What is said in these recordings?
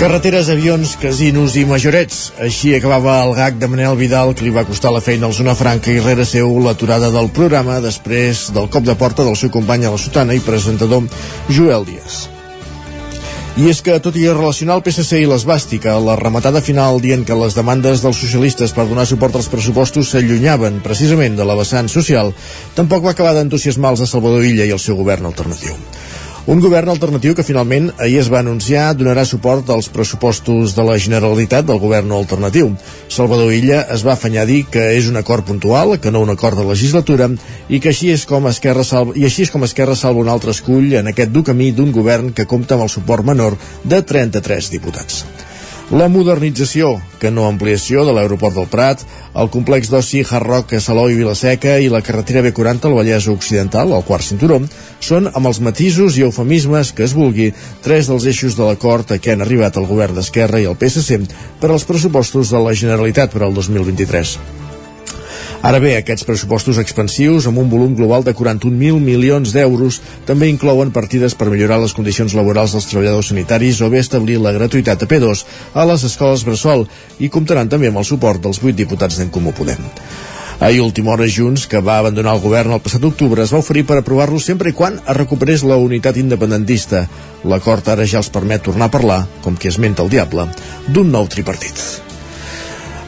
Carreteres, avions, casinos i majorets. Així acabava el gag de Manel Vidal que li va costar la feina al Zona Franca i rere seu l'aturada del programa després del cop de porta del seu company a la sotana i presentador Joel Díaz. I és que, tot i relacionar el PSC i l'esbàstica, la rematada final dient que les demandes dels socialistes per donar suport als pressupostos s'allunyaven precisament de la vessant social, tampoc va acabar d'entusiasmar els de Salvador Illa i el seu govern alternatiu. Un govern alternatiu que finalment ahir es va anunciar donarà suport als pressupostos de la Generalitat del govern alternatiu. Salvador Illa es va afanyar a dir que és un acord puntual, que no un acord de legislatura, i que així és com Esquerra salva, i així és com Esquerra salva un altre escull en aquest dur camí d'un govern que compta amb el suport menor de 33 diputats la modernització, que no ampliació de l'aeroport del Prat, el complex d'oci Hard a Salou i Vilaseca i la carretera B40 al Vallès Occidental, al quart cinturó, són, amb els matisos i eufemismes que es vulgui, tres dels eixos de l'acord a què han arribat el govern d'Esquerra i el PSC per als pressupostos de la Generalitat per al 2023. Ara bé, aquests pressupostos expansius, amb un volum global de 41.000 milions d'euros, també inclouen partides per millorar les condicions laborals dels treballadors sanitaris o bé establir la gratuïtat a P2 a les escoles Bressol i comptaran també amb el suport dels 8 diputats d'en Comú Podem. Ahir, última hora, Junts, que va abandonar el govern el passat octubre, es va oferir per aprovar-lo sempre i quan es recuperés la unitat independentista. L'acord ara ja els permet tornar a parlar, com qui esmenta el diable, d'un nou tripartit.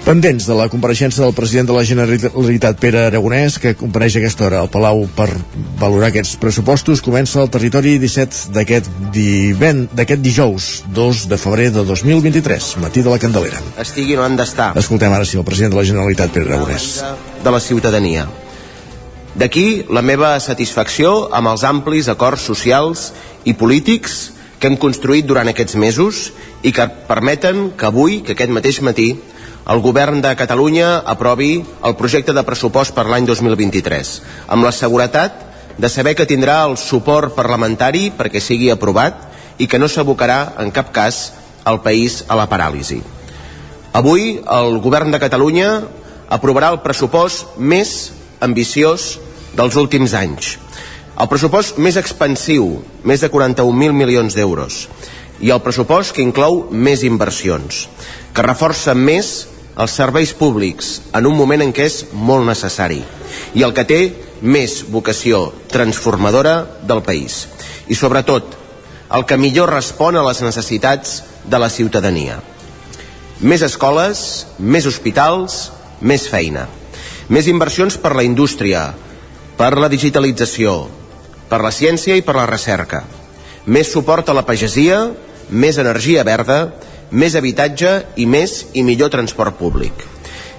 Pendents de la compareixença del president de la Generalitat Pere Aragonès, que compareix aquesta hora al Palau per valorar aquests pressupostos, comença el territori 17 d'aquest d'aquest dijous, 2 de febrer de 2023, matí de la Candelera. Estiguin on han d'estar. Escoltem ara sí el president de la Generalitat Pere Aragonès. De la ciutadania. D'aquí la meva satisfacció amb els amplis acords socials i polítics que hem construït durant aquests mesos i que permeten que avui, que aquest mateix matí, el govern de Catalunya aprovi el projecte de pressupost per l'any 2023, amb la seguretat de saber que tindrà el suport parlamentari perquè sigui aprovat i que no s'abocarà en cap cas el país a la paràlisi. Avui el govern de Catalunya aprovarà el pressupost més ambiciós dels últims anys. El pressupost més expansiu, més de 41.000 milions d'euros, i el pressupost que inclou més inversions, que reforça més els serveis públics en un moment en què és molt necessari i el que té més vocació transformadora del país i sobretot el que millor respon a les necessitats de la ciutadania. Més escoles, més hospitals, més feina. Més inversions per la indústria, per la digitalització, per la ciència i per la recerca. Més suport a la pagesia, més energia verda, més habitatge i més i millor transport públic.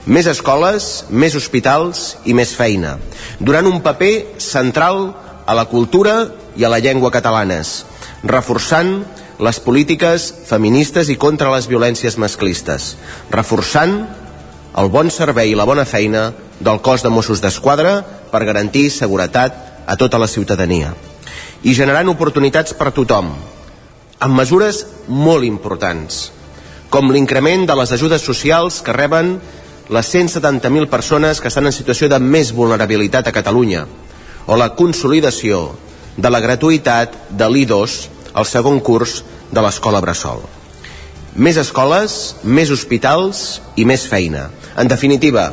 Més escoles, més hospitals i més feina, durant un paper central a la cultura i a la llengua catalanes, reforçant les polítiques feministes i contra les violències masclistes, reforçant el bon servei i la bona feina del cos de Mossos d'Esquadra per garantir seguretat a tota la ciutadania i generant oportunitats per tothom, amb mesures molt importants, com l'increment de les ajudes socials que reben les 170.000 persones que estan en situació de més vulnerabilitat a Catalunya, o la consolidació de la gratuïtat de l'I2 al segon curs de l'escola Bressol. Més escoles, més hospitals i més feina. En definitiva,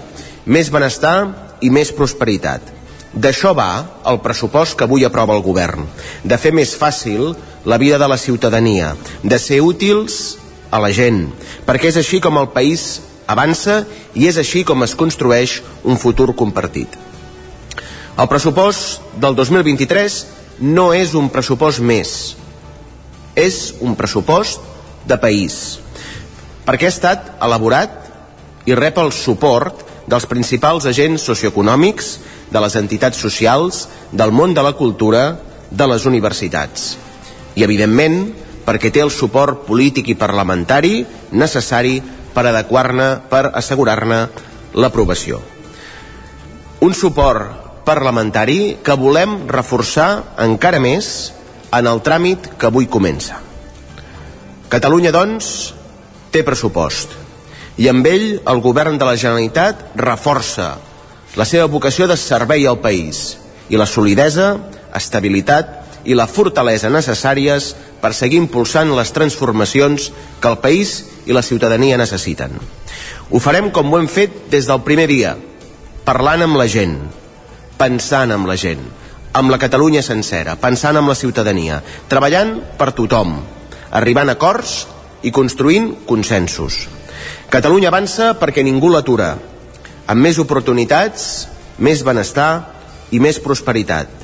més benestar i més prosperitat. D'això va el pressupost que avui aprova el govern, de fer més fàcil la vida de la ciutadania, de ser útils a la gent, perquè és així com el país avança i és així com es construeix un futur compartit. El pressupost del 2023 no és un pressupost més, és un pressupost de país, perquè ha estat elaborat i rep el suport dels principals agents socioeconòmics, de les entitats socials, del món de la cultura, de les universitats. I, evidentment, perquè té el suport polític i parlamentari necessari per adequar-ne, per assegurar-ne l'aprovació. Un suport parlamentari que volem reforçar encara més en el tràmit que avui comença. Catalunya, doncs, té pressupost i amb ell el govern de la Generalitat reforça la seva vocació de servei al país i la solidesa, estabilitat i la fortalesa necessàries per seguir impulsant les transformacions que el país i la ciutadania necessiten. Ho farem com ho hem fet des del primer dia, parlant amb la gent, pensant amb la gent, amb la Catalunya sencera, pensant amb la ciutadania, treballant per tothom, arribant a acords i construint consensos. Catalunya avança perquè ningú l'atura, amb més oportunitats, més benestar i més prosperitat,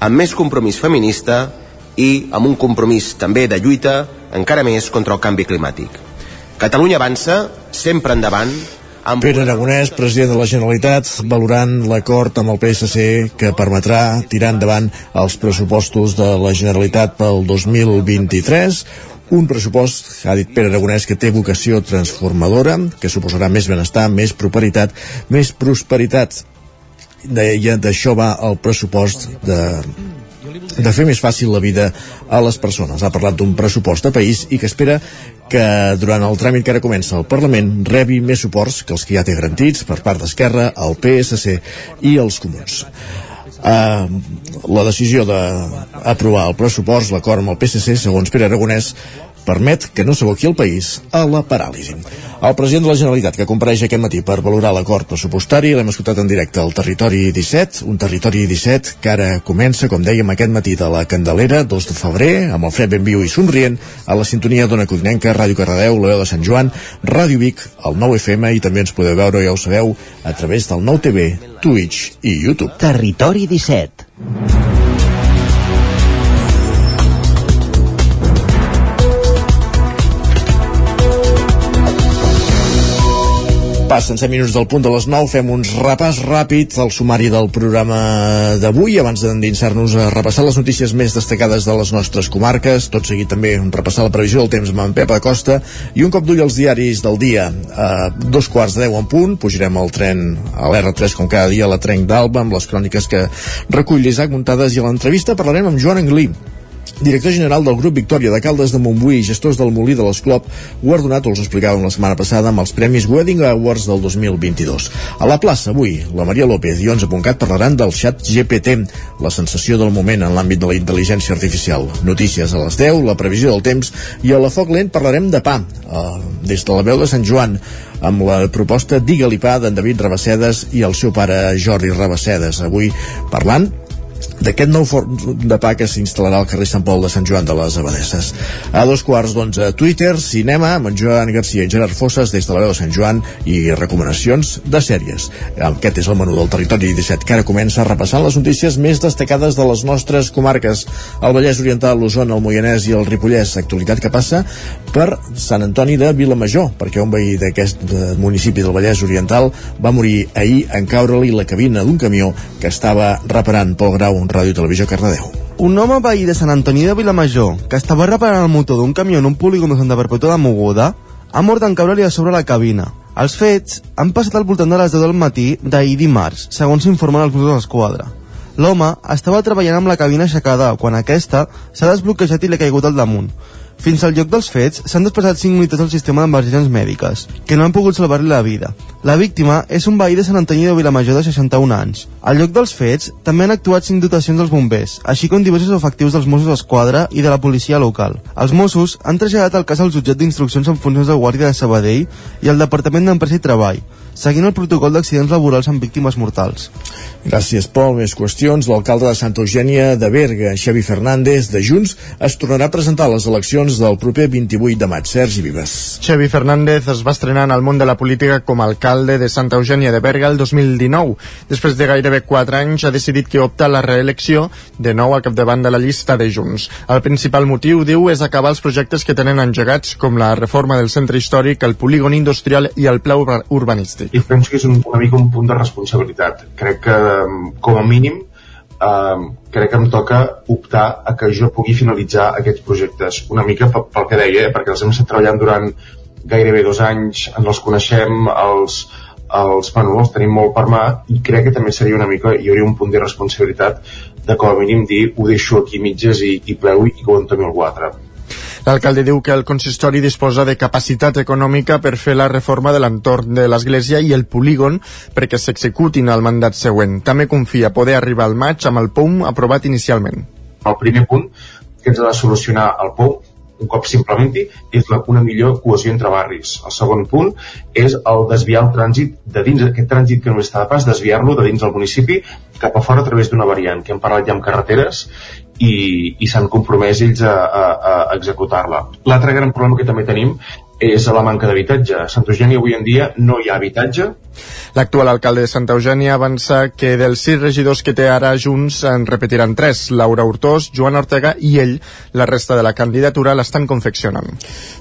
amb més compromís feminista i amb un compromís també de lluita encara més contra el canvi climàtic. Catalunya avança, sempre endavant, amb... Pere Aragonès, president de la Generalitat, valorant l'acord amb el PSC que permetrà tirar endavant els pressupostos de la Generalitat pel 2023, un pressupost, ha dit Pere Aragonès, que té vocació transformadora, que suposarà més benestar, més prosperitat, més prosperitat. Deia, d'això va el pressupost de, de fer més fàcil la vida a les persones. Ha parlat d'un pressupost de país i que espera que durant el tràmit que ara comença el Parlament rebi més suports que els que ja té garantits per part d'Esquerra, el PSC i els comuns. Uh, la decisió d'aprovar el pressupost, l'acord amb el PSC, segons Pere Aragonès, permet que no s'aboqui el país a la paràlisi. El president de la Generalitat, que compareix aquest matí per valorar l'acord pressupostari, l'hem escoltat en directe al Territori 17, un Territori 17 que ara comença, com dèiem, aquest matí de la Candelera, 2 de febrer, amb el fred ben viu i somrient, a la sintonia d'Ona Codinenca, Ràdio Carradeu, l'Oeu de Sant Joan, Ràdio Vic, el 9 FM, i també ens podeu veure, ja ho sabeu, a través del 9 TV, Twitch i YouTube. Territori 17. Passen 7 minuts del punt de les 9, fem uns repàs ràpid al sumari del programa d'avui, abans d'endinsar-nos a repassar les notícies més destacades de les nostres comarques, tot seguit també repassar la previsió del temps amb en Pep Acosta i un cop d'ull als diaris del dia. A dos quarts de deu en punt, pujarem al tren a l'R3 com cada dia a la Trenc d'Alba amb les cròniques que recull l'Isaac Muntades i a l'entrevista parlarem amb Joan Anglí, director general del grup Victòria de Caldes de Montbui i gestors del Molí de l'Esclop, guardonat, us ho explicàvem la setmana passada, amb els Premis Wedding Awards del 2022. A la plaça, avui, la Maria López i 11.cat parlaran del xat GPT, la sensació del moment en l'àmbit de la intel·ligència artificial. Notícies a les 10, la previsió del temps i a la Foc Lent parlarem de pa, eh, des de la veu de Sant Joan, amb la proposta Digue-li pa d'en David Rabassedes i el seu pare Jordi Rabassedes. Avui parlant d'aquest nou forn de pa que s'instal·larà al carrer Sant Pol de Sant Joan de les Abadesses. A dos quarts d'onze, Twitter, cinema, amb en Joan Garcia i Gerard Fosses des de la veu de Sant Joan i recomanacions de sèries. Aquest és el menú del territori 17 que ara comença repassant les notícies més destacades de les nostres comarques. El Vallès Oriental, l'Osona, el Moianès i el Ripollès. Actualitat que passa per Sant Antoni de Vilamajor, perquè un veí d'aquest municipi del Vallès Oriental va morir ahir en caure-li la cabina d'un camió que estava reparant Pol Grau Ràdio Televisió Cardedeu. Un home veí de Sant Antoni de Vilamajor, que estava reparant el motor d'un camió en un polígon de Santa Perpètua de Moguda, ha mort en caure-li a sobre la cabina. Els fets han passat al voltant de les 10 del matí d'ahir dimarts, segons s'informen els Mossos d'Esquadra. L'home estava treballant amb la cabina aixecada quan aquesta s'ha desbloquejat i l'ha caigut al damunt. Fins al lloc dels fets s'han desplaçat 5 unitats del sistema d'emergències mèdiques, que no han pogut salvar-li la vida. La víctima és un veí de Sant Antoni de Vilamajor de 61 anys. Al lloc dels fets també han actuat 5 dotacions dels bombers, així com diversos efectius dels Mossos d'Esquadra i de la policia local. Els Mossos han traslladat el cas al jutjat d'instruccions en funcions de Guàrdia de Sabadell i al Departament d'Empresa i Treball, seguint el protocol d'accidents laborals amb víctimes mortals. Gràcies, Pol. Més qüestions. L'alcalde de Santa Eugènia de Berga, Xavi Fernández, de Junts, es tornarà a presentar a les eleccions del proper 28 de maig. Sergi Vives. Xavi Fernández es va estrenar en el món de la política com a alcalde de Santa Eugènia de Berga el 2019. Després de gairebé 4 anys ha decidit que opta a la reelecció de nou al capdavant de la llista de Junts. El principal motiu, diu, és acabar els projectes que tenen engegats, com la reforma del centre històric, el polígon industrial i el pla urbanístic i penso que és un, una mica un punt de responsabilitat. Crec que, com a mínim, eh, crec que em toca optar a que jo pugui finalitzar aquests projectes. Una mica pel, que deia, eh, perquè els hem estat treballant durant gairebé dos anys, ens els coneixem, els, els, bueno, els tenim molt per mà i crec que també seria una mica, hi hauria un punt de responsabilitat de com a mínim dir ho deixo aquí mitges i, i plego i entomi algú altre. L'alcalde diu que el consistori disposa de capacitat econòmica per fer la reforma de l'entorn de l'església i el polígon perquè s'executin el mandat següent. També confia poder arribar al maig amb el POUM aprovat inicialment. El primer punt que ens ha de solucionar el POU un cop s'implementi, és la, una millor cohesió entre barris. El segon punt és el desviar el trànsit de dins, aquest trànsit que no està de pas, desviar-lo de dins del municipi cap a fora a través d'una variant, que hem parlat ja amb carreteres i, i s'han compromès ells a, a, a executar-la. L'altre gran problema que també tenim és la manca d'habitatge. A Santa Eugènia avui en dia no hi ha habitatge. L'actual alcalde de Santa Eugènia avança que dels sis regidors que té ara Junts en repetiran tres, Laura Hurtós, Joan Ortega i ell. La resta de la candidatura l'estan confeccionant.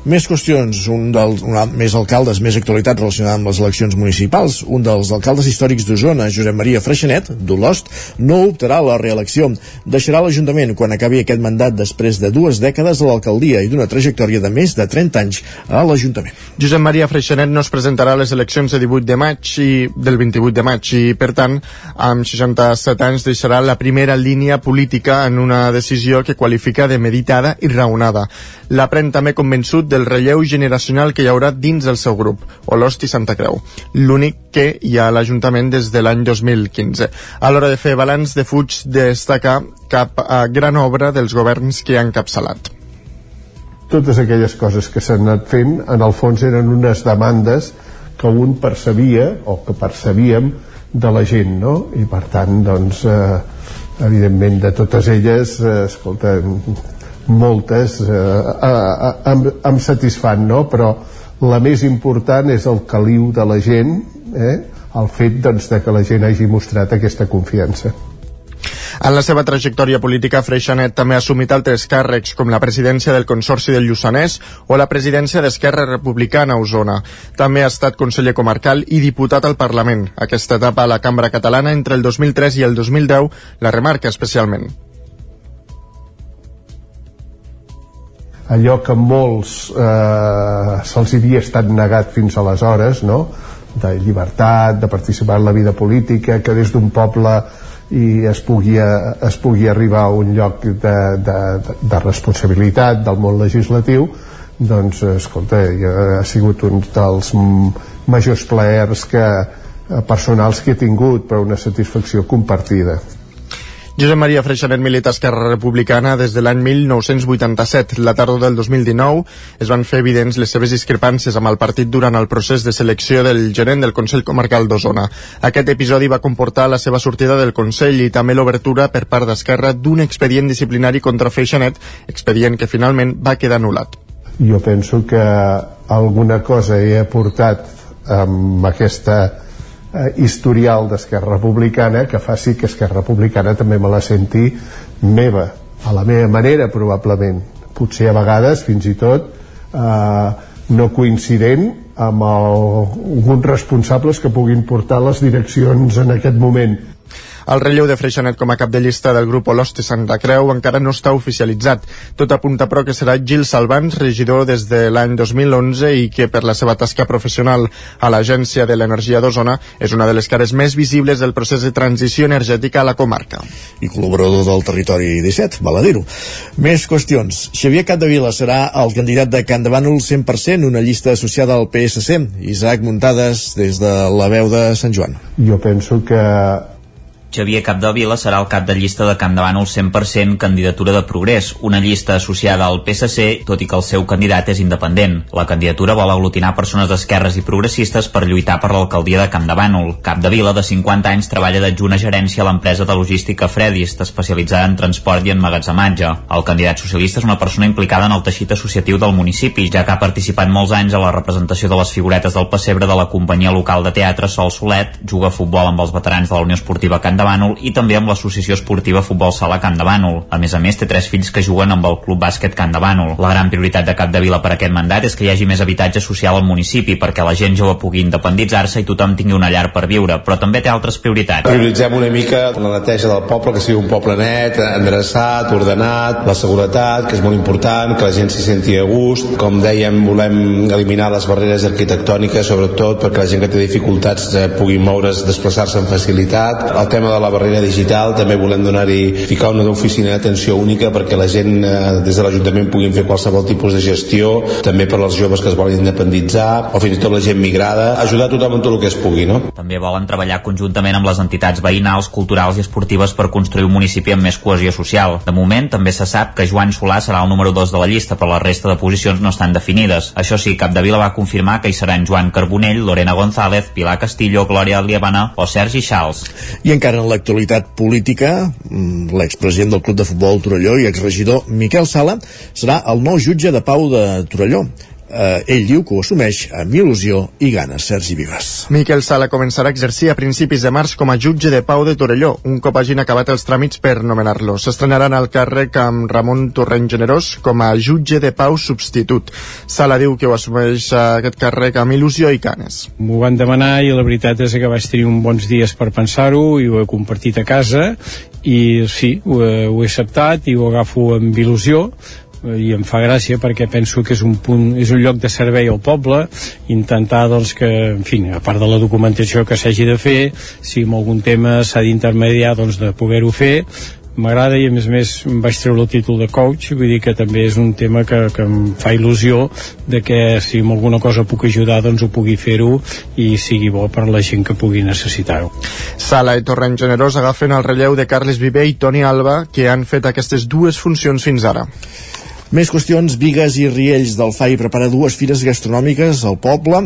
Més qüestions. Un dels un, més alcaldes, més actualitat relacionada amb les eleccions municipals. Un dels alcaldes històrics d'Osona, Josep Maria Freixenet, d'Olost, no optarà a la reelecció. Deixarà l'Ajuntament quan acabi aquest mandat després de dues dècades a l'alcaldia i d'una trajectòria de més de 30 anys a l'Ajuntament. Josep Maria Freixenet no es presentarà a les eleccions de 18 de maig i del 28 de maig i, per tant, amb 67 anys deixarà la primera línia política en una decisió que qualifica de meditada i raonada. L'aprèn també convençut del relleu generacional que hi haurà dins del seu grup, Olost i Santa Creu, l'únic que hi ha a l'Ajuntament des de l'any 2015. A l'hora de fer balanç de fuig destacar cap a gran obra dels governs que han capçalat totes aquelles coses que s'han anat fent en el fons eren unes demandes que un percebia o que percebíem de la gent no? i per tant doncs eh, evidentment de totes elles eh, escolta moltes eh, eh, em, em satisfan no? però la més important és el caliu de la gent eh? el fet doncs, de que la gent hagi mostrat aquesta confiança en la seva trajectòria política, Freixanet també ha assumit altres càrrecs, com la presidència del Consorci del Lluçanès o la presidència d'Esquerra Republicana a Osona. També ha estat conseller comarcal i diputat al Parlament. Aquesta etapa a la Cambra Catalana entre el 2003 i el 2010 la remarca especialment. allò que molts eh, se'ls havia estat negat fins aleshores, no? de llibertat, de participar en la vida política, que des d'un poble i es pugui, es pugui arribar a un lloc de, de, de responsabilitat del món legislatiu doncs escolta, ha sigut un dels majors plaers que, eh, personals que he tingut però una satisfacció compartida Josep Maria Freixanet milita Esquerra Republicana des de l'any 1987. La tardor del 2019 es van fer evidents les seves discrepàncies amb el partit durant el procés de selecció del gerent del Consell Comarcal d'Osona. Aquest episodi va comportar la seva sortida del Consell i també l'obertura per part d'Esquerra d'un expedient disciplinari contra Freixanet, expedient que finalment va quedar anul·lat. Jo penso que alguna cosa he aportat amb aquesta eh, historial d'Esquerra Republicana que faci que Esquerra Republicana també me la senti meva, a la meva manera probablement, potser a vegades fins i tot eh, no coincident amb alguns responsables que puguin portar les direccions en aquest moment el relleu de Freixanet com a cap de llista del grup Olosti Santa Creu encara no està oficialitzat. Tot apunta però que serà Gil Salvans, regidor des de l'any 2011 i que per la seva tasca professional a l'Agència de l'Energia d'Osona és una de les cares més visibles del procés de transició energètica a la comarca. I col·laborador del territori 17, val a dir-ho. Més qüestions. Xavier Capdevila serà el candidat de Can Davànol 100%, una llista associada al PSC. Isaac Muntades, des de la veu de Sant Joan. Jo penso que Xavier Capdevila serà el cap de llista de Can Davant el 100% candidatura de progrés, una llista associada al PSC, tot i que el seu candidat és independent. La candidatura vol aglutinar persones d'esquerres i progressistes per lluitar per l'alcaldia de Camp Davànol. Capdevila, de 50 anys, treballa d'adjunt a gerència a l'empresa de logística Fredist, especialitzada en transport i emmagatzematge. El candidat socialista és una persona implicada en el teixit associatiu del municipi, ja que ha participat molts anys a la representació de les figuretes del pessebre de la companyia local de teatre Sol Solet, juga a futbol amb els veterans de la Unió Esportiva Can De Bànol i també amb l'Associació Esportiva Futbol Sala Can de Bànol. A més a més, té tres fills que juguen amb el Club Bàsquet Can de Bànol. La gran prioritat de Capdevila per aquest mandat és que hi hagi més habitatge social al municipi perquè la gent jove pugui independitzar-se i tothom tingui una llar per viure, però també té altres prioritats. Prioritzem una mica la neteja del poble, que sigui un poble net, endreçat, ordenat, la seguretat, que és molt important, que la gent s'hi senti a gust. Com dèiem, volem eliminar les barreres arquitectòniques, sobretot perquè la gent que té dificultats eh, pugui moure's, desplaçar-se amb facilitat. El tema de la barrera digital, també volem donar-hi, ficar una oficina d'atenció única perquè la gent eh, des de l'Ajuntament puguin fer qualsevol tipus de gestió, també per als joves que es volen independitzar, o fins i tot la gent migrada, ajudar tothom en tot el que es pugui, no? També volen treballar conjuntament amb les entitats veïnals, culturals i esportives per construir un municipi amb més cohesió social. De moment, també se sap que Joan Solà serà el número 2 de la llista, però la resta de posicions no estan definides. Això sí, Capdevila va confirmar que hi seran Joan Carbonell, Lorena González, Pilar Castillo, Glòria Liabana o Sergi Xals. I encara en l'actualitat política, mm, l'expresident del Club de Futbol Torelló i exregidor Miquel Sala serà el nou jutge de pau de Torelló eh, ell diu que ho assumeix amb il·lusió i ganes, Sergi Vives. Miquel Sala començarà a exercir a principis de març com a jutge de pau de Torelló, un cop hagin acabat els tràmits per nomenar-lo. S'estrenaran al càrrec amb Ramon Torrent Generós com a jutge de pau substitut. Sala diu que ho assumeix aquest càrrec amb il·lusió i ganes. M'ho van demanar i la veritat és que vaig tenir uns bons dies per pensar-ho i ho he compartit a casa i sí, ho he, ho he acceptat i ho agafo amb il·lusió i em fa gràcia perquè penso que és un punt, és un lloc de servei al poble intentar doncs que, en fi, a part de la documentació que s'hagi de fer si en algun tema s'ha d'intermediar doncs de poder-ho fer. M'agrada i a més a més em vaig treure el títol de coach vull dir que també és un tema que, que em fa il·lusió de que si amb alguna cosa puc ajudar doncs ho pugui fer-ho i sigui bo per la gent que pugui necessitar-ho. Sala i Torrent Generós agafen el relleu de Carles Viver i Toni Alba que han fet aquestes dues funcions fins ara més qüestions, Vigues i Riells del FAI prepara dues fires gastronòmiques al poble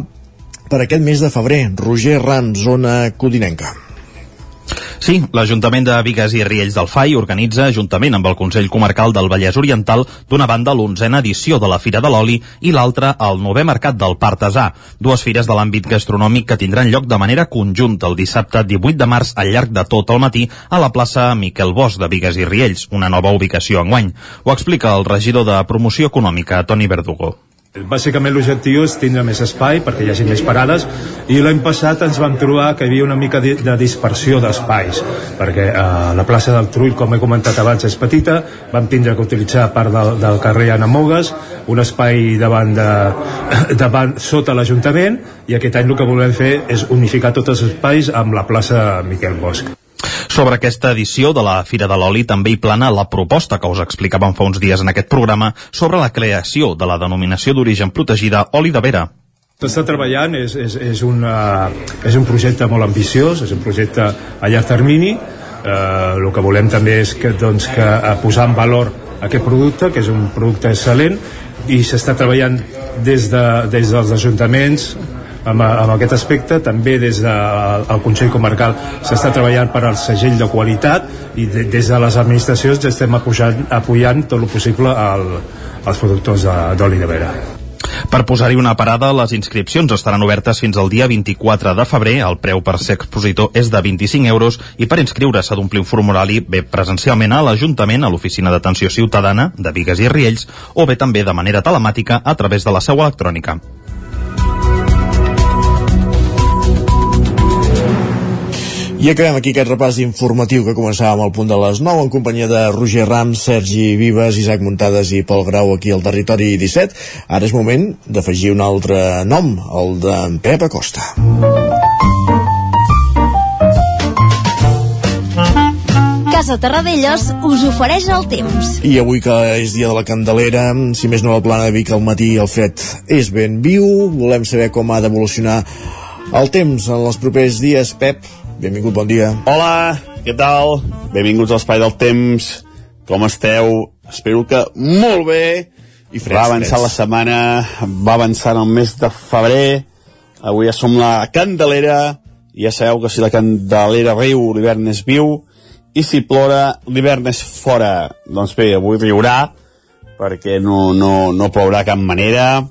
per aquest mes de febrer. Roger Ram, zona codinenca. Sí, l'Ajuntament de Vigues i Riells del FAI organitza, juntament amb el Consell Comarcal del Vallès Oriental, d'una banda l'onzena edició de la Fira de l'Oli i l'altra el novè Mercat del Partasà, dues fires de l'àmbit gastronòmic que tindran lloc de manera conjunta el dissabte 18 de març al llarg de tot el matí a la plaça Miquel Bosch de Vigues i Riells, una nova ubicació enguany. Ho explica el regidor de Promoció Econòmica, Toni Verdugo. Bàsicament l'objectiu és tindre més espai perquè hi hagi més parades i l'any passat ens vam trobar que hi havia una mica de, dispersió d'espais perquè eh, la plaça del Trull, com he comentat abans, és petita, vam tindre que utilitzar part del, del carrer Anamogues, un espai davant, de, davant sota l'Ajuntament i aquest any el que volem fer és unificar tots els espais amb la plaça Miquel Bosch. Sobre aquesta edició de la Fira de l'Oli també hi plana la proposta que us explicàvem fa uns dies en aquest programa sobre la creació de la denominació d'origen protegida Oli de Vera. S'està treballant, és, és, és, una, és un projecte molt ambiciós, és un projecte a llarg termini, eh, el que volem també és que, doncs, que a posar en valor aquest producte, que és un producte excel·lent, i s'està treballant des, de, des dels ajuntaments, amb, amb aquest aspecte també des del de, Consell Comarcal s'està treballant per al segell de qualitat i de, des de les administracions ja estem apujant, apoyant tot el possible al, als productors d'oli de, de vera. Per posar-hi una parada, les inscripcions estaran obertes fins al dia 24 de febrer. El preu per ser expositor és de 25 euros i per inscriure s'ha d'omplir un formulari bé presencialment a l'Ajuntament, a l'Oficina d'Atenció Ciutadana de Vigues i Riells, o bé també de manera telemàtica a través de la seu electrònica. I acabem aquí aquest repàs informatiu que començàvem al punt de les 9 en companyia de Roger Ram, Sergi Vives, Isaac Muntades i Pol Grau aquí al territori 17. Ara és moment d'afegir un altre nom, el d'en Pep Acosta. Casa Terradellos us ofereix el temps. I avui que és dia de la Candelera, si més no la plana de Vic al matí el fred és ben viu, volem saber com ha d'evolucionar el temps en els propers dies. Pep, Benvingut, bon dia. Hola, què tal? Benvinguts a l'Espai del Temps. Com esteu? Espero que molt bé. I freds, va avançar freds. la setmana, va avançar el mes de febrer. Avui ja som la Candelera. Ja sabeu que si la Candelera riu, l'hivern és viu. I si plora, l'hivern és fora. Doncs bé, avui riurà, perquè no, no, no plourà cap manera.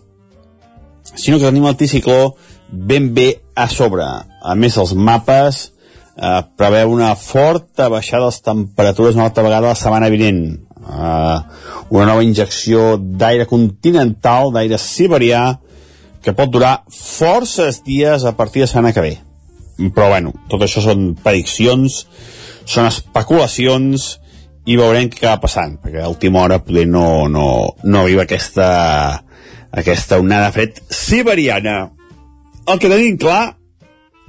Sinó que tenim el anticicló ben bé a sobre. A més, els mapes eh, preveu una forta baixada de les temperatures una altra vegada la setmana vinent. Eh, una nova injecció d'aire continental, d'aire siberià, que pot durar forces dies a partir de setmana que ve. Però bueno, tot això són prediccions, són especulacions i veurem què acaba passant, perquè a última hora poder no, no, no arriba aquesta, aquesta onada fred siberiana. El que tenim clar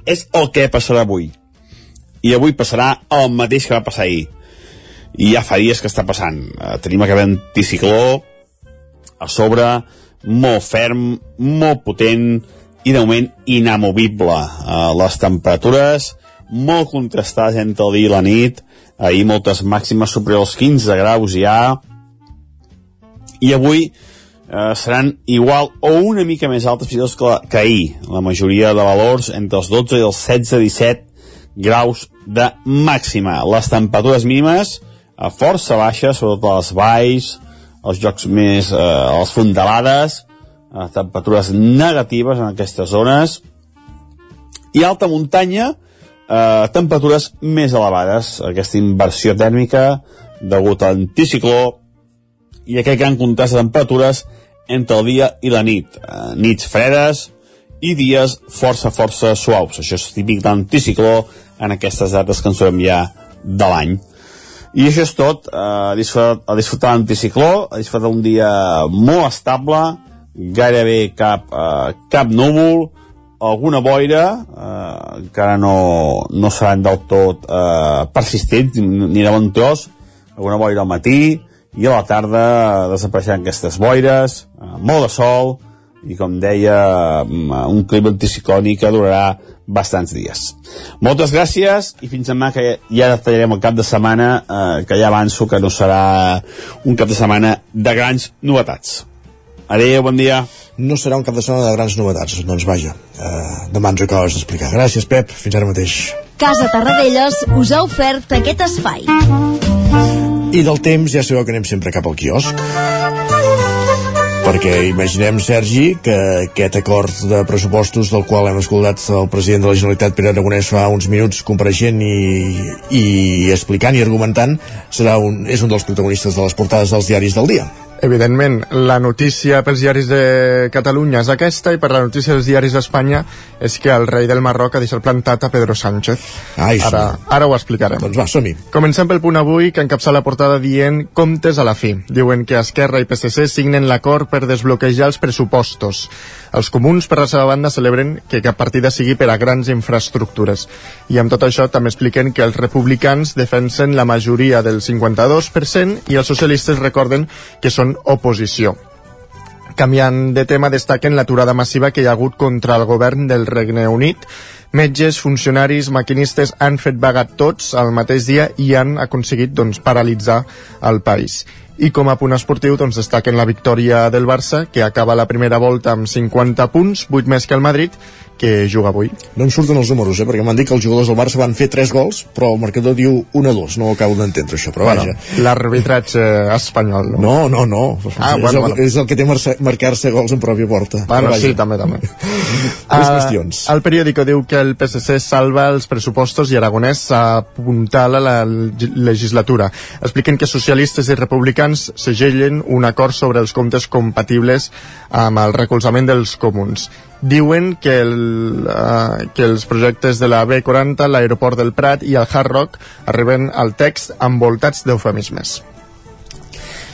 és el que passarà avui. I avui passarà el mateix que va passar ahir. I ja fa dies que està passant. Uh, tenim aquest anticicló a sobre, molt ferm, molt potent i de moment inamovible. Uh, les temperatures molt contrastades entre el dia i la nit, ahir moltes màximes superiors als 15 graus ja, i avui eh, seran igual o una mica més altes fins i tot que, que ahir. La majoria de valors entre els 12 i els 16-17 graus de màxima. Les temperatures mínimes a força baixes, sobretot a les valls, els jocs més, eh, a les fondalades, a temperatures negatives en aquestes zones, i alta muntanya, eh, temperatures més elevades. Aquesta inversió tèrmica degut a l'anticicló i aquest gran contrast de temperatures entre el dia i la nit. Eh, nits fredes i dies força, força suaus. Això és típic d'anticicló en aquestes dates que ens trobem ja de l'any. I això és tot, eh, a disfrutar, a disfrutar l'anticicló, a disfrutar dia molt estable, gairebé cap, eh, cap núvol, alguna boira, eh, encara no, no seran del tot eh, persistents, ni de bon tros, alguna boira al matí, i a la tarda desapareixeran aquestes boires, eh, molt de sol, i com deia, mm, un clima anticiclònic que durarà bastants dies. Moltes gràcies i fins demà que ja detallarem el cap de setmana eh, que ja avanço que no serà un cap de setmana de grans novetats. Adéu, bon dia. No serà un cap de setmana de grans novetats, doncs vaja, eh, demà ens ho acabes d'explicar. Gràcies, Pep, fins ara mateix. Casa Tarradellas us ha ofert aquest espai. I del temps ja sabeu que anem sempre cap al quiosc perquè imaginem, Sergi, que aquest acord de pressupostos del qual hem escoltat el president de la Generalitat, Pere Aragonès, fa uns minuts compareixent i, i explicant i argumentant, serà un, és un dels protagonistes de les portades dels diaris del dia. Evidentment, la notícia pels diaris de Catalunya és aquesta i per la notícia dels diaris d'Espanya és que el rei del Marroc ha deixat plantat a Pedro Sánchez. Ai, sí. ara, ara ho explicarem. Doncs va, som -hi. Comencem pel punt avui que encapçala la portada dient comptes a la fi. Diuen que Esquerra i PSC signen l'acord per desbloquejar els pressupostos. Els comuns, per la seva banda, celebren que cap partida sigui per a grans infraestructures. I amb tot això també expliquen que els republicans defensen la majoria del 52% i els socialistes recorden que són oposició. Canviant de tema, destaquen l'aturada massiva que hi ha hagut contra el govern del Regne Unit. Metges, funcionaris, maquinistes han fet vaga tots al mateix dia i han aconseguit doncs, paralitzar el país. I com a punt esportiu doncs, destaquen la victòria del Barça, que acaba la primera volta amb 50 punts, 8 més que el Madrid, que juga avui. No em surten els números, eh? perquè m'han dit que els jugadors del Barça van fer 3 gols, però el marcador diu 1-2, no ho acabo d'entendre això, però Bueno, vaja. L'arbitratge espanyol, no? No, no, no. Ah, és, bueno, el, bueno. és el que té marcar- marcar-se gols en pròpia porta. Bueno, sí, també, també. Més Ah, qüestions. El periòdico diu que el PSC salva els pressupostos i Aragonès s'apuntala la leg- legislatura. Expliquen que socialistes i republicans segellen un acord sobre els comptes compatibles amb el recolzament dels comuns. Diuen que, el, uh, que els projectes de la B40, l'aeroport del Prat i el Hard Rock arriben al text envoltats d'eufemismes.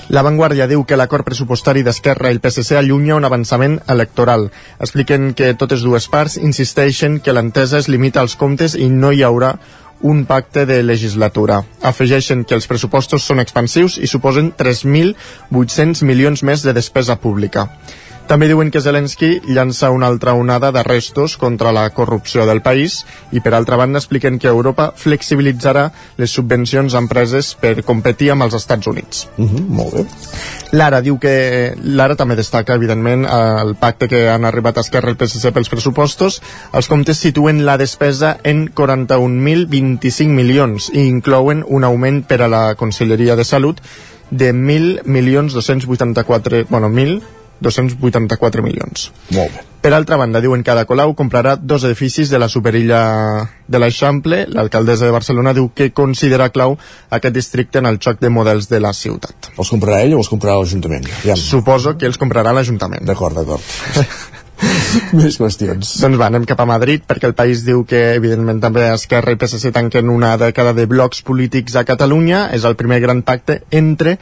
La Vanguardia diu que l'acord pressupostari d'Esquerra i el PSC allunya un avançament electoral. Expliquen que totes dues parts insisteixen que l'entesa es limita als comptes i no hi haurà un pacte de legislatura. Afegeixen que els pressupostos són expansius i suposen 3.800 milions més de despesa pública. També diuen que Zelensky llança una altra onada d'arrestos contra la corrupció del país i, per altra banda, expliquen que Europa flexibilitzarà les subvencions a empreses per competir amb els Estats Units. Uh -huh, molt bé. Lara diu que Lara també destaca evidentment el pacte que han arribat a Esquerra i el PSC pels pressupostos. Els comptes situen la despesa en 41.025 milions i inclouen un augment per a la Conselleria de Salut de 1.000 milions 284 bueno, 1.284 milions. Molt bé. Per altra banda, diuen que Ada Colau comprarà dos edificis de la superilla de l'Eixample. L'alcaldessa de Barcelona diu que considera clau aquest districte en el xoc de models de la ciutat. Els comprarà ell o els comprarà l'Ajuntament? Ja. Suposo que els comprarà l'Ajuntament. D'acord, d'acord. Més qüestions. Doncs va, anem cap a Madrid, perquè el país diu que, evidentment, també Esquerra i PSC tanquen una dècada de blocs polítics a Catalunya. És el primer gran pacte entre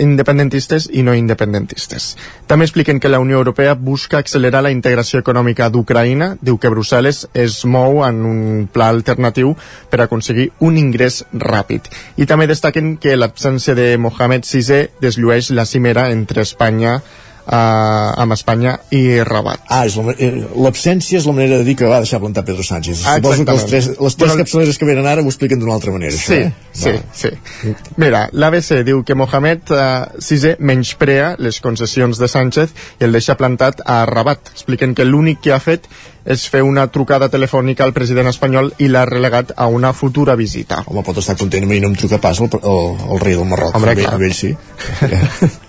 independentistes i no independentistes. També expliquen que la Unió Europea busca accelerar la integració econòmica d'Ucraïna. Diu que Brussel·les es mou en un pla alternatiu per aconseguir un ingrés ràpid. I també destaquen que l'absència de Mohamed VI desllueix la cimera entre Espanya eh, amb Espanya i Rabat. Ah, eh, l'absència és la manera de dir que va deixar plantar Pedro Sánchez. Ah, Suposo que els tres, les tres Bueno, capçaleres que venen ara ho expliquen d'una altra manera, això, Sí, eh? sí, Va. sí. Mira, l'ABC diu que Mohamed eh, VI menysprea les concessions de Sánchez i el deixa plantat a Rabat. Expliquen que l'únic que ha fet és fer una trucada telefònica al president espanyol i l'ha relegat a una futura visita. Home, pot estar content, a mi no em truca pas el, el, el rei del Marroc. Ell, clar. amb ell sí.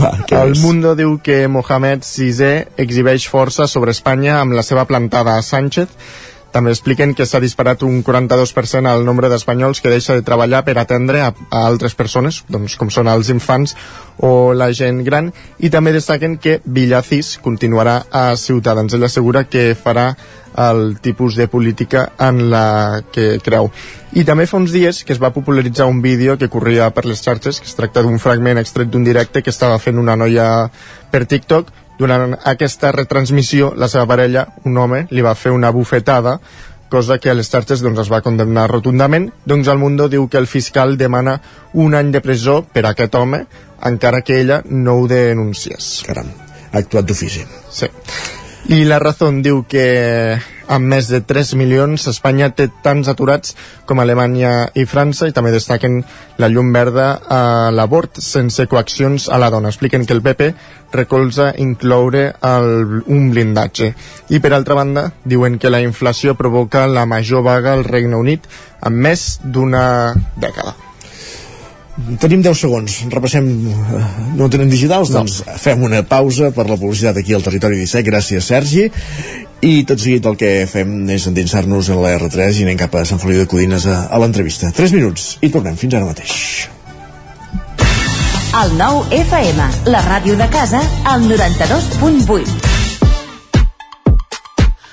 Va, El més? Mundo diu que Mohamed VI exhibeix força sobre Espanya amb la seva plantada a Sánchez. També expliquen que s'ha disparat un 42% al nombre d'espanyols que deixa de treballar per atendre a, a altres persones, doncs, com són els infants o la gent gran, i també destaquen que Villacís continuarà a Ciutadans. Ell assegura que farà el tipus de política en la que creu. I també fa uns dies que es va popularitzar un vídeo que corria per les xarxes, que es tracta d'un fragment extret d'un directe que estava fent una noia per TikTok. Durant aquesta retransmissió, la seva parella, un home, li va fer una bufetada, cosa que a les xarxes doncs, es va condemnar rotundament. Doncs el Mundo diu que el fiscal demana un any de presó per a aquest home, encara que ella no ho denunciés. Caram, ha actuat d'ofici. Sí. I la Razón diu que amb més de 3 milions Espanya té tants aturats com Alemanya i França i també destaquen la llum verda a l'abort sense coaccions a la dona. Expliquen que el PP recolza incloure el, un blindatge. I per altra banda diuen que la inflació provoca la major vaga al Regne Unit en més d'una dècada. Tenim 10 segons, repassem eh, no tenen digitals, no. doncs fem una pausa per la publicitat aquí al Territori 17, gràcies Sergi. I tot seguit el que fem és endinsar-nos en la R3 i anem cap a Sant Feliu de Codines a, a l'entrevista. 3 minuts i tornem. Fins ara mateix. El nou FM, la ràdio de casa, al 92.8.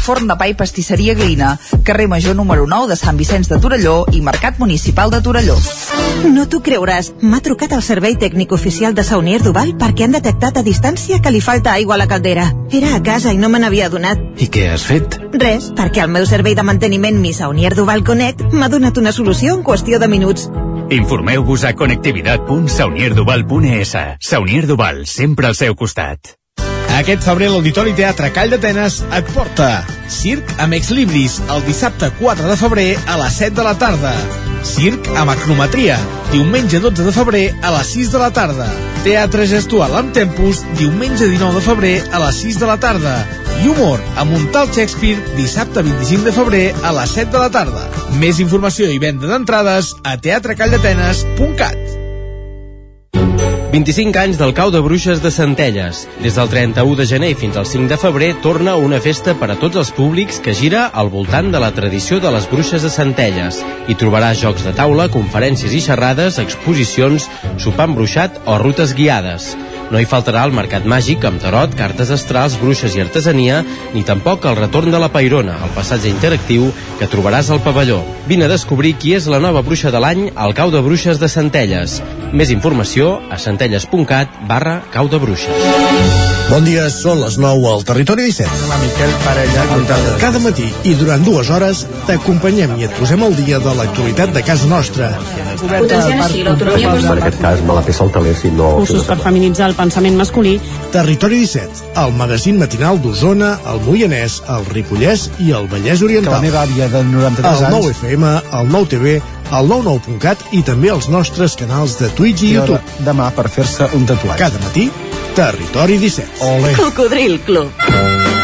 Forn de pa i pastisseria Glina, carrer Major número 9 de Sant Vicenç de Torelló i Mercat Municipal de Torelló. No t'ho creuràs. M'ha trucat el servei tècnic oficial de Saunier Duval perquè han detectat a distància que li falta aigua a la caldera. Era a casa i no me n'havia adonat. I què has fet? Res, perquè el meu servei de manteniment Mi Saunier Duval Connect m'ha donat una solució en qüestió de minuts. Informeu-vos a connectivitat.saunierduval.es. Saunier Duval, sempre al seu costat. Aquest febrer l'Auditori Teatre Call d'Atenes et porta Circ amb Ex Libris el dissabte 4 de febrer a les 7 de la tarda. Circ amb Acrometria, diumenge 12 de febrer a les 6 de la tarda. Teatre gestual amb Tempus, diumenge 19 de febrer a les 6 de la tarda. I humor amb un tal Shakespeare, dissabte 25 de febrer a les 7 de la tarda. Més informació i venda d'entrades a teatrecalldatenes.cat. 25 anys del cau de bruixes de Centelles. Des del 31 de gener fins al 5 de febrer torna una festa per a tots els públics que gira al voltant de la tradició de les bruixes de Centelles. Hi trobaràs jocs de taula, conferències i xerrades, exposicions, sopar embruixat o rutes guiades. No hi faltarà el mercat màgic amb tarot, cartes astrals, bruixes i artesania, ni tampoc el retorn de la Pairona, el passatge interactiu que trobaràs al pavelló. Vine a descobrir qui és la nova bruixa de l'any al cau de bruixes de Centelles. Més informació a centelles.cat barra cau de bruixes. Bon dia, són les 9 al Territori 17. La Miquel Parella, Cada matí i durant dues hores t'acompanyem i et posem al dia de l'actualitat de casa nostra. Potenciant així l'autonomia Per aquest cas me la peça el taler si no... Cursos per feminitzar el pensament masculí. Territori 17, el magazín matinal d'Osona, el Moianès, el Ripollès i el Vallès Oriental. Que la meva àvia de 93 el anys... 9 FM, el 9 TV al 99.cat i també als nostres canals de Twitch i YouTube. Demà per fer-se un tatuatge. Cada matí, Territori 17. Ole. Cocodril Club.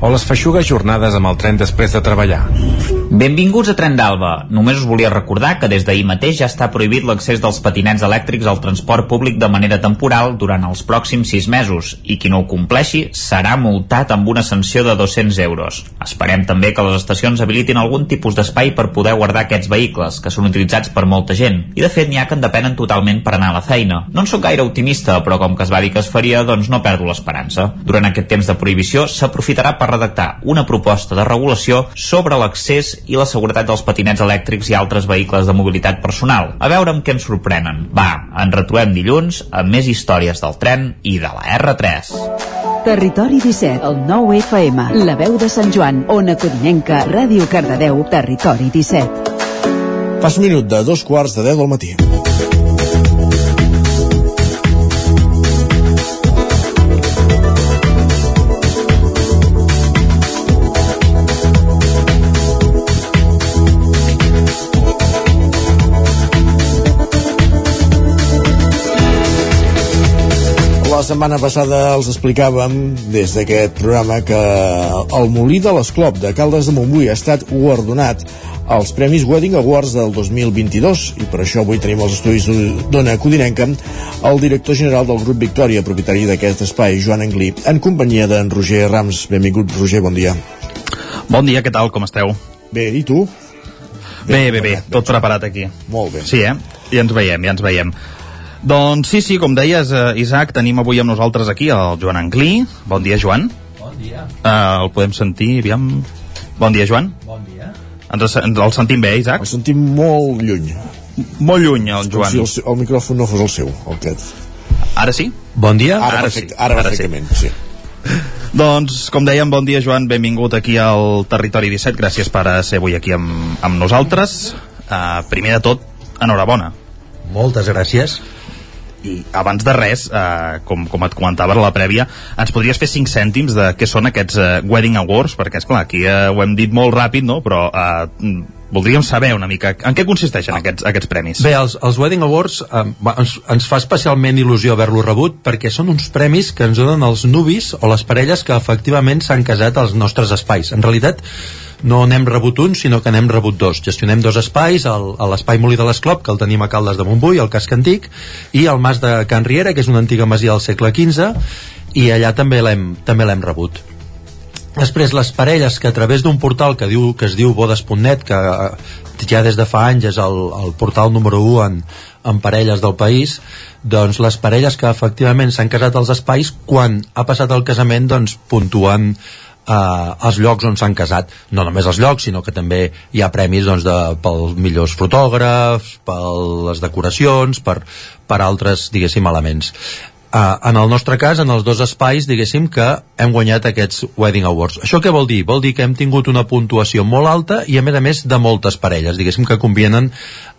o les feixugues jornades amb el tren després de treballar. Benvinguts a Tren d'Alba. Només us volia recordar que des d'ahir mateix ja està prohibit l'accés dels patinets elèctrics al transport públic de manera temporal durant els pròxims sis mesos i qui no ho compleixi serà multat amb una sanció de 200 euros. Esperem també que les estacions habilitin algun tipus d'espai per poder guardar aquests vehicles, que són utilitzats per molta gent. I de fet n'hi ha que en depenen totalment per anar a la feina. No en sóc gaire optimista, però com que es va dir que es faria, doncs no perdo l'esperança. Durant aquest temps de prohibició s'aprofitarà per redactar una proposta de regulació sobre l'accés i la seguretat dels patinets elèctrics i altres vehicles de mobilitat personal. A veure amb què ens sorprenen. Va, ens retrobem dilluns amb més històries del tren i de la R3. Territori 17, el 9 FM, la veu de Sant Joan, Ona Codinenca, Ràdio Cardedeu, Territori 17. Pas un minut de dos quarts de deu del matí. Setmana passada els explicàvem des d'aquest programa que el Molí de l'Esclop de Caldes de Montbui ha estat guardonat als Premis Wedding Awards del 2022 i per això avui tenim els estudis d'Ona Codinenca el director general del grup Victòria, propietari d'aquest espai, Joan Anglí, en companyia d'en Roger Rams. Benvingut, Roger, bon dia. Bon dia, què tal, com esteu? Bé, i tu? Bé, bé, bé, tot preparat aquí. Molt bé. Sí, eh? Ja ens veiem, ja ens veiem. Doncs sí, sí, com deies, eh, Isaac, tenim avui amb nosaltres aquí el Joan Anglí. Bon dia, Joan. Bon dia. Uh, el podem sentir, aviam... Bon dia, Joan. Bon dia. Ens, ens el sentim bé, Isaac? El sentim molt lluny. Molt lluny, el Com Joan. si el, el micròfon no fos el seu, el aquest. Ara sí? Bon dia. Ara, Ara perfecte, sí, ara, ara sí. perfectament, sí. Doncs, com dèiem, bon dia, Joan, benvingut aquí al Territori 17. Gràcies per eh, ser avui aquí amb, amb nosaltres. Uh, primer de tot, enhorabona. Moltes gràcies. I abans de res, eh, com, com et comentava a la prèvia, ens podries fer 5 cèntims de què són aquests eh, Wedding Awards? Perquè, és clar aquí eh, ho hem dit molt ràpid, no? Però eh, mm, voldríem saber una mica en què consisteixen aquests, aquests premis. Bé, els, els Wedding Awards eh, ens, ens fa especialment il·lusió haver-los rebut perquè són uns premis que ens donen els nuvis o les parelles que efectivament s'han casat als nostres espais. En realitat, no n'hem rebut un, sinó que n'hem rebut dos. Gestionem dos espais, l'espai Molí de l'Esclop, que el tenim a Caldes de Montbui, al casc antic, i el mas de Can Riera, que és una antiga masia del segle XV, i allà també l'hem també l'hem rebut. Després, les parelles que a través d'un portal que, diu, que es diu bodes.net, que eh, ja des de fa anys és el, el portal número 1 en, en parelles del país, doncs les parelles que efectivament s'han casat als espais, quan ha passat el casament, doncs puntuen eh, els llocs on s'han casat. No només els llocs, sinó que també hi ha premis doncs, de, pels millors fotògrafs, per les decoracions, per, per altres, diguéssim, elements. Uh, en el nostre cas, en els dos espais, diguéssim que hem guanyat aquests Wedding Awards. Això què vol dir? Vol dir que hem tingut una puntuació molt alta i, a més a més, de moltes parelles, diguéssim que combinen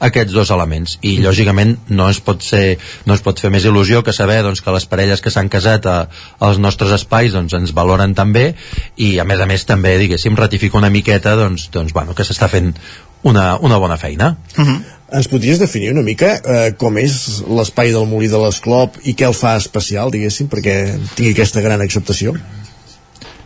aquests dos elements. I, lògicament, no es pot, ser, no es pot fer més il·lusió que saber doncs, que les parelles que s'han casat a, als nostres espais doncs, ens valoren també i, a més a més, també, diguéssim, ratifica una miqueta doncs, doncs, bueno, que s'està fent una, una bona feina. Uh -huh. Ens podries definir una mica eh, com és l'espai del Molí de l'Esclop i què el fa especial, diguéssim, perquè tingui aquesta gran acceptació?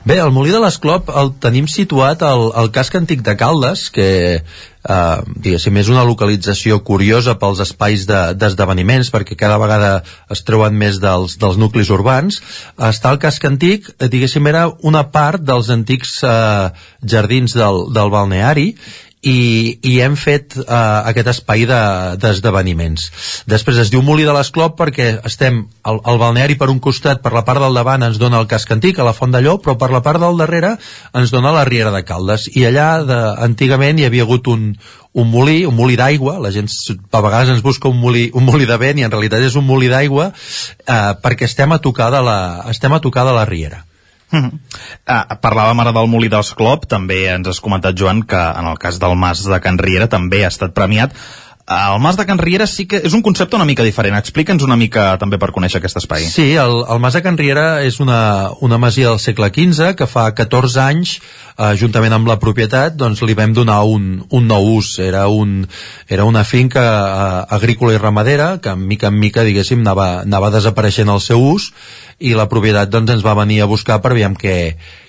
Bé, el Molí de l'Esclop el tenim situat al, al casc antic de Caldes, que eh, diguéssim, és una localització curiosa pels espais d'esdeveniments, de, perquè cada vegada es treuen més dels, dels nuclis urbans. Està el casc antic, eh, diguéssim, era una part dels antics eh, jardins del, del balneari, i, i hem fet eh, aquest espai d'esdeveniments. De, Després es diu Molí de l'Esclop perquè estem al, al balneari per un costat, per la part del davant ens dona el casc antic, a la Font d'Allò, però per la part del darrere ens dona la Riera de Caldes. I allà de, antigament hi havia hagut un, un molí, un molí d'aigua, la gent a vegades ens busca un molí, un molí de vent i en realitat és un molí d'aigua eh, perquè estem a tocar de la, estem a tocar de la Riera. Mm -hmm. uh, parlàvem ara del Molí d'Esclop, també ens has comentat, Joan, que en el cas del Mas de Can Riera també ha estat premiat. El Mas de Can Riera sí que és un concepte una mica diferent. Explica'ns una mica també per conèixer aquest espai. Sí, el, el Mas de Can Riera és una, una masia del segle XV que fa 14 anys, eh, juntament amb la propietat, doncs li vam donar un, un nou ús. Era, un, era una finca eh, agrícola i ramadera que, mica en mica, diguéssim, anava, anava desapareixent el seu ús i la propietat doncs, ens va venir a buscar per veure què,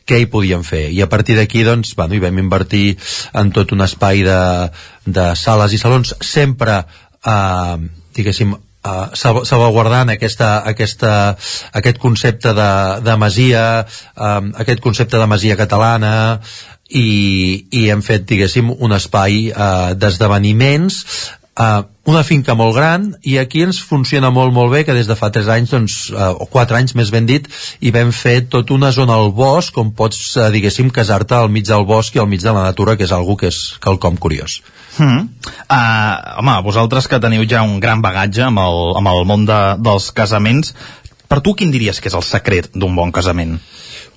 què hi podíem fer. I a partir d'aquí doncs, bueno, hi vam invertir en tot un espai de, de sales i salons, sempre eh, diguéssim, uh, salvaguardant aquesta, aquesta, aquest concepte de, de masia, um, aquest concepte de masia catalana, i, i hem fet, diguéssim, un espai uh, d'esdeveniments uh, una finca molt gran i aquí ens funciona molt molt bé que des de fa 3 anys doncs, uh, o 4 anys més ben dit i vam fer tot una zona al bosc on pots uh, diguéssim casar-te al mig del bosc i al mig de la natura que és algo que és quelcom curiós Hmm. Uh, home, vosaltres que teniu ja un gran bagatge amb el, amb el món de, dels casaments, per tu quin diries que és el secret d'un bon casament?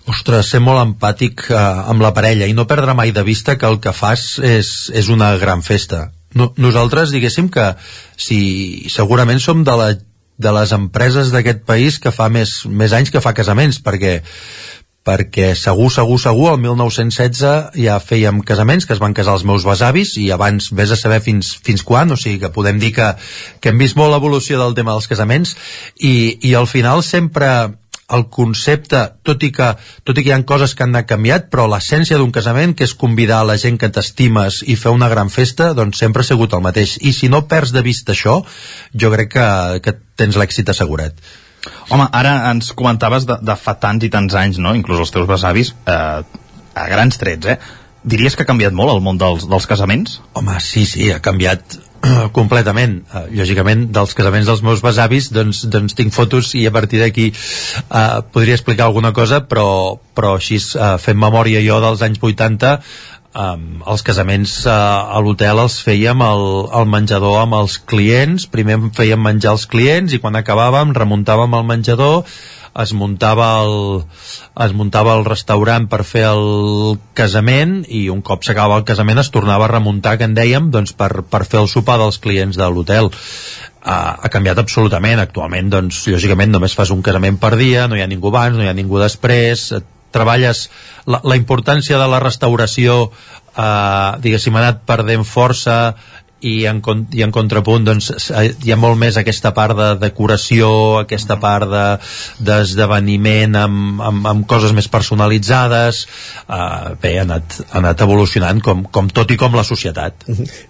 Ostres, ser molt empàtic uh, amb la parella i no perdre mai de vista que el que fas és, és una gran festa no, nosaltres diguéssim que si segurament som de, la, de les empreses d'aquest país que fa més, més anys que fa casaments perquè perquè segur, segur, segur, el 1916 ja fèiem casaments, que es van casar els meus besavis, i abans vés a saber fins, fins quan, o sigui que podem dir que, que hem vist molt l'evolució del tema dels casaments, i, i al final sempre el concepte, tot i que, tot i que hi ha coses que han anat canviat, però l'essència d'un casament, que és convidar la gent que t'estimes i fer una gran festa, doncs sempre ha sigut el mateix. I si no perds de vista això, jo crec que, que tens l'èxit assegurat. Home, ara ens comentaves de, de fa tants i tants anys, no? inclús els teus besavis, eh, a grans trets, eh? Diries que ha canviat molt el món dels, dels casaments? Home, sí, sí, ha canviat completament. Uh, lògicament, dels casaments dels meus besavis, doncs, doncs tinc fotos i a partir d'aquí uh, podria explicar alguna cosa, però, però així, uh, fent memòria jo dels anys 80, um, els casaments uh, a l'hotel els fèiem al, al menjador amb els clients, primer fèiem menjar els clients i quan acabàvem remuntàvem al menjador es muntava el, es muntava el restaurant per fer el casament i un cop s'acabava el casament es tornava a remuntar, que en dèiem, doncs, per, per fer el sopar dels clients de l'hotel. Uh, ha canviat absolutament. Actualment, doncs, lògicament, només fas un casament per dia, no hi ha ningú abans, no hi ha ningú després, treballes la, la importància de la restauració eh, diguéssim ha anat perdent força i en, i en contrapunt doncs, hi ha molt més aquesta part de decoració, aquesta part d'esdeveniment de, amb, amb, amb coses més personalitzades. Uh, bé, ha anat, ha anat evolucionant com, com tot i com la societat.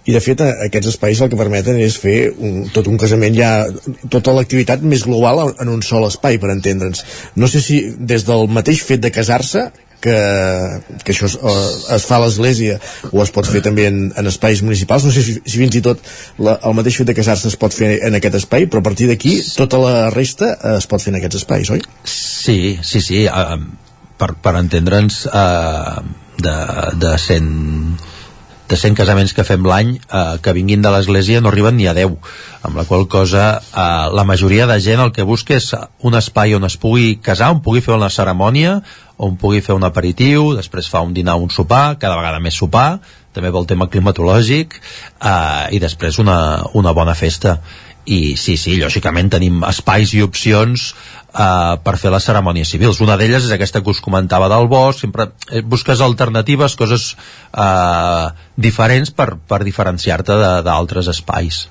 I de fet aquests espais el que permeten és fer un, tot un casament ja tota l'activitat més global en un sol espai per entendre'ns. No sé si des del mateix fet de casar-se que, que això es, uh, es fa a l'església. O es pot fer també en, en espais municipals. No sé si, si fins i tot la, el mateix fet de casar-se es pot fer en aquest espai però a partir d'aquí tota la resta uh, es pot fer en aquests espais, oi? Sí, sí, sí. Uh, per, per entendre'ns uh, de, de 100 de 100 casaments que fem l'any eh, que vinguin de l'església no arriben ni a 10 amb la qual cosa eh, la majoria de gent el que busca és un espai on es pugui casar, on pugui fer una cerimònia on pugui fer un aperitiu, després fa un dinar un sopar, cada vegada més sopar, també pel tema climatològic, eh, i després una, una bona festa. I sí, sí, lògicament tenim espais i opcions eh, per fer les cerimònies civils. Una d'elles és aquesta que us comentava del bosc, sempre eh, busques alternatives, coses eh, diferents per, per diferenciar-te d'altres espais.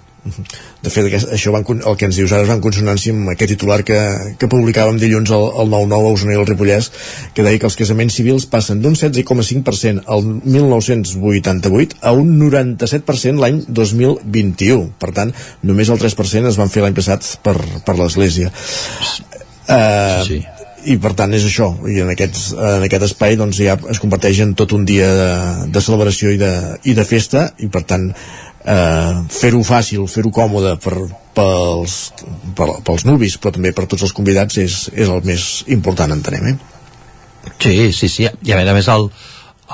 De fet, això van, el que ens dius ara va en consonància amb aquest titular que, que publicàvem dilluns al, al 9-9 a Osona i al Ripollès, que deia que els casaments civils passen d'un 16,5% al 1988 a un 97% l'any 2021. Per tant, només el 3% es van fer l'any passat per, per l'Església. Uh, sí, sí. i per tant és això i en, aquests, en aquest espai doncs ja es converteix en tot un dia de, de celebració i de, i de festa i per tant eh, fer-ho fàcil, fer-ho còmode per, pels, per, pels nuvis però també per tots els convidats és, és el més important entenem eh? Sí, sí, sí. I a més a més el,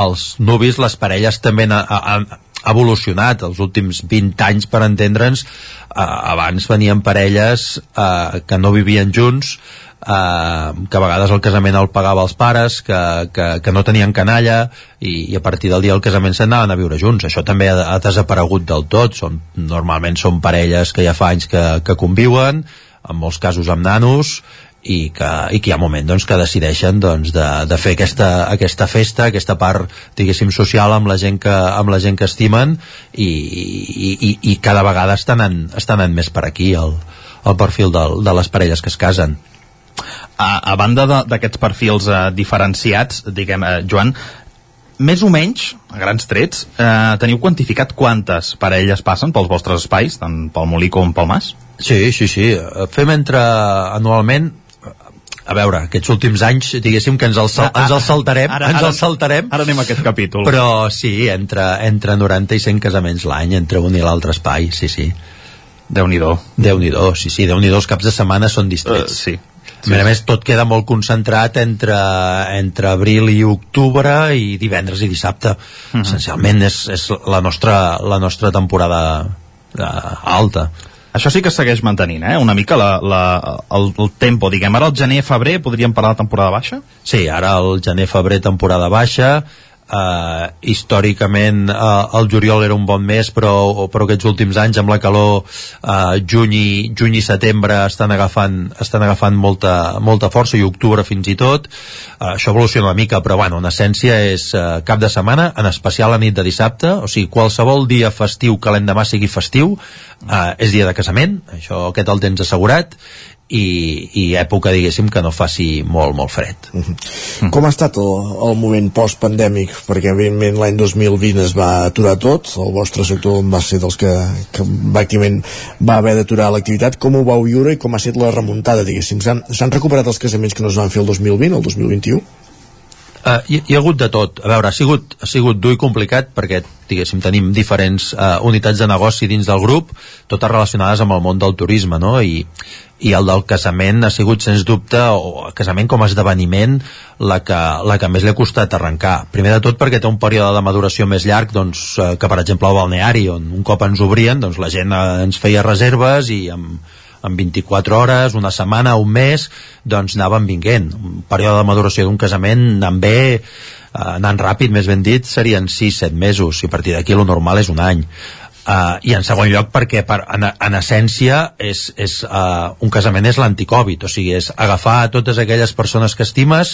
els nuvis, les parelles també han, han evolucionat els últims 20 anys per entendre'ns. Eh, abans venien parelles eh, que no vivien junts eh, que a vegades el casament el pagava els pares, que, que, que no tenien canalla i, i a partir del dia del casament s'anaven a viure junts. Això també ha, ha desaparegut del tot. Són, normalment són parelles que ja fa anys que, que conviuen, en molts casos amb nanos, i que, i que hi ha moment doncs, que decideixen doncs, de, de fer aquesta, aquesta festa, aquesta part diguéssim social amb la gent que, amb la gent que estimen i, i, i, i cada vegada estan en, estan en més per aquí el, el perfil del, de les parelles que es casen a, a banda d'aquests perfils eh, diferenciats, diguem, eh, Joan, més o menys, a grans trets, eh, teniu quantificat quantes parelles passen pels vostres espais, tant pel Molí com pel Mas? Sí, sí, sí. Fem entre anualment a veure, aquests últims anys, diguéssim que ens els, sal, ens els saltarem, ara, ens ara, els saltarem. Ara anem a aquest capítol. Però sí, entre, entre 90 i 100 casaments l'any, entre un i l'altre espai, sí, sí. Déu-n'hi-do. Déu-n'hi-do, sí, sí, Déu-n'hi-do, els caps de setmana són distrets. Uh, sí, Sí. A més, tot queda molt concentrat entre, entre abril i octubre i divendres i dissabte. Uh Mhm. -huh. Essencialment és, és la, nostra, la nostra temporada uh, alta. Això sí que segueix mantenint, eh? Una mica la, la, el, el tempo, diguem. Ara el gener-febrer podríem parlar de temporada baixa? Sí, ara el gener-febrer temporada baixa, Uh, històricament uh, el juliol era un bon mes però, però aquests últims anys amb la calor uh, juny, i, juny i setembre estan agafant, estan agafant molta, molta força i octubre fins i tot. Uh, això evoluciona una mica però bueno, en essència és uh, cap de setmana en especial la nit de dissabte o sigui, qualsevol dia festiu que l'endemà sigui festiu uh, és dia de casament això aquest el tens assegurat i, i època, diguéssim, que no faci molt, molt fred. -huh. Com ha estat el, el moment post-pandèmic? Perquè, evidentment, l'any 2020 es va aturar tot, el vostre sector va ser dels que, que pràcticament va haver d'aturar l'activitat. Com ho vau viure i com ha estat la remuntada, diguéssim? S'han recuperat els casaments que no es van fer el 2020, el 2021? Uh, hi, hi ha hagut de tot. A veure, ha sigut, ha sigut dur i complicat perquè, diguéssim, tenim diferents uh, unitats de negoci dins del grup, totes relacionades amb el món del turisme, no? I, i el del casament ha sigut, sens dubte, o el casament com a esdeveniment, la que, la que més li ha costat arrencar. Primer de tot perquè té un període de maduració més llarg doncs, uh, que, per exemple, el balneari, on un cop ens obrien, doncs la gent ens feia reserves i amb en 24 hores, una setmana, un mes, doncs anaven vinguent. Un període de maduració d'un casament anant bé, eh, anant ràpid, més ben dit, serien 6-7 mesos, i a partir d'aquí lo normal és un any. Uh, i en segon lloc perquè per, en, en essència és, és, uh, un casament és l'anticovid o sigui, és agafar totes aquelles persones que estimes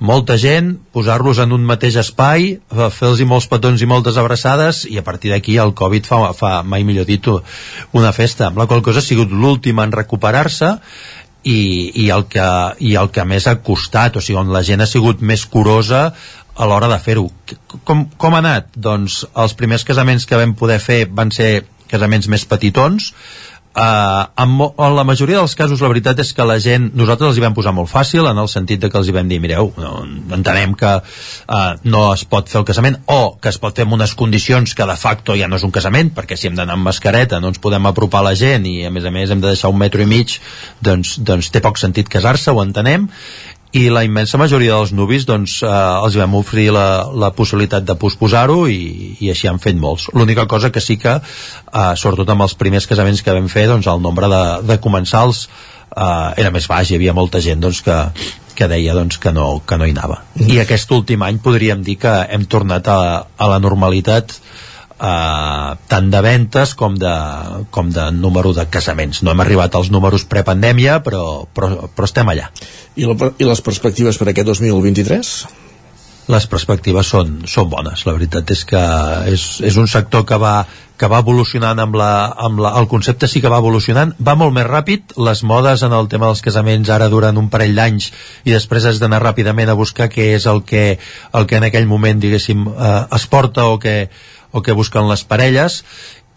molta gent, posar-los en un mateix espai fer-los molts petons i moltes abraçades i a partir d'aquí el Covid fa, fa mai millor dit una festa amb la qual cosa ha sigut l'última en recuperar-se i, i, el que, i el que més ha costat, o sigui, on la gent ha sigut més curosa a l'hora de fer-ho. Com, com ha anat? Doncs els primers casaments que vam poder fer van ser casaments més petitons, Uh, en, en la majoria dels casos la veritat és que la gent, nosaltres els hi vam posar molt fàcil en el sentit de que els hi vam dir mireu, no, entenem que uh, no es pot fer el casament o que es pot fer amb unes condicions que de facto ja no és un casament perquè si hem d'anar amb mascareta no ens podem apropar a la gent i a més a més hem de deixar un metro i mig doncs, doncs té poc sentit casar-se, ho entenem i la immensa majoria dels nuvis doncs, eh, els vam oferir la, la possibilitat de posposar-ho i, i així han fet molts. L'única cosa que sí que, eh, sobretot amb els primers casaments que vam fer, doncs, el nombre de, de comensals eh, era més baix, hi havia molta gent doncs, que, que deia doncs, que, no, que no hi anava. I aquest últim any podríem dir que hem tornat a, a la normalitat Uh, tant de ventes com de, com de número de casaments. No hem arribat als números prepandèmia, però, però, però estem allà. I, la, I les perspectives per aquest 2023? les perspectives són, són bones. La veritat és que és, és un sector que va, que va evolucionant amb, la, amb la, el concepte sí que va evolucionant, va molt més ràpid, les modes en el tema dels casaments ara duren un parell d'anys i després has d'anar ràpidament a buscar què és el que, el que en aquell moment diguéssim eh, es porta o que, o que busquen les parelles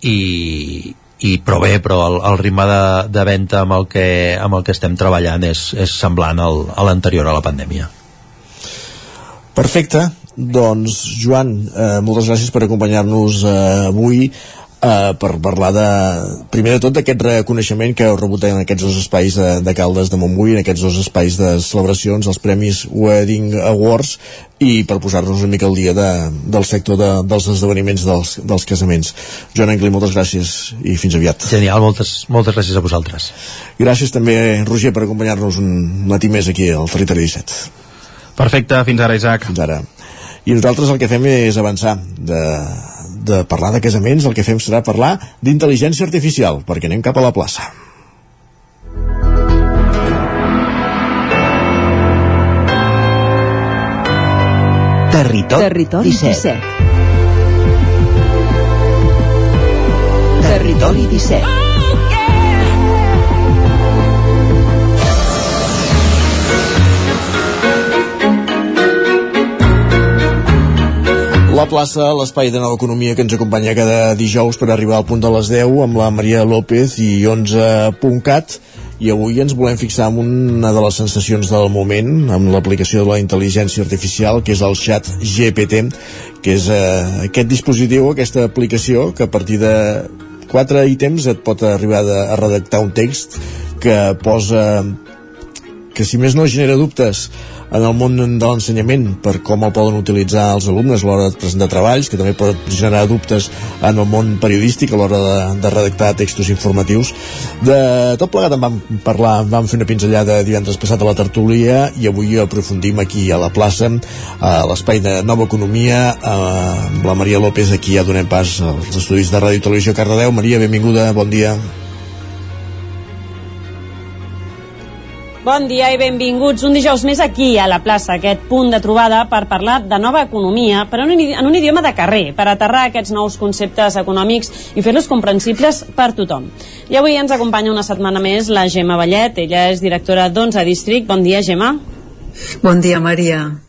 i, i però bé, però el, el ritme de, de venda amb el, que, amb el que estem treballant és, és semblant al, a l'anterior a la pandèmia. Perfecte, doncs Joan, eh, moltes gràcies per acompanyar-nos eh, avui eh, per parlar de, primer de tot d'aquest reconeixement que heu rebut en aquests dos espais de, de Caldes de Montbui, en aquests dos espais de celebracions, els Premis Wedding Awards i per posar-nos una mica al dia de, del sector de, dels esdeveniments dels, dels casaments. Joan Angli, moltes gràcies i fins aviat. Genial, moltes, moltes gràcies a vosaltres. Gràcies també, Roger, per acompanyar-nos un matí més aquí al Territori 17. Perfecte, fins ara, Isaac. Fins ara. I nosaltres el que fem és avançar de, de parlar de casaments, el que fem serà parlar d'intel·ligència artificial, perquè anem cap a la plaça. Territori, Territori 17. 17. Territori 17. La plaça, l'espai de nova economia que ens acompanya cada dijous per arribar al punt de les 10 amb la Maria López i 11.cat i avui ens volem fixar en una de les sensacions del moment amb l'aplicació de la intel·ligència artificial que és el xat GPT que és eh, aquest dispositiu, aquesta aplicació que a partir de quatre ítems et pot arribar de, a redactar un text que posa que si més no genera dubtes en el món de l'ensenyament per com el poden utilitzar els alumnes a l'hora de presentar treballs, que també pot generar dubtes en el món periodístic a l'hora de, de redactar textos informatius. De tot plegat en vam parlar, vam fer una pinzellada divendres passat a la tertúlia i avui aprofundim aquí a la plaça, a l'espai de Nova Economia, amb la Maria López, aquí ja donem pas als estudis de Ràdio i Televisió Cardedeu. Maria, benvinguda, bon dia. Bon dia i benvinguts un dijous més aquí a la plaça, aquest punt de trobada per parlar de nova economia, però en un, idioma de carrer, per aterrar aquests nous conceptes econòmics i fer-los comprensibles per tothom. I avui ens acompanya una setmana més la Gemma Vallet, ella és directora d'11 District. Bon dia, Gemma. Bon dia, Maria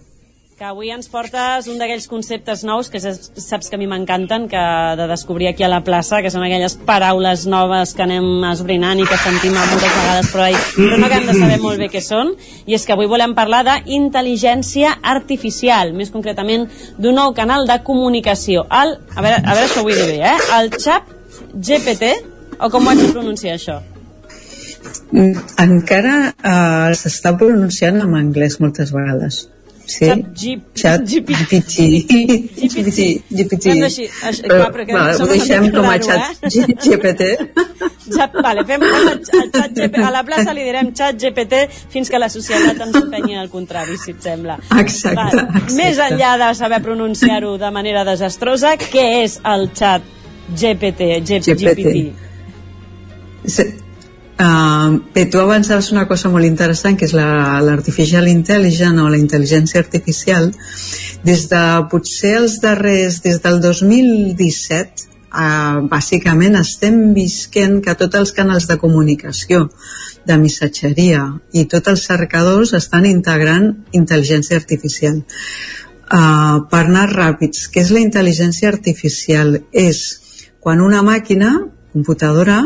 que avui ens portes un d'aquells conceptes nous que saps que a mi m'encanten, que de descobrir aquí a la plaça, que són aquelles paraules noves que anem esbrinant i que sentim moltes vegades però, però no acabem de saber molt bé què són, i és que avui volem parlar d'intel·ligència artificial, més concretament d'un nou canal de comunicació, el, a veure, a veure si ho vull dir bé, eh? el xap GPT, o com ho haig de pronunciar això? Encara eh, s'està pronunciant en anglès moltes vegades Sí. Chat GPT. GPT. GPT. Així, així, clar, perquè vale, ho deixem com a xat eh? GPT. Xat, vale, fem el, el xat GPT. A la plaça li direm xat GPT fins que la societat ens empenyi al contrari, si et sembla. Exacte, vale. exacte. Més enllà de saber pronunciar-ho de manera desastrosa, què és el xat GPT? GPT. GPT. Bé, tu avançaves una cosa molt interessant que és l'artificial la, intelligent o la intel·ligència artificial des de potser els darrers des del 2017 uh, bàsicament estem visquent que tots els canals de comunicació de missatgeria i tots els cercadors estan integrant intel·ligència artificial uh, per anar ràpids què és la intel·ligència artificial? és quan una màquina computadora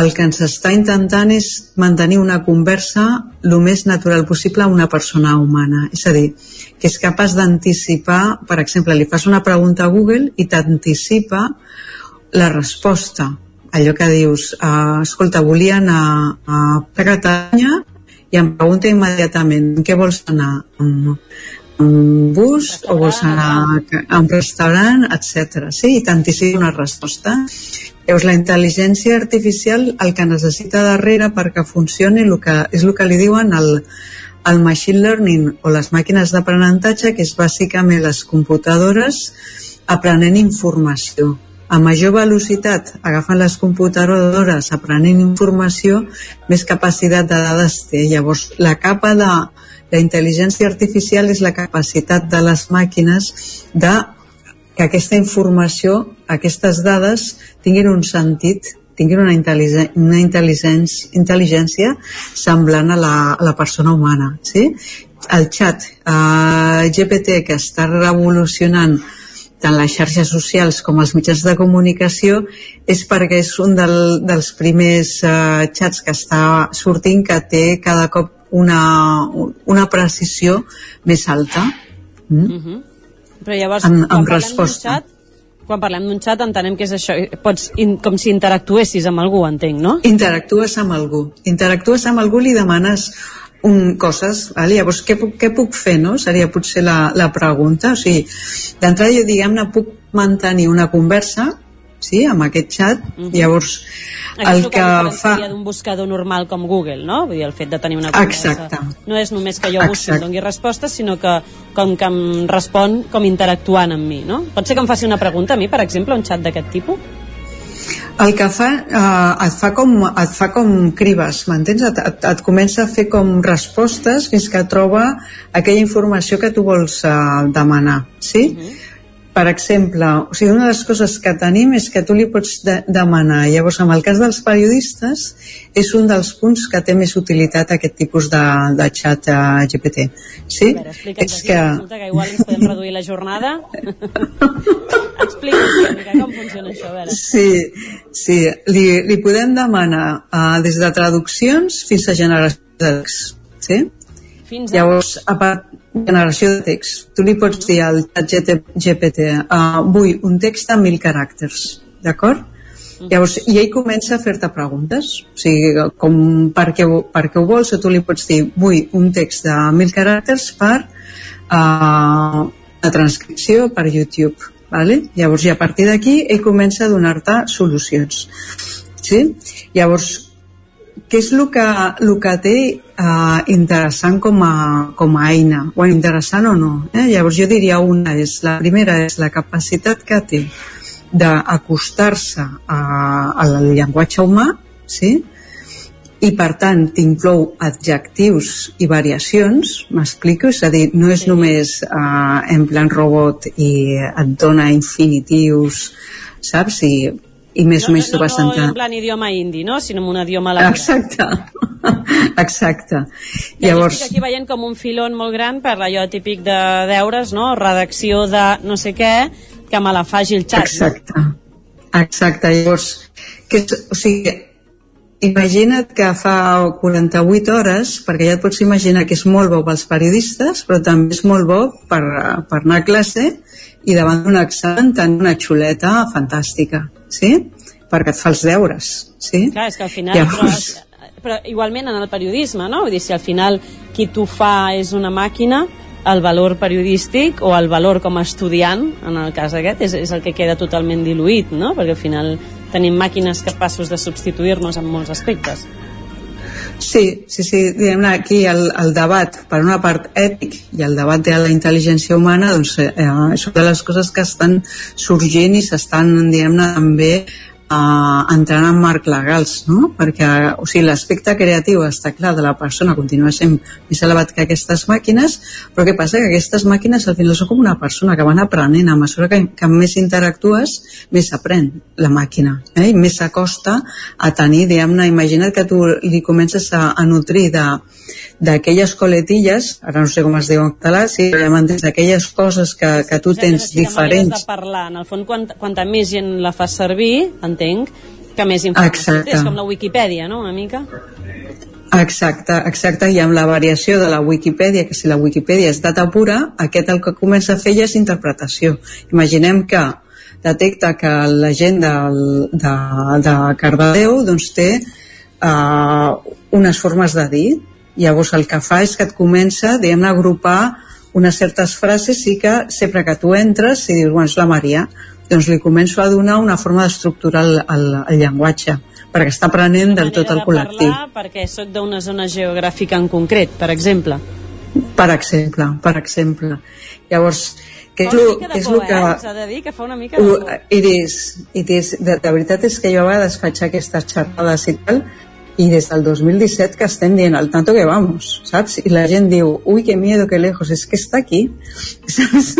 el que ens està intentant és mantenir una conversa el més natural possible a una persona humana. És a dir, que és capaç d'anticipar, per exemple, li fas una pregunta a Google i t'anticipa la resposta. Allò que dius, uh, escolta, volia anar a, Catalunya i em pregunta immediatament què vols anar? Un bus o vols anar a un restaurant, etc. Sí, i t'anticipa una resposta Veus, la intel·ligència artificial el que necessita darrere perquè funcioni el que, és el que li diuen el, el machine learning o les màquines d'aprenentatge, que és bàsicament les computadores aprenent informació. A major velocitat agafen les computadores aprenent informació, més capacitat de dades té. Llavors, la capa de La intel·ligència artificial és la capacitat de les màquines de que aquesta informació, aquestes dades, tinguin un sentit, tinguin una, intel·ligència, una intel·ligència, intel·ligència semblant a la, a la persona humana. Sí? El xat eh, GPT que està revolucionant tant les xarxes socials com els mitjans de comunicació és perquè és un del, dels primers uh, xats que està sortint que té cada cop una, una precisió més alta. Mm? Mm -hmm. Però llavors, amb, quan amb parlem xat, quan parlem d'un xat entenem que és això, pots, in, com si interactuessis amb algú, entenc, no? Interactues amb algú. Interactues amb algú, li demanes un, coses, vale? llavors què puc, què puc fer, no? Seria potser la, la pregunta, o sigui, d'entrada jo diguem-ne puc mantenir una conversa sí, amb aquest xat, mm -hmm. llavors Això el és que fa... d'un buscador normal com Google, no? Vull dir, el fet de tenir una conversa. Exacte. No és només que jo busqui i em Exacte. doni respostes, sinó que com que em respon com interactuant amb mi, no? Pot ser que em faci una pregunta a mi, per exemple, un xat d'aquest tipus? El que fa, eh, et fa com, et fa com cribes, m'entens? Et, et, et comença a fer com respostes fins que troba aquella informació que tu vols eh, demanar, sí? Per exemple, o sigui, una de les coses que tenim és que tu li pots de demanar. Llavors, en el cas dels periodistes, és un dels punts que té més utilitat aquest tipus de, de xat uh, GPT. Sí? A veure, explica'ns és que... resulta que igual ens podem reduir la jornada. Explica'ns com funciona això, a veure. Sí, sí. Li, li podem demanar uh, des de traduccions fins a generació de text. Sí? Fins a... Llavors, a part generació de text, tu li pots dir al GPT uh, vull un text de mil caràcters, d'acord? Llavors, i ell comença a fer-te preguntes, o sigui, com per què, per què ho vols, o tu li pots dir, vull un text de mil caràcters per uh, la transcripció per YouTube, vale? Llavors, i a partir d'aquí, ell comença a donar-te solucions. Sí? Llavors, què és el que, el que té eh, interessant com a, com a eina? Bueno, interessant o no? Eh? Llavors jo diria una, és, la primera és la capacitat que té d'acostar-se a, al llenguatge humà, sí? i per tant t'inclou adjectius i variacions, m'explico? És a dir, no és només eh, en plan robot i et dona infinitius, saps? I, i més o menys no, tu vas no, entrar... en plan idioma indi, no? Sinó en un idioma laboral. Exacte. Exacte. Ja Llavors, estic aquí veient com un filon molt gran per allò típic de deures, no? Redacció de no sé què, que me la faci el xat. exacte. Exacte. Llavors, que o sigui, imagina't que fa 48 hores, perquè ja et pots imaginar que és molt bo pels periodistes, però també és molt bo per, per anar a classe i davant d'un examen tenir una xuleta fantàstica, sí? Perquè et fa els deures, sí? Clar, és que al final... Llavors, Però, però igualment en el periodisme, no? Vull dir, si al final qui t'ho fa és una màquina, el valor periodístic o el valor com a estudiant, en el cas aquest, és, és el que queda totalment diluït, no? Perquè al final tenim màquines capaços de substituir-nos en molts aspectes. Sí, sí, sí, diguem aquí el, el debat, per una part ètic i el debat de la intel·ligència humana, doncs eh, una de les coses que estan sorgint i s'estan, diguem-ne, també eh, entrant en marc legals, no? Perquè, o sigui, l'aspecte creatiu està clar de la persona continua sent més elevat que aquestes màquines, però què passa? Que aquestes màquines al final són com una persona que van aprenent, a mesura que, que més interactues, més aprèn la màquina, eh? i més s'acosta a tenir, diguem-ne, imagina't que tu li comences a, a nutrir de d'aquelles coletilles, ara no sé com es diu en català, sí, d'aquelles coses que, que tu tens de diferents. de parlar. En el fons, quant, quanta més gent la fa servir, entenc, que més informació. És com la Wikipedia, no?, una mica. Exacte, exacte, i amb la variació de la Wikipedia, que si la Wikipedia és data pura, aquest el que comença a fer ja és interpretació. Imaginem que detecta que la gent del, de, de Cardedeu doncs, té uh, unes formes de dir, llavors el que fa és que et comença diguem a agrupar unes certes frases i que sempre que tu entres i dius, bueno, és la Maria, doncs li començo a donar una forma d'estructurar el, el, el llenguatge perquè està aprenent del tot el de col·lectiu. perquè sóc d'una zona geogràfica en concret, per exemple. Per exemple, per exemple. Llavors, què és lo, és por, lo que... eh? S'ha de dir que fa una mica de por. it is, it is. De, de veritat és que jo a vegades faig aquestes xerrades i tal i des del 2017 que estem dient al tanto que vamos, saps? I la gent diu, ui, que miedo, que lejos, és que està aquí, saps?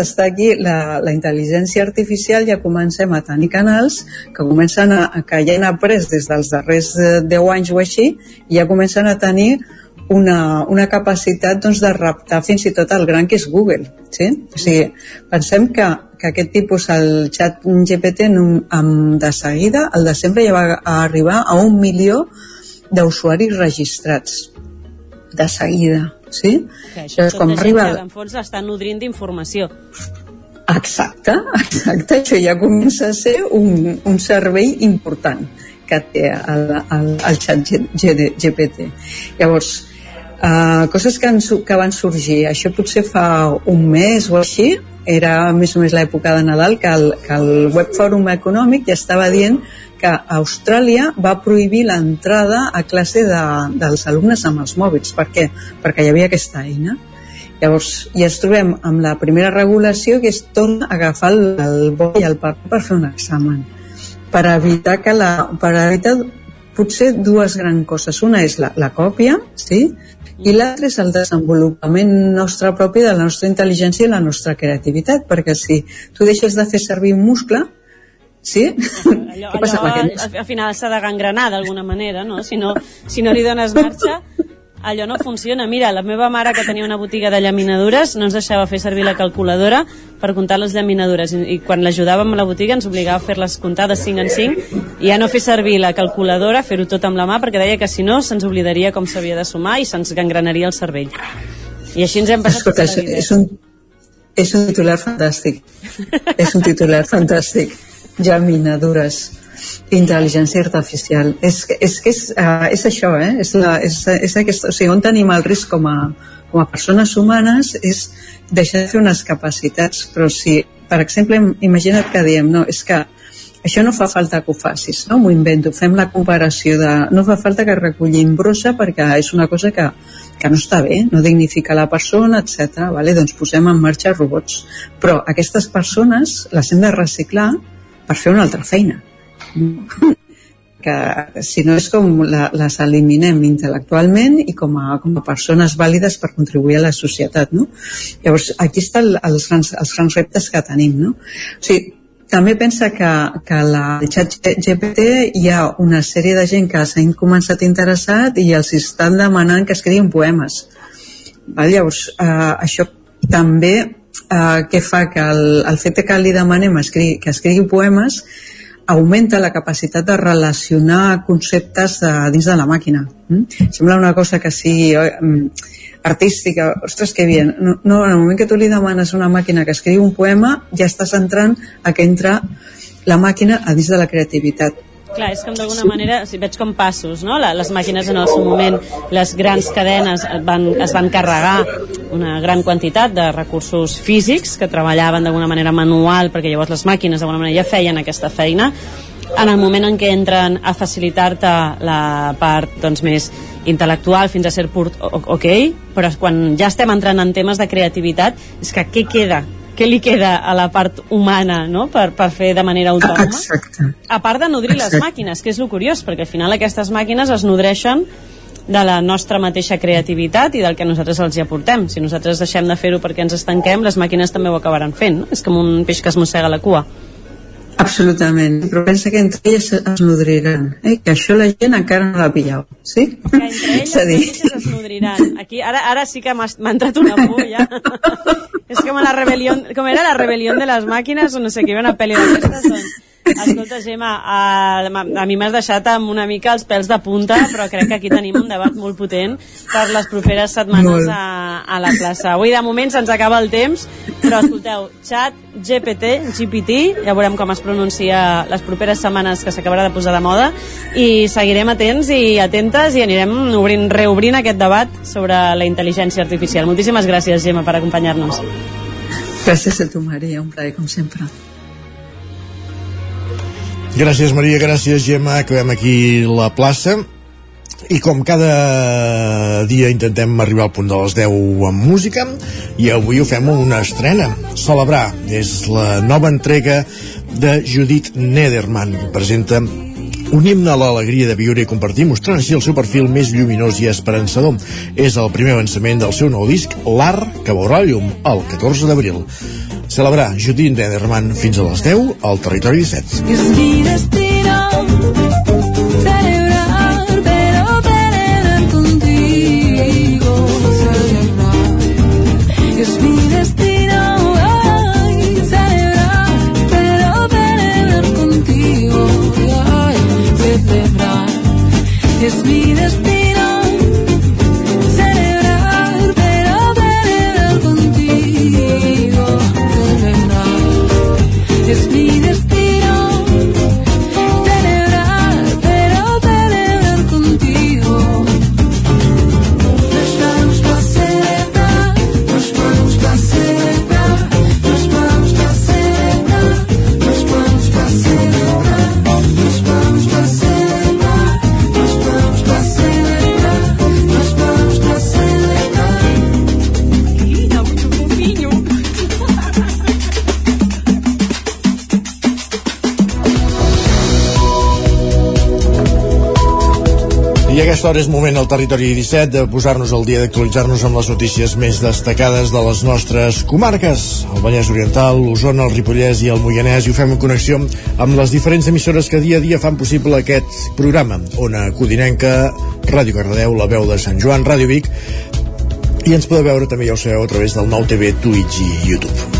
Està aquí, la, la intel·ligència artificial ja comencem a tenir canals que comencen a, que ja han après des dels darrers 10 eh, anys o així, i ja comencen a tenir una, una capacitat doncs, de raptar fins i tot el gran que és Google. Sí? O sigui, pensem que, que aquest tipus, el xat GPT, amb, de seguida, el de sempre ja va arribar a un milió d'usuaris registrats. De seguida, sí? Que això és com arriba... Que en fons està nodrint d'informació. Exacte, exacte. Això ja comença a ser un, un servei important que té el, el, el xat GPT. Llavors, Uh, coses que, han, que van sorgir, això potser fa un mes o així, era més o més l'època de Nadal, que el, que el Web Fòrum Econòmic ja estava dient que Austràlia va prohibir l'entrada a classe de, dels alumnes amb els mòbils. Per què? Perquè hi havia aquesta eina. Llavors, ja ens trobem amb la primera regulació que és tornar a agafar el, el bol i el paper per fer un examen per evitar que la, per evitar potser dues grans coses. Una és la, la còpia, sí? I l'altre és el desenvolupament nostre propi de la nostra intel·ligència i la nostra creativitat, perquè si tu deixes de fer servir un muscle, Sí? Allò, Què passa allò, amb aquest? Al final s'ha de gangrenar d'alguna manera, no? Si, no? si no li dones marxa, allò no funciona. Mira, la meva mare, que tenia una botiga de llaminadures, no ens deixava fer servir la calculadora per comptar les llaminadures. I, i quan l'ajudàvem a la botiga ens obligava a fer-les comptar de 5 en 5 i ja no fer servir la calculadora, fer-ho tot amb la mà, perquè deia que si no se'ns oblidaria com s'havia de sumar i se'ns gangranaria el cervell. I així ens hem passat Escolta, tota la vida. És un, és un titular fantàstic. és un titular fantàstic. Llaminadures intel·ligència artificial. És, és que és, uh, és això, eh? És, la, és, és aquest, o sigui, on tenim el risc com a, com a persones humanes és deixar de fer unes capacitats, però si, per exemple, imagina't que diem, no, és que això no fa falta que ho facis, no? M'ho invento, fem la comparació de... No fa falta que recollim brossa perquè és una cosa que, que no està bé, no dignifica la persona, etc. Vale? Doncs posem en marxa robots. Però aquestes persones les hem de reciclar per fer una altra feina que si no és com la, les eliminem intel·lectualment i com a, com a persones vàlides per contribuir a la societat no? llavors aquí estan els grans, els grans reptes que tenim no? o sigui, també pensa que, que la, xat GPT hi ha una sèrie de gent que s'ha començat interessat i els estan demanant que escriguin poemes Val? llavors eh, això també eh, que fa que el, el fet que li demanem escri, que escrigui poemes augmenta la capacitat de relacionar conceptes de, dins de la màquina. Mm? Sembla una cosa que sigui mm, artística, ostres, que bien. No, no, en el moment que tu li demanes a una màquina que escriu un poema, ja estàs entrant a que entra la màquina a dins de la creativitat. Clar, és com d'alguna manera, si veig com passos, no? les màquines en el seu moment, les grans cadenes van, es van carregar una gran quantitat de recursos físics que treballaven d'alguna manera manual, perquè llavors les màquines d'alguna manera ja feien aquesta feina. En el moment en què entren a facilitar-te la part doncs, més intel·lectual fins a ser pur ok, però quan ja estem entrant en temes de creativitat, és que què queda què li queda a la part humana no? per, per fer de manera autònoma? Exacte. A part de nodrir Exacte. les màquines, que és el curiós, perquè al final aquestes màquines es nodreixen de la nostra mateixa creativitat i del que nosaltres els hi aportem. Si nosaltres deixem de fer-ho perquè ens estanquem, les màquines també ho acabaran fent. No? És com un peix que es mossega la cua. Absolutament, però pensa que entre elles es nodriran, eh? que això la gent encara no l'ha pillat, sí? Que entre elles dir... es nodriran. Aquí, ara, ara sí que m'ha entrat una por, ja. És com la rebel·lió, com era la rebel·lió de les màquines o no sé què, una pel·li d'aquestes, doncs Escolta, Gemma, a, a mi m'has deixat amb una mica els pèls de punta, però crec que aquí tenim un debat molt potent per les properes setmanes a, a la plaça. Avui, de moment, se'ns acaba el temps, però escolteu, xat, GPT, GPT, ja veurem com es pronuncia les properes setmanes que s'acabarà de posar de moda, i seguirem atents i atentes i anirem obrint, reobrint aquest debat sobre la intel·ligència artificial. Moltíssimes gràcies, Gemma, per acompanyar-nos. Gràcies a tu, Maria, un plaer, com sempre. Gràcies, Maria, gràcies, Gemma. Acabem aquí la plaça. I com cada dia intentem arribar al punt de les 10 amb música, i avui ho fem una estrena. Celebrar és la nova entrega de Judith Nederman. Presenta un himne a l'alegria de viure i compartir, mostrant així el seu perfil més lluminós i esperançador. És el primer avançament del seu nou disc, L'Art, que veurà llum el 14 d'abril. Celebrar Judit Nederman fins a les 10 al Territori 17. Es aquesta hora és moment al territori 17 de posar-nos al dia d'actualitzar-nos amb les notícies més destacades de les nostres comarques, el Vallès Oriental, l'Osona, el Ripollès i el Moianès, i ho fem en connexió amb les diferents emissores que dia a dia fan possible aquest programa. Ona Codinenca, Ràdio Cardedeu, La Veu de Sant Joan, Ràdio Vic, i ens podeu veure també, ja ho sabeu, a través del nou TV, Twitch i YouTube.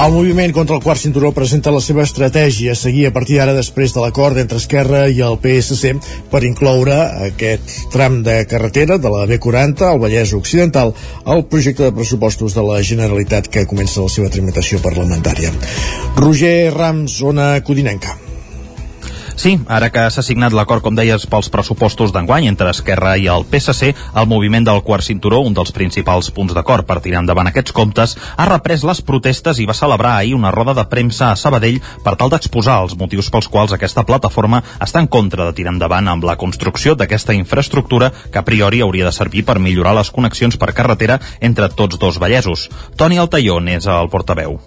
El moviment contra el quart cinturó presenta la seva estratègia a seguir a partir d'ara després de l'acord entre Esquerra i el PSC per incloure aquest tram de carretera de la B40 al Vallès Occidental al projecte de pressupostos de la Generalitat que comença la seva tramitació parlamentària. Roger Rams, zona Codinenca. Sí, ara que s'ha signat l'acord, com deies, pels pressupostos d'enguany entre Esquerra i el PSC, el moviment del quart cinturó, un dels principals punts d'acord per tirar endavant aquests comptes, ha reprès les protestes i va celebrar ahir una roda de premsa a Sabadell per tal d'exposar els motius pels quals aquesta plataforma està en contra de tirar endavant amb la construcció d'aquesta infraestructura que a priori hauria de servir per millorar les connexions per carretera entre tots dos vallesos. Toni Altaió n'és el portaveu.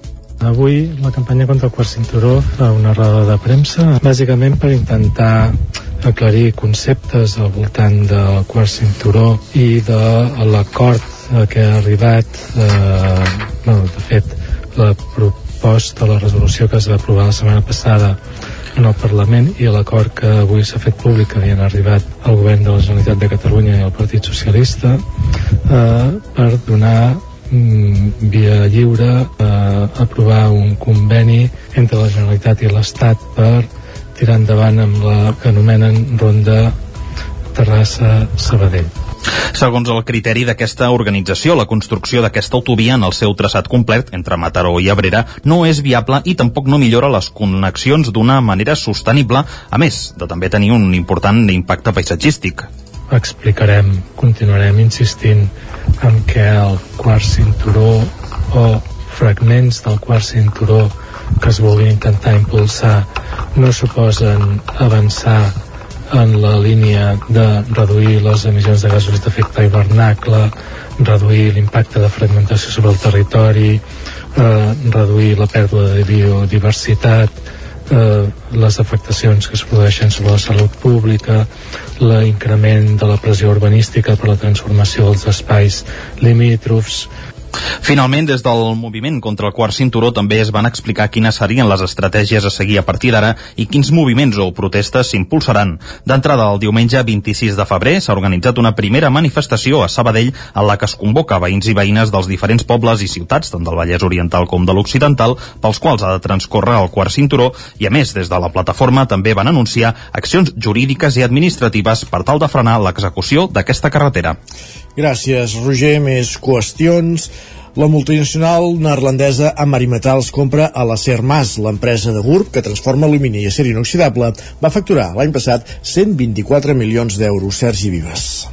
Avui la campanya contra el quart cinturó fa una roda de premsa, bàsicament per intentar aclarir conceptes al voltant del quart cinturó i de l'acord a què ha arribat, eh, bueno, de fet, la proposta, la resolució que es va aprovar la setmana passada en el Parlament i l'acord que avui s'ha fet públic que havien arribat al govern de la Generalitat de Catalunya i al Partit Socialista eh, per donar via lliure eh, aprovar un conveni entre la Generalitat i l'Estat per tirar endavant amb la que anomenen Ronda Terrassa-Sabadell. Segons el criteri d'aquesta organització, la construcció d'aquesta autovia en el seu traçat complet entre Mataró i Abrera no és viable i tampoc no millora les connexions d'una manera sostenible, a més de també tenir un important impacte paisatgístic. Explicarem, continuarem insistint en què el quart cinturó o fragments del quart cinturó que es vulguin intentar impulsar no suposen avançar en la línia de reduir les emissions de gasos d'efecte hivernacle, reduir l'impacte de fragmentació sobre el territori, eh, reduir la pèrdua de biodiversitat, eh, les afectacions que es produeixen sobre la salut pública, l'increment de la pressió urbanística per la transformació dels espais limítrofs, Finalment, des del moviment contra el quart cinturó també es van explicar quines serien les estratègies a seguir a partir d'ara i quins moviments o protestes s'impulsaran. D'entrada, el diumenge 26 de febrer s'ha organitzat una primera manifestació a Sabadell en la que es convoca veïns i veïnes dels diferents pobles i ciutats, tant del Vallès Oriental com de l'Occidental, pels quals ha de transcórrer el quart cinturó i, a més, des de la plataforma també van anunciar accions jurídiques i administratives per tal de frenar l'execució d'aquesta carretera. Gràcies, Roger. Més qüestions. La multinacional neerlandesa Amarimetals compra a la Sermas, l'empresa de GURB que transforma alumini i acer inoxidable, va facturar l'any passat 124 milions d'euros. Sergi Vives.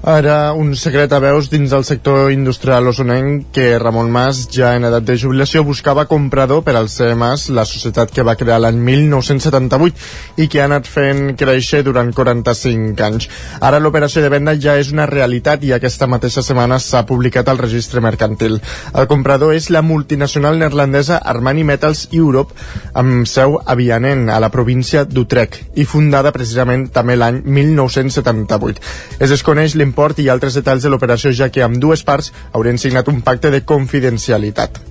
Ara, un secret a veus dins del sector industrial osonenc que Ramon Mas, ja en edat de jubilació, buscava comprador per al CEMAS, la societat que va crear l'any 1978 i que ha anat fent créixer durant 45 anys. Ara l'operació de venda ja és una realitat i aquesta mateixa setmana s'ha publicat al registre mercantil. El comprador és la multinacional neerlandesa Armani Metals Europe, amb seu a Vianen, a la província d'Utrecht, i fundada precisament també l'any 1978. Es desconeix l'import i altres detalls de l'operació, ja que amb dues parts haurien signat un pacte de confidencialitat.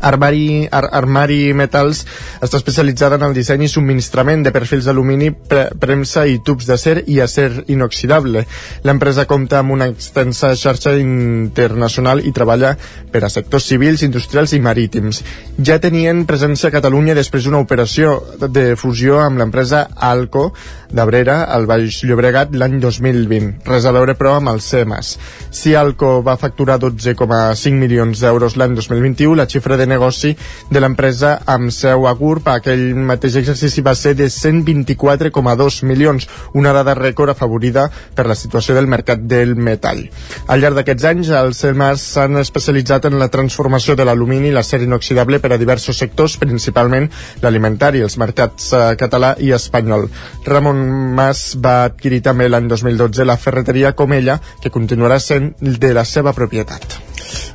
Armari, Ar Armari Metals està especialitzada en el disseny i subministrament de perfils d'alumini, pre premsa i tubs d'acer i acer inoxidable. L'empresa compta amb una extensa xarxa internacional i treballa per a sectors civils, industrials i marítims. Ja tenien presència a Catalunya després d'una operació de fusió amb l'empresa Alco d'Abrera al Baix Llobregat l'any 2020. Res a veure, però, amb els CEMAS. Si Alco va facturar 12,5 milions d'euros l'any 2021, la xifra de negoci de l'empresa amb seu a GURB aquell mateix exercici va ser de 124,2 milions, una dada rècord afavorida per la situació del mercat del metall. Al llarg d'aquests anys, els CEMAS s'han especialitzat en la transformació de l'alumini i l'acer inoxidable per a diversos sectors, principalment l'alimentari, els mercats eh, català i espanyol. Ramon Mas va adquirir també l'any 2012 la ferreteria Comella, que continuarà sent de la seva propietat.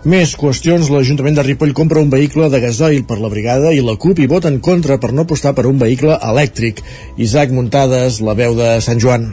Més qüestions. L'Ajuntament de Ripoll compra un vehicle de gasoil per la brigada i la CUP hi vota en contra per no apostar per un vehicle elèctric. Isaac Muntades, la veu de Sant Joan.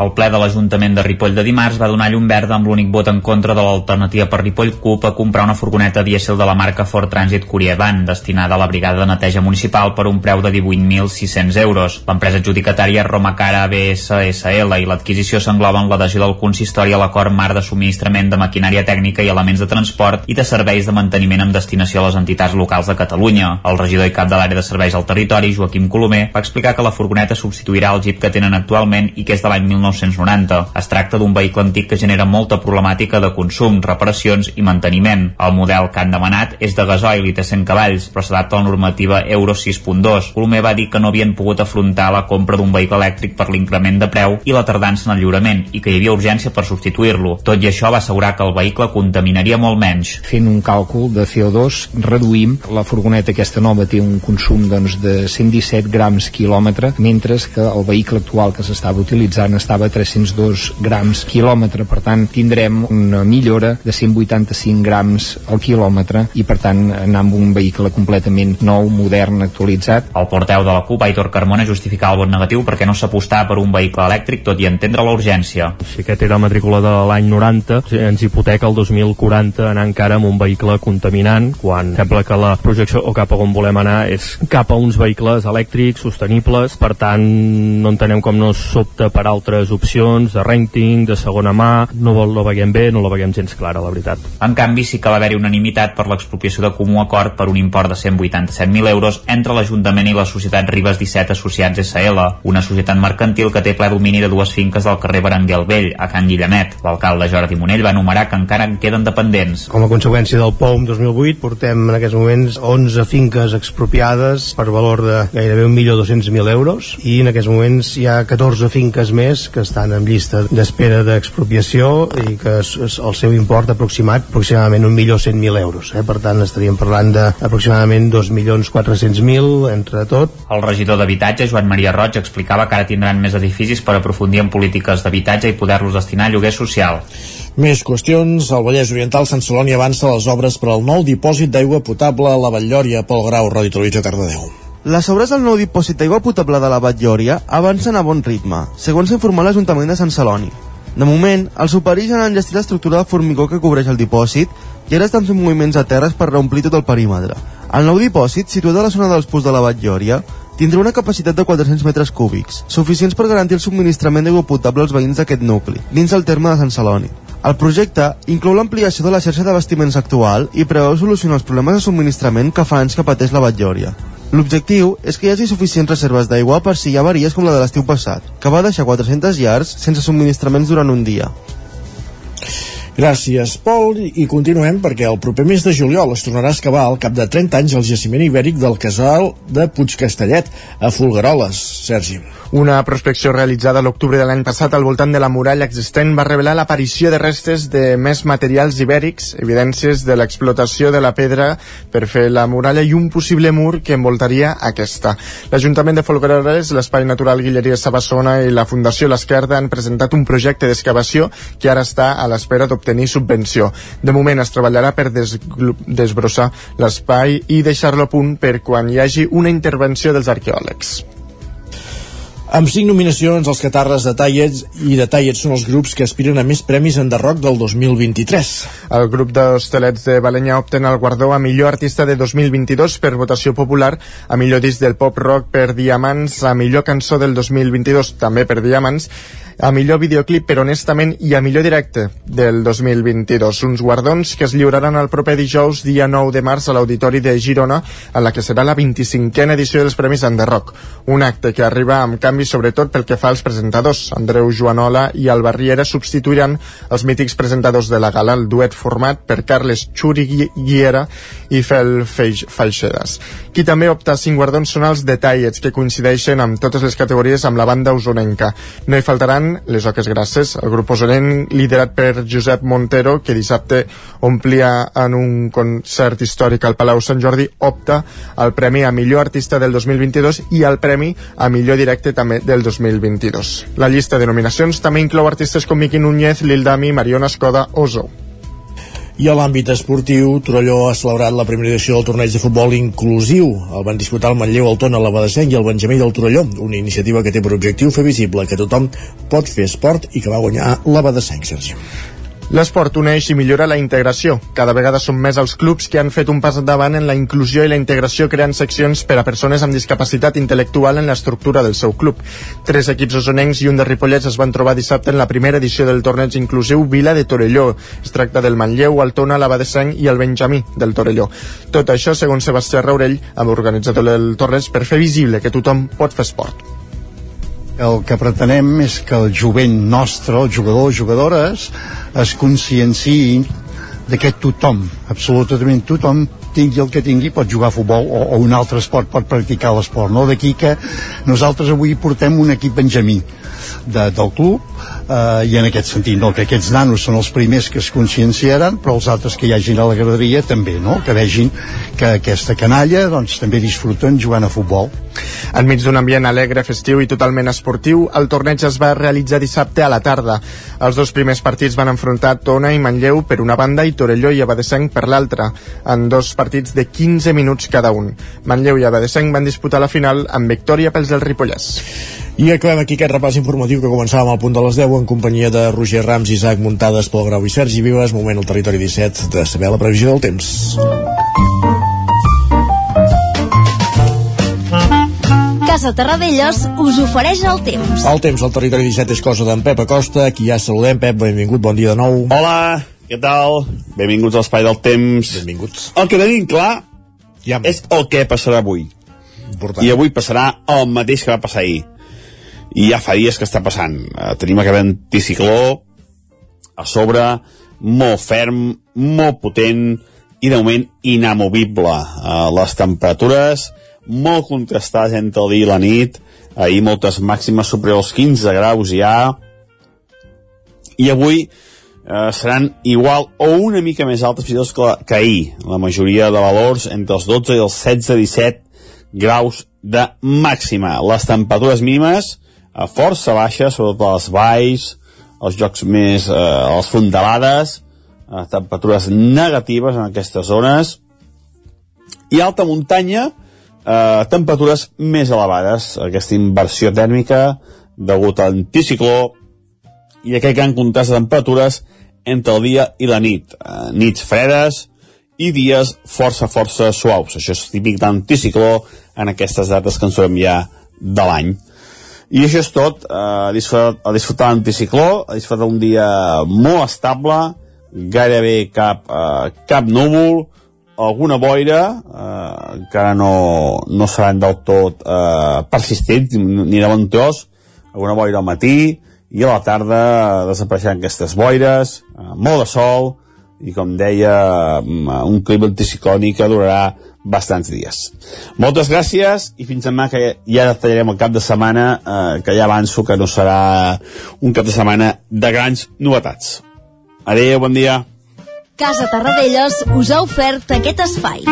El ple de l'Ajuntament de Ripoll de dimarts va donar llum verda amb l'únic vot en contra de l'alternativa per Ripoll CUP a comprar una furgoneta dièsel de la marca Ford Transit Courier Van destinada a la brigada de neteja municipal per un preu de 18.600 euros. L'empresa adjudicatària Romacara ABSSL i l'adquisició s'engloben l'adhesió del consistori a l'acord marc de subministrament de maquinària tècnica i elements de transport i de serveis de manteniment amb destinació a les entitats locals de Catalunya. El regidor i cap de l'àrea de serveis al territori, Joaquim Colomer, va explicar que la furgoneta substituirà el Jeep que tenen actualment i que és de l'any 1990. Es tracta d'un vehicle antic que genera molta problemàtica de consum, reparacions i manteniment. El model que han demanat és de gasoil i té 100 cavalls, però s'adapta a la normativa Euro 6.2. Colomer va dir que no havien pogut afrontar la compra d'un vehicle elèctric per l'increment de preu i la tardança en el lliurament i que hi havia urgència per substituir-lo. Tot i això va assegurar que el vehicle contaminaria molt menys. Fent un càlcul de CO2 reduïm, la furgoneta aquesta nova té un consum doncs, de 117 grams quilòmetre, mentre que el vehicle actual que s'estava utilitzant estava a 302 grams quilòmetre, per tant tindrem una millora de 185 grams al quilòmetre i per tant anar amb un vehicle completament nou, modern, actualitzat. El porteu de la CUP, Aitor Carmona, justificava el vot negatiu perquè no s'apostava per un vehicle elèctric, tot i entendre la urgència. Si aquest era matrícula de l'any 90, ens hipoteca el 2040 anar encara amb un vehicle contaminant, quan sembla que la projecció o cap a on volem anar és cap a uns vehicles elèctrics, sostenibles, per tant no entenem com no s'opta per altres opcions de renting, de segona mà, no vol la veiem bé, no la veiem gens clara, la veritat. En canvi, sí que va haver-hi unanimitat per l'expropiació de comú acord per un import de 187.000 euros entre l'Ajuntament i la societat Ribes 17 Associats SL, una societat mercantil que té ple domini de dues finques del carrer Berenguer el Vell, a Can Guillemet. L'alcalde Jordi Monell va enumerar que encara en queden dependents. Com a conseqüència del POUM 2008 portem en aquests moments 11 finques expropiades per valor de gairebé 1.200.000 euros i en aquests moments hi ha 14 finques més que estan en llista d'espera d'expropiació i que el seu import aproximat aproximadament 1.100.000 euros eh? per tant estaríem parlant d'aproximadament 2.400.000 entre tot El regidor d'Habitatge, Joan Maria Roig, explicava que ara tindran més edificis per aprofundir en polítiques d'habitatge i poder-los destinar a lloguer social. Més qüestions. El Vallès Oriental, Sant Celoni avança les obres per al nou dipòsit d'aigua potable a la Vallòria pel Grau, Ràdio Televisió Cardedeu. Les obres del nou dipòsit d'aigua potable de la Batllòria avancen a bon ritme, segons informa l'Ajuntament de Sant Celoni. De moment, els operis han enllestit l'estructura de formigó que cobreix el dipòsit i ara estan fent moviments a terres per reomplir tot el perímetre. El nou dipòsit, situat a la zona dels pous de la Batllòria, tindrà una capacitat de 400 metres cúbics, suficients per garantir el subministrament d'aigua potable als veïns d'aquest nucli, dins el terme de Sant Celoni. El projecte inclou l'ampliació de la xarxa d'abastiments actual i preveu solucionar els problemes de subministrament que fa anys que pateix la Batllòria. L'objectiu és que hi hagi suficients reserves d'aigua per si hi ha avaries com la de l'estiu passat, que va deixar 400 llars sense subministraments durant un dia. Gràcies, Pol, i continuem perquè el proper mes de juliol es tornarà a excavar al cap de 30 anys el jaciment ibèric del casal de Puigcastellet, a Folgueroles. Sergi. Una prospecció realitzada a l'octubre de l'any passat al voltant de la muralla existent va revelar l'aparició de restes de més materials ibèrics, evidències de l'explotació de la pedra per fer la muralla i un possible mur que envoltaria aquesta. L'Ajuntament de Folgueroles, l'Espai Natural Guilleria Sabassona i la Fundació L'Esquerda han presentat un projecte d'excavació que ara està a l'espera d'obtenir subvenció. De moment es treballarà per desbrossar l'espai i deixar-lo a punt per quan hi hagi una intervenció dels arqueòlegs. Amb cinc nominacions, els catarres de Tallets i de Tallets són els grups que aspiren a més premis en Rock del 2023. El grup d'hostalets de Balenya obten el guardó a millor artista de 2022 per votació popular, a millor disc del pop rock per Diamants, a millor cançó del 2022 també per Diamants, a millor videoclip per Honestament i a millor directe del 2022. Uns guardons que es lliuraran el proper dijous, dia 9 de març, a l'Auditori de Girona, en la que serà la 25a edició dels Premis en The Rock. Un acte que arriba amb canvis sobretot pel que fa als presentadors. Andreu Joanola i Alba Riera substituiran els mítics presentadors de la gala, el duet format per Carles Xuri Gui- Guiera i Fel Feix Falxedas. Qui també opta a cinc guardons són els Detallets, que coincideixen amb totes les categories amb la banda usonenca. No hi faltaran les oques grasses, el grup usonenc liderat per Josep Montero, que dissabte omplia en un concert històric al Palau Sant Jordi, opta al Premi a millor artista del 2022 i al Premi a millor directe també del 2022. La llista de nominacions també inclou artistes com Miqui Núñez, Lil Dami, Mariona Escoda o Zo. I a l'àmbit esportiu, Torelló ha celebrat la primera edició del torneig de futbol inclusiu. El van disputar el Manlleu, el Tona, la Badesenc i el Benjamí del Torelló, una iniciativa que té per objectiu fer visible que tothom pot fer esport i que va guanyar la Badesenc, Sergi. L'esport uneix i millora la integració. Cada vegada són més els clubs que han fet un pas endavant en la inclusió i la integració creant seccions per a persones amb discapacitat intel·lectual en l'estructura del seu club. Tres equips osonencs i un de Ripollets es van trobar dissabte en la primera edició del torneig inclusiu Vila de Torelló. Es tracta del Manlleu, el Tona, la Badesenc i el Benjamí del Torelló. Tot això, segons Sebastià Raurell, amb organitzador del torneig, per fer visible que tothom pot fer esport. El que pretenem és que el jovent nostre, els jugadors, jugadores, es conscienciïn de que tothom, absolutament tothom, tingui el que tingui, pot jugar a futbol o, o un altre esport, pot practicar l'esport. No? D'aquí que nosaltres avui portem un equip benjamí de, del club eh, i en aquest sentit, no, que aquests nanos són els primers que es conscienciaran, però els altres que hi hagin a la graderia també, no? que vegin que aquesta canalla doncs, també disfruten jugant a futbol. Enmig d'un ambient alegre, festiu i totalment esportiu, el torneig es va realitzar dissabte a la tarda. Els dos primers partits van enfrontar Tona i Manlleu per una banda i Torelló i Abadesenc per l'altra, en dos partits de 15 minuts cada un. Manlleu i Abadesenc van disputar la final amb victòria pels del Ripollès. I acabem aquí aquest repàs informatiu que començàvem al punt de les 10 en companyia de Roger Rams, Isaac Muntades, Pol Grau i Sergi Vives. Moment al territori 17 de saber la previsió del temps. Casa Terradellos us ofereix el temps. El temps al territori 17 és cosa d'en Pep Acosta, qui ja saludem. Pep, benvingut, bon dia de nou. Hola, què tal? Benvinguts a l'Espai del Temps. Benvinguts. El que tenim clar ja. és el que passarà avui. Important. I avui passarà el mateix que va passar ahir. I ja fa dies que està passant. Uh, tenim aquest anticicló a sobre, molt ferm, molt potent i de moment inamovible. Uh, les temperatures molt contrastades entre el dia i la nit. Ahir moltes màximes superiors als 15 graus ja. I avui eh, seran igual o una mica més altes fins i tot que, que ahir. La majoria de valors entre els 12 i els 16-17 graus de màxima. Les temperatures mínimes a força baixes, sobretot a les valls, els jocs més, eh, les fondalades, eh, temperatures negatives en aquestes zones, i alta muntanya, eh, temperatures més elevades, aquesta inversió tèrmica degut a l'anticicló i aquest gran contrast de temperatures entre el dia i la nit. Eh, nits fredes i dies força, força suaus. Això és típic d'anticicló en aquestes dates que ens trobem ja de l'any. I això és tot, eh, a disfrutar, disfrutar l'anticicló, a disfrutar un dia molt estable, gairebé cap, eh, cap núvol, alguna boira, eh, encara no, no seran del tot eh, persistents ni de bon tros, alguna boira al matí i a la tarda desapareixeran aquestes boires, eh, molt de sol, i com deia, mm, un clima anticiclònic que durarà bastants dies. Moltes gràcies i fins demà que ja tallarem el cap de setmana eh, que ja avanço que no serà un cap de setmana de grans novetats. Adéu, bon dia. Casa Tarradellas us ha ofert aquest espai.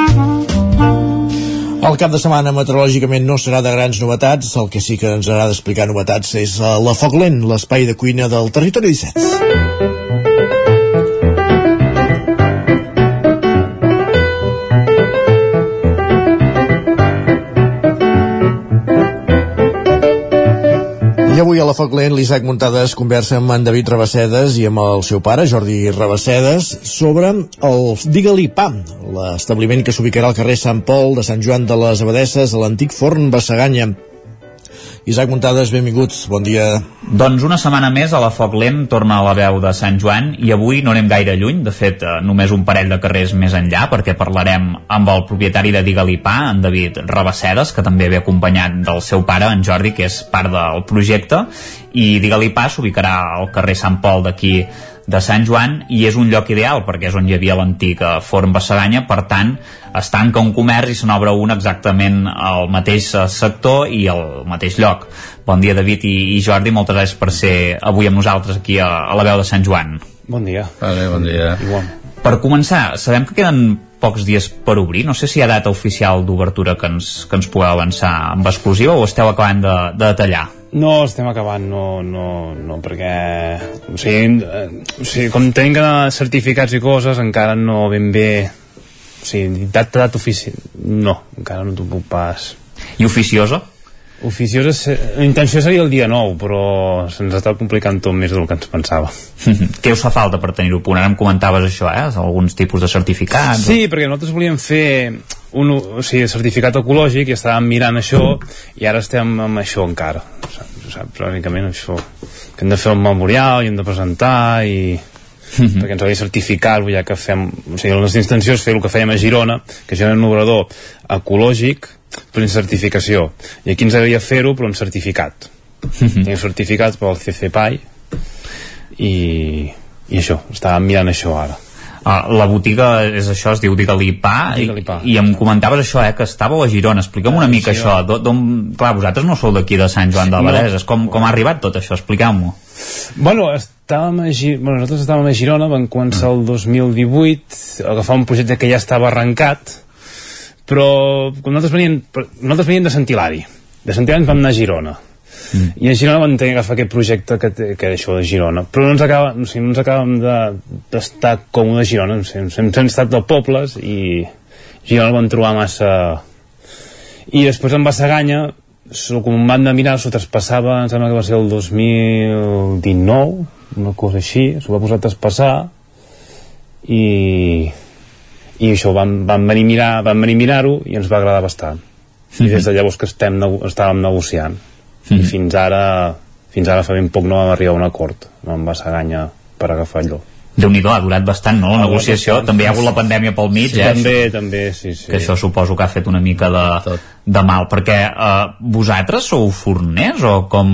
El cap de setmana meteorològicament no serà de grans novetats, el que sí que ens haurà d'explicar novetats és eh, la Foc Lent, l'espai de cuina del Territori 17. Avui a la Foc Lent l'Isaac Muntades conversa amb en David Rabassedes i amb el seu pare, Jordi Rabassedes, sobre el Digue-li l'establiment que s'ubicarà al carrer Sant Pol de Sant Joan de les Abadesses, a l'antic forn Bassaganya. Isaac Muntades, benvinguts, bon dia. Doncs una setmana més a la Foc Lent torna a la veu de Sant Joan i avui no anem gaire lluny, de fet eh, només un parell de carrers més enllà perquè parlarem amb el propietari de Digalipà, en David Rabassedes, que també ve acompanyat del seu pare, en Jordi, que és part del projecte. I Digalipà s'ubicarà al carrer Sant Pol d'aquí de Sant Joan i és un lloc ideal perquè és on hi havia l'antic forn Bassaganya, per tant es tanca un comerç i se n'obre un exactament al mateix eh, sector i al mateix lloc. Bon dia David i, i Jordi, moltes gràcies per ser avui amb nosaltres aquí a, a la veu de Sant Joan. Bon dia. Vale, bon dia. Igual. Per començar, sabem que queden pocs dies per obrir, no sé si hi ha data oficial d'obertura que, ens, que ens pugueu avançar amb exclusiva o esteu acabant de, de detallar? No, estem acabant, no, no, no perquè... O sigui, eh, o sigui, com tenim que anar certificats i coses, encara no ben bé... O sigui, data, data ofici... No, encara no t'ho puc pas... I oficiosa? Oficiosa, la intenció seria el dia 9, però se'ns està complicant tot més del que ens pensava. Què us fa falta per tenir-ho punt? Ara em comentaves això, eh? Alguns tipus de certificats. Sí, perquè nosaltres volíem fer un o sigui, certificat ecològic i estàvem mirant això i ara estem amb això encara saps, saps únicament això que hem de fer el memorial i hem de presentar i perquè ens hauria certificar ja que fem, o sigui, la nostra intenció és fer el que fèiem a Girona, que això era un obrador ecològic però en certificació i aquí ens agradaria fer-ho però amb certificat tenim certificats pel CCPAI i, i això, estàvem mirant això ara Uh, la botiga és això, es diu Digue-li Pa, i, i em comentaves això, eh, que estàveu a Girona. Explica'm una mica sí, això. d'o- d'on- Clar, vosaltres no sou d'aquí de Sant Joan de No. Badeses. Com, com ha arribat tot això? Expliqueu-m'ho. Bueno, estàvem a Gi bueno, nosaltres estàvem a Girona, vam començar el 2018, a agafar un projecte que ja estava arrencat, però com nosaltres veníem, nosaltres veníem de Sant Hilari. De Sant Hilari ens vam anar a Girona. Mm. I a Girona vam tenir que agafar aquest projecte que, té- que això de Girona. Però no ens acaba, o sigui, no ens acabem de- d'estar de, còmodes a Girona. Hem, hem, hem estat de pobles i Girona el vam trobar massa... I després en Bassaganya, so- com van de mirar, s'ho traspassava, em sembla que va ser el 2019, una cosa així, s'ho va posar a traspassar i, i això, vam, vam venir a mirar, vam venir a mirar-ho i ens va agradar bastant. I des de llavors que estem, estàvem negociant. I fins ara, fins ara fa ben poc no vam arribar a un acord amb Bassaganya per agafar allò. Déu nhi ha durat bastant, no? La negociació. bastant, també hi ha hagut sí. la pandèmia pel mig, Sí, eh? també, també, sí, sí. Que això suposo que ha fet una mica de, de mal, perquè eh, vosaltres sou forners o com...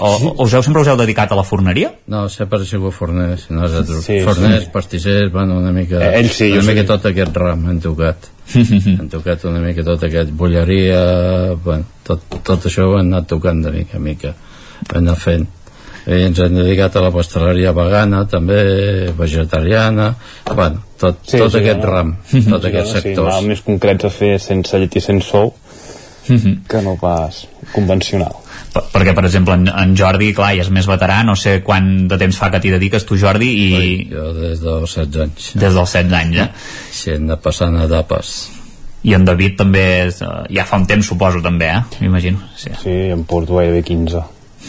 O, o us heu, sempre us heu dedicat a la forneria? No, sempre he sigut forner, si no nosaltres. Sí, Sí, forners, sí. pastissers, bueno, una mica... Eh, ell sí, Una sí. mica tot aquest ram hem tocat. hem tocat una mica tot aquest bolleria, bueno, tot, tot això ho hem anat tocant de mica a mica. Ho hem anat fent. I ens hem dedicat a la pasteleria vegana, també, vegetariana, bueno, tot, sí, tot sí, aquest no? ram, Sí, tot no, aquests sí, sectors. anàvem més concrets a fer sense llet i sense sou que no pas convencional. Per, perquè, per exemple, en, en Jordi, clar, ja és més veterà, no sé quant de temps fa que t'hi dediques tu, Jordi, i... Ui, jo des dels 16 anys. Des dels 16 anys, eh? Sí, hem de passant etapes. I en David també, és, eh, ja fa un temps, suposo, també, eh? M'imagino. Sí. sí, em porto gairebé 15.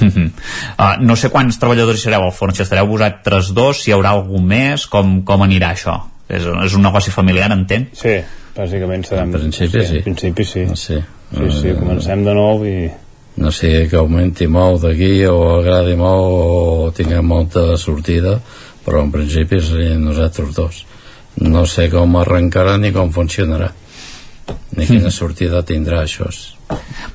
Uh, no sé quants treballadors hi sereu al forn, si estareu vosaltres dos, si hi haurà algú més, com, com anirà això? És, és un negoci familiar, entenc? Sí, bàsicament serem... En principi sí. En principi sí. Sí, Sí, sí, comencem de nou i... no sigui que augmenti molt d'aquí o agradi molt o tinguem molta sortida però en principi serien nosaltres dos no sé com arrencarà ni com funcionarà ni quina sortida tindrà això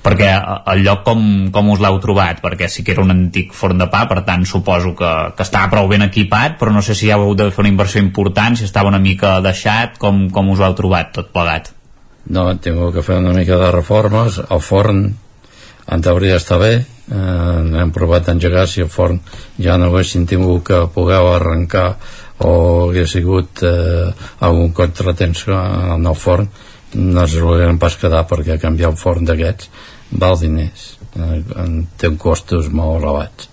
perquè eh, el lloc com, com us l'heu trobat? Perquè sí que era un antic forn de pa per tant suposo que, que estava prou ben equipat però no sé si ja heu de fer una inversió important si estava una mica deixat com, com us ho heu trobat tot plegat? No, hem tingut que fer una mica de reformes. El forn en teoria està bé. Eh, hem provat d'engegar. Si el forn ja no haguessin tingut que poder arrencar o hagués sigut eh, algun contratemps en el forn no es volgueren pas quedar perquè canviar un forn d'aquests val diners. Eh, té uns costos molt elevats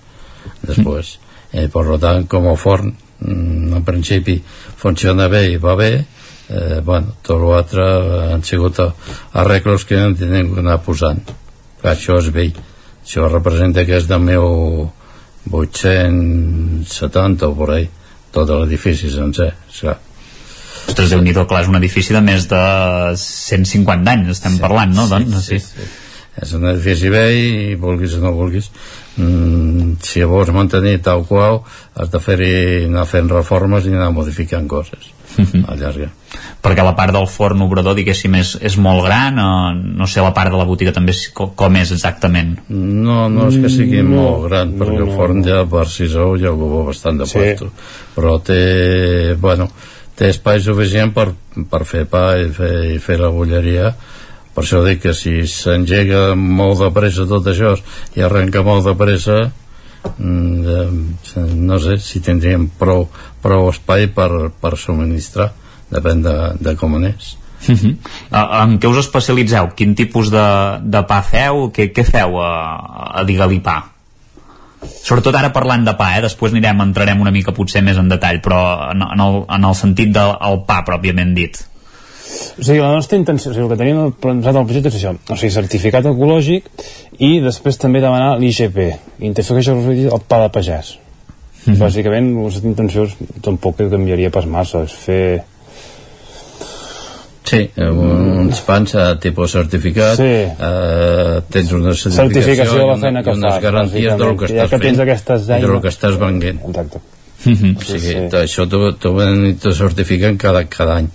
després eh, per tant com el forn mm, en principi funciona bé i va bé eh, bueno, tot l'altre han sigut arreglos que hem tingut que anar posant. Clar, això és vell. Això representa que és del meu 870 o por ahí. Tot l'edifici sencer esclar. Ostres, déu nhi clar, és un edifici de més de 150 anys estem sí, parlant, no? Sí, doncs, sí, sí. és un edifici vell i vulguis o no vulguis. Mm, si vols mantenir tal qual has de fer-hi anar fent reformes i anar modificant coses a llarga perquè la part del forn obrador diguéssim és, és molt gran o no sé la part de la botiga també és, com, com és exactament? No, no és que sigui no, molt gran perquè no, no, el forn ja per si sou ja ocupa bastant de Sí. puesto. Però té bueno, té espai suficient per, per fer pa i fer, i fer la bulleria per això dic que si s'engega molt de pressa tot això i arrenca molt de pressa mm, eh, no sé si tindríem prou, prou espai per, per subministrar depèn de, de com anés Uh -huh. En què us especialitzeu? Quin tipus de, de pa feu? Què, què feu a, a Digue-li Pa? Sobretot ara parlant de pa, eh? després anirem, entrarem una mica potser més en detall, però en, en, el, en el sentit del el pa pròpiament dit. O sigui, la nostra intenció, o sigui, el que tenim plantejat al projecte és això, o sigui, certificat ecològic i després també demanar l'IGP, intenció que això és el pa de pagès. Mm -hmm. Bàsicament, la nostra intenció és, tampoc canviaria pas massa, és fer... Sí, uns pans a tipus certificat Sí. eh, tens una certificació, Certificació de la feina que i unes fas, garanties del que estàs que fent tens aquestes i del que estàs venent Exacte. o sigui, això t'ho t'ho ven i t'ho certifiquen cada, cada any.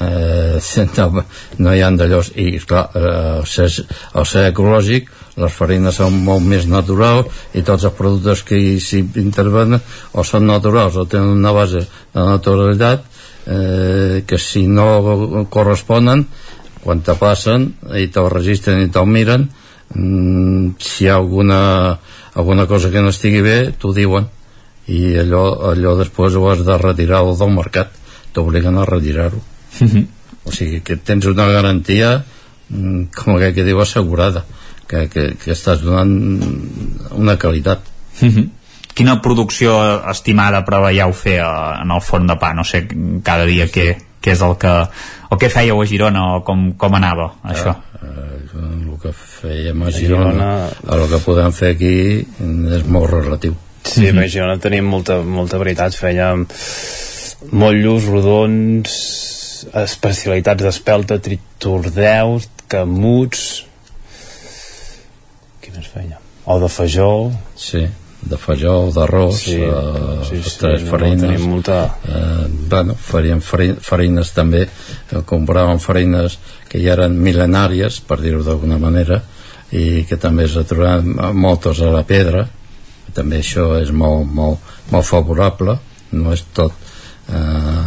Eh, no, no hi ha d'allò i clar, eh, al ser, al ser ecològic les farines són molt més naturals i tots els productes que hi s'hi intervenen o són naturals o tenen una base de naturalitat eh, que si no corresponen quan te passen i te'l registren i te'l miren mm, si hi ha alguna, alguna cosa que no estigui bé t'ho diuen. I allò, allò després ho has de retirar del mercat. T'obliguen a retirar-ho. O sigui que tens una garantia mm, com aquell que diu assegurada que, que, que estàs donant una qualitat Quina producció estimada preveieu fer eh, en el forn de pa? No sé, cada dia què, què és el que... o què fèieu a Girona o com, com anava això? el que fèiem a Girona el que podem fer aquí és molt relatiu Sí, mm -hmm. a Girona tenim molta, molta varietat, fèiem motllos, rodons, especialitats d'espelta, triturdeus, camuts... Què més feia? O de fajol. Sí, de fajol, d'arròs, Sí, eh, sí, sí, tres no, farines. tenim molta- Eh, bueno, faríem fari- farines també, eh, compràvem farines que ja eren mil·lenàries, per dir-ho d'alguna manera, i que també es trobaven moltes a la pedra, també això és molt, molt, molt favorable, no és tot eh,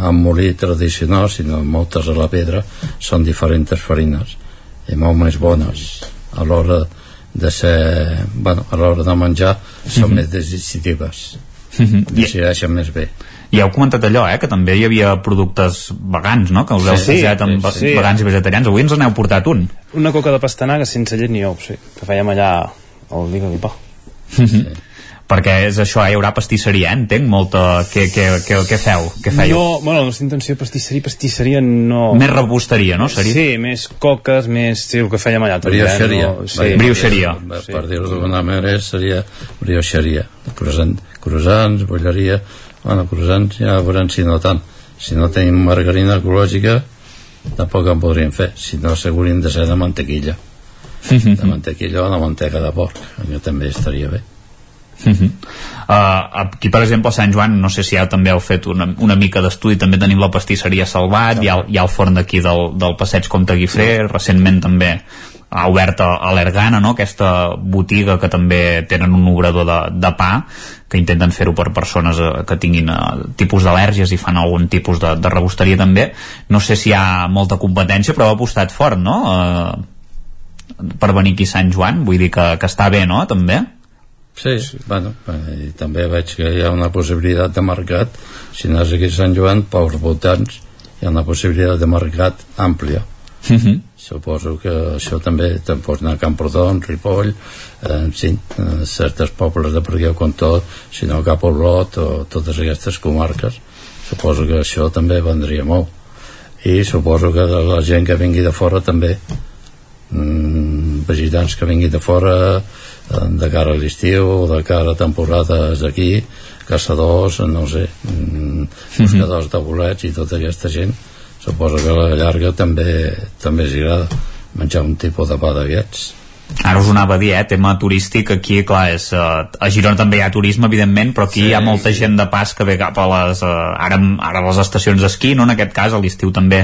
amb molí tradicional, sinó moltes a la pedra, són diferents farines i molt més bones a l'hora de ser, bueno, a l'hora de menjar són Mhm. més digestives Mhm. decideixen més bé I heu comentat allò, eh, que també hi havia productes vegans, no?, que us heu Sí, associat amb sí, sí. vegans i vegetarians. Avui ens n'heu portat un. Una coca de pastanaga sense llet ni ou, sí, que fèiem allà al Digue-li Pa. Sí. Perquè és això, eh, hi haurà pastisseria, eh? entenc, molta... Què, què, què, què feu? Què fèieu? No, bueno, la nostra intenció pastisseria, pastisseria no... Més rebosteria, no? Seria? Sí, més coques, més... Sí, el que fèiem allà. també, brioixeria No? Sí. per, per dir-ho d'alguna manera seria brioixeria croissant, croissants, bolleria bueno, croissants ja veurem si no tant si no tenim margarina ecològica tampoc en podríem fer si no s'haurien de ser de mantequilla de mantequilla o de manteca de porc allò també estaria bé Uh -huh. uh, aquí per exemple a Sant Joan no sé si ja també heu fet una, una mica d'estudi també tenim la pastisseria Salvat hi ha, hi ha el forn d'aquí del, del passeig Comte Guifré recentment també ha obert a, a l'Ergana no? aquesta botiga que també tenen un obrador de, de pa que intenten fer-ho per persones eh, que tinguin eh, tipus d'al·lèrgies i fan algun tipus de, de rebosteria també no sé si hi ha molta competència però ha apostat fort no? Eh, per venir aquí a Sant Joan vull dir que, que està bé no? també Sí, sí. Bueno, eh, i també veig que hi ha una possibilitat de mercat si anàs aquí a Sant Joan pels voltants hi ha una possibilitat de mercat àmplia uh -huh. suposo que això també te'n pots anar a Camprodon, Ripoll eh, sí, eh, certes pobles de per aquí al Contot, si no cap a Olot o totes aquestes comarques suposo que això també vendria molt i suposo que de la gent que vingui de fora també mm, visitants que vinguin de fora de cara a l'estiu de cara a temporades aquí caçadors, no sé mm, buscadors de bolets i tota aquesta gent suposo que a la llarga també també els agrada menjar un tipus de pa d'aquests Ara us ho anava a dir, eh? tema turístic aquí, clar, és, uh, a Girona també hi ha turisme, evidentment, però aquí Sí, hi ha molta sí. gent de pas que ve cap a les, uh, ara, ara les estacions d'esquí, no? en aquest cas, a l'estiu també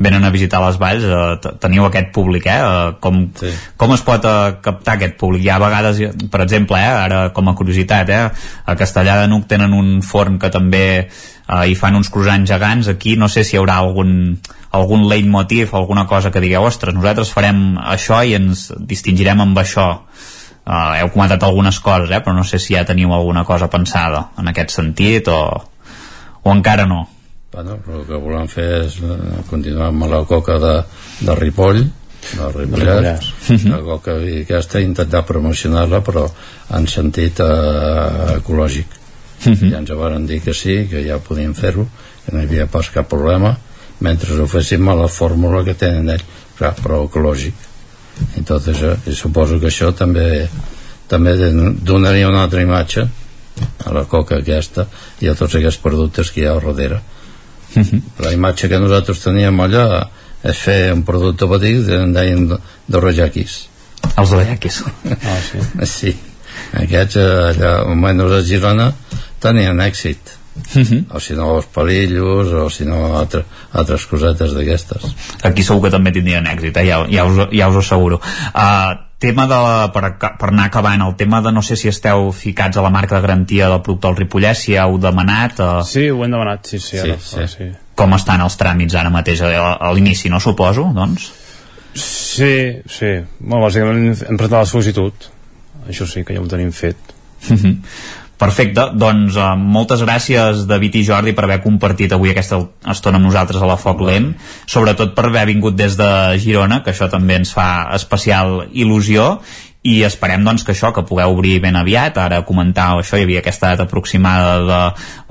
venen a visitar les valls, uh, teniu aquest públic, eh? Uh, com, Sí. com es pot uh, captar aquest públic? Hi ha vegades, per exemple, eh? ara com a curiositat, eh? a Castellà de Nuc tenen un forn que també uh, hi fan uns croissants gegants, aquí no sé si hi haurà algun algun leitmotiv, alguna cosa que digueu ostres, nosaltres farem això i ens distingirem amb això uh, heu comentat algunes coses eh? però no sé si ja teniu alguna cosa pensada en aquest sentit o, o encara no bueno, però el que volem fer és eh, continuar amb la coca de, de Ripoll de Ripollet la coca i aquesta intentar promocionar-la però en sentit eh, ecològic Mhm. ja ens van dir que sí, que ja podíem fer-ho que no hi havia pas cap problema mentre ho féssim a la fórmula que tenen ells clar, però ecològic. Això, i suposo que això també també donaria una altra imatge a la coca aquesta i a tots aquests productes que hi ha al darrere. La imatge que nosaltres teníem allà és fer un producte petit en deien d'orrajaquis els d'orrajaquis ah, sí. sí aquests eh, allà almenys a Girona tenien èxit o si no els palillos o si no altre, altres cosetes d'aquestes aquí segur que també tindrien èxit eh? ja, ja, us, ja us ho asseguro uh, tema de, la- per, per anar acabant el tema de no sé si esteu ficats a la marca de garantia del producte del Ripollès si heu demanat uh, Sí, ho hem demanat, sí, sí, ara, sí, ara, sí. com estan els tràmits ara mateix a, a l'inici, no suposo, doncs? Sí, sí. Bueno, bàsicament hem presentat la sol·licitud. Això sí, que ja ho tenim fet. Mhm. Perfecte, doncs uh, moltes gràcies David i Jordi per haver compartit avui aquesta estona amb nosaltres a la Foc Lent. Sobretot per haver vingut des de Girona que això també ens fa especial il·lusió i esperem doncs que això, que pugueu obrir ben aviat. Ara comentàveu això, hi havia aquesta data aproximada de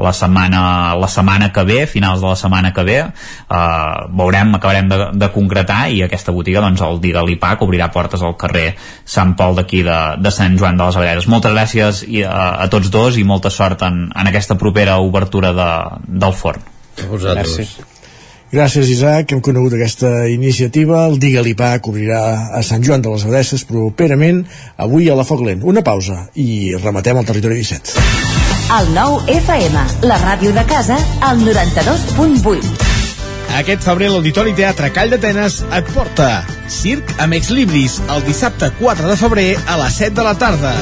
la setmana la setmana que ve, finals de la setmana que ve. Uh, veurem, acabarem de, de concretar i aquesta botiga doncs el dia de l'IPAC obrirà portes al carrer Sant Pol d'aquí de, de Sant Joan de les Abadesses moltes gràcies i, a, a tots dos i molta sort en, en aquesta propera obertura de, del forn. A vosaltres. Gràcies. Gràcies, Isaac. Hem conegut aquesta iniciativa. El Digue-li Pa cobrirà a Sant Joan de les Abadesses properament avui a la Foc Lent. Una pausa i rematem el territori 17. El nou FM, la ràdio de casa, al 92.8. Aquest febrer l'Auditori Teatre Call d'Atenes et porta Circ amb Ex Libris el dissabte 4 de febrer a les 7 de la tarda.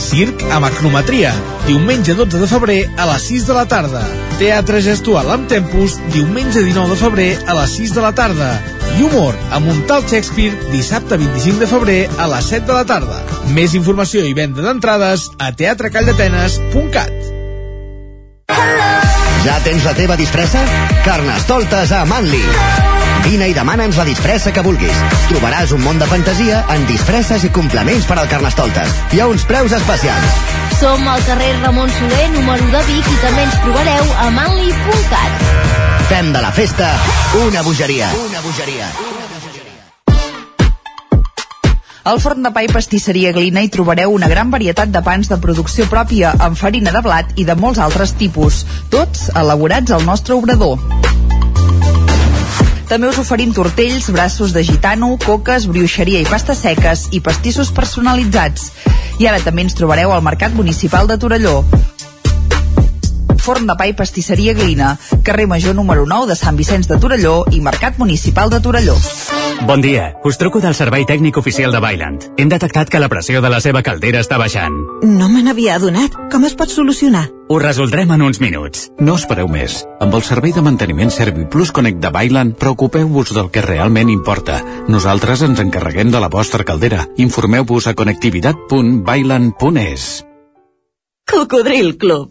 Circ amb Acrometria, diumenge 12 de febrer a les 6 de la tarda. Teatre gestual amb Tempus, diumenge 19 de febrer a les 6 de la tarda. I humor amb un tal Shakespeare, dissabte 25 de febrer a les 7 de la tarda. Més informació i venda d'entrades a teatrecalldatenes.cat. Ja tens la teva disfressa? Carnestoltes a Manli. Vine i demana'ns la disfressa que vulguis. Trobaràs un món de fantasia en disfresses i complements per al Carnestoltes. Hi ha uns preus especials. Som al carrer Ramon Soler, número de Vic, i també ens trobareu a manli.cat. Fem de la festa una bogeria. Una bogeria. Al forn de pa i pastisseria Glina hi trobareu una gran varietat de pans de producció pròpia amb farina de blat i de molts altres tipus, tots elaborats al nostre obrador. També us oferim tortells, braços de gitano, coques, brioixeria i pastes seques i pastissos personalitzats. I ara també ens trobareu al Mercat Municipal de Torelló. Forn de pa i pastisseria Glina, carrer Major número 9 de Sant Vicenç de Torelló i Mercat Municipal de Torelló. Bon dia, us truco del servei tècnic oficial de Bailand. Hem detectat que la pressió de la seva caldera està baixant. No me n'havia adonat. Com es pot solucionar? Ho resoldrem en uns minuts. No espereu més. Amb el servei de manteniment ServiPlus Connect de Bailand, preocupeu-vos del que realment importa. Nosaltres ens encarreguem de la vostra caldera. Informeu-vos a connectivitat.bailand.es. Cocodril Club.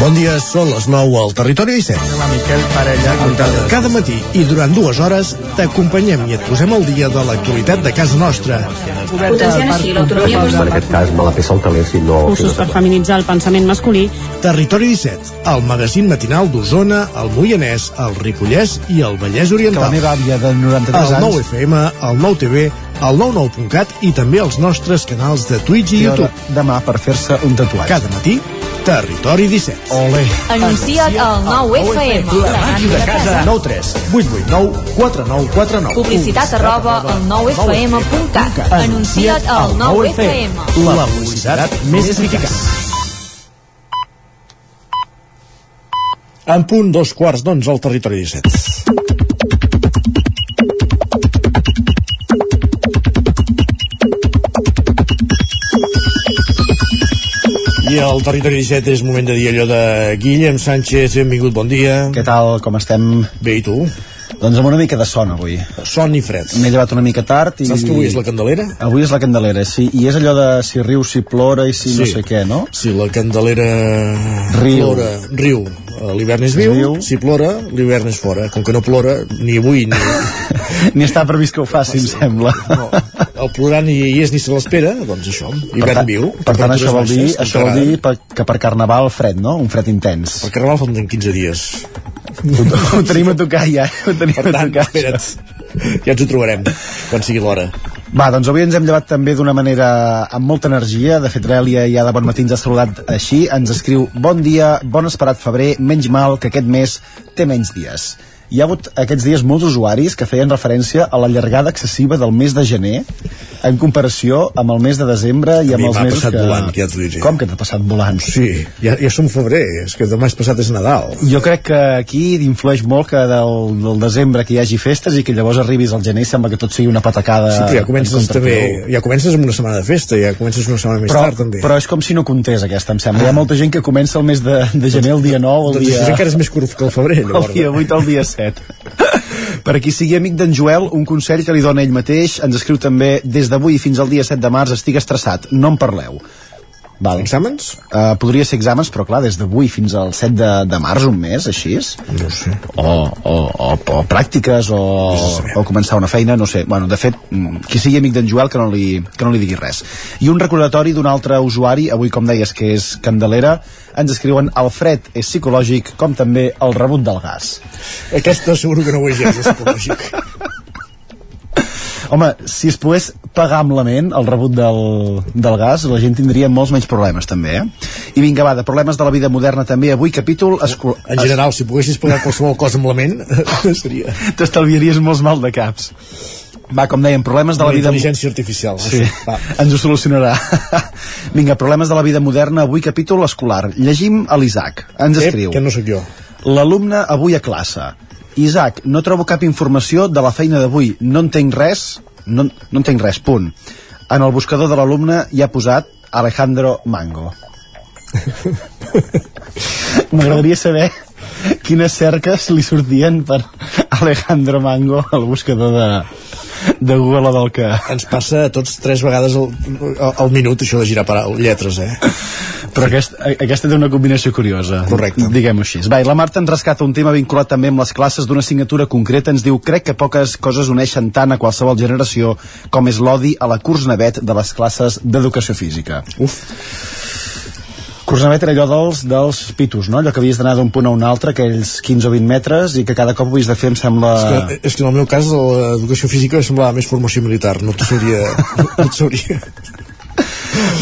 Bon dia, són les 9 al Territori 17. La Miquel Parella. Cada matí i durant dues hores t'acompanyem i et posem al dia de l'actualitat de casa nostra. Potenciant així l'autonomia En aquest cas me la peça el si no... cursos per feminitzar el pensament masculí Territori 17, el magazín matinal d'Osona, el Moianès, el Ripollès i el Vallès Oriental. Que la meva àvia de 93 el anys... 9 FM, el 9 TV, el 99.cat i també els nostres canals de Twitch i I YouTube. demà per fer-se un tatuatge. Cada matí, Territori 17. Ole. Anuncia't al 9FM. La màquina de casa. 9 3 8 8 9 4 9 4 9. Publicitat arroba al 9FM.cat. Anuncia't al 9FM. La publicitat més eficaç. En punt dos quarts d'onze al territori 17. I al territori 17 és moment de dir allò de Guillem Sánchez, benvingut, bon dia. Què tal, com estem? Bé, i tu? Doncs amb una mica de son avui. Son i fred. M'he llevat una mica tard i... Saps que avui és la Candelera? Avui és la Candelera, sí. I és allò de si riu, si plora i si no sé què, no? Sí, la Candelera Riu. plora, riu. Eh, L'hivern és viu, Riu. si plora, l'hivern és fora. Com que no plora, ni avui ni... Ni està previst que ho faci, em sembla. No, el plorar ni hi és ni se l'espera, doncs això, hivern viu. Per tant, això vol dir, això vol dir per, que per Carnaval fred, no? Un fred intens. Per Carnaval falten 15 dies. Ho, ho tenim a tocar ja, ho tenim Per a tant, tocar. espera't, ja ens ho trobarem, quan sigui l'hora. Va, doncs avui ens hem llevat també d'una manera amb molta energia. De fet, l'Èlia ja de bon matí ens ha saludat així. Ens escriu, bon dia, bon esperat febrer, menys mal que aquest mes té menys dies. Hi ha hagut aquests dies molts usuaris que feien referència a la llargada excessiva del mes de gener en comparació amb el mes de desembre i A amb els mesos que... volant, que ja t'ho diré. Com que t'ha passat volant? Sí, ja, ja som febrer, és que demà és passat és Nadal. Jo crec que aquí influeix molt que del, del desembre que hi hagi festes i que llavors arribis al gener sembla que tot sigui una patacada Sí, però ja comences també, ja comences amb una setmana de festa, ja comences una setmana més però, tard també. però és com si no comptés aquesta, em sembla. Hi ha molta gent que comença el mes de, de gener el dia 9, el doncs dia... això encara és més curt que el febrer, el llavors. dia 8 al dia 7. Per a qui sigui amic d'en Joel, un consell que li dona ell mateix, ens escriu també des d'avui fins al dia 7 de març estic estressat, no en parleu. Val. Exàmens? Uh, podria ser exàmens, però clar, des d'avui fins al 7 de, de març, un mes, així és? No sé. O, o, o, o pràctiques, o, o començar una feina, no sé. Bueno, de fet, mm, qui sigui amic d'en Joel que no, li, que no li digui res. I un recordatori d'un altre usuari, avui com deies que és Candelera, ens escriuen el fred és psicològic, com també el rebut del gas. Aquesta seguro que no ho és és psicològic. Home, si es pogués pagar amb la ment el rebut del, del gas, la gent tindria molts menys problemes, també, eh? I vinga, va, de problemes de la vida moderna també, avui capítol... En general, si poguessis pagar qualsevol cosa amb la ment, seria... T'estalviaries molts mal de caps. Va, com dèiem, problemes de la Amb vida... intel·ligència artificial. Sí, Això. Va. ens ho solucionarà. Vinga, problemes de la vida moderna, avui capítol escolar. Llegim a l'Isaac. Ens Ep, escriu. que no sóc jo. L'alumne avui a classe. Isaac, no trobo cap informació de la feina d'avui. No entenc res, no, no entenc res, punt. En el buscador de l'alumne hi ha posat Alejandro Mango. M'agradaria saber quines cerques li sortien per Alejandro Mango al buscador de, de Google o del que... Ens passa a tots tres vegades al, al, al minut això de girar per lletres, eh? Però aquest, aquesta té una combinació curiosa. Correcte. Diguem-ho així. Va, la Marta ens rescata un tema vinculat també amb les classes d'una assignatura concreta. Ens diu, crec que poques coses uneixen tant a qualsevol generació com és l'odi a la curs navet de les classes d'educació física. Uf. Corsavet era allò dels, dels pitos, no? Allò que havies d'anar d'un punt a un altre, aquells 15 o 20 metres, i que cada cop ho havies de fer, em sembla... És que, és que en el meu cas l'educació física semblava més formació militar, no t'ho sabria... no t'ho sabria.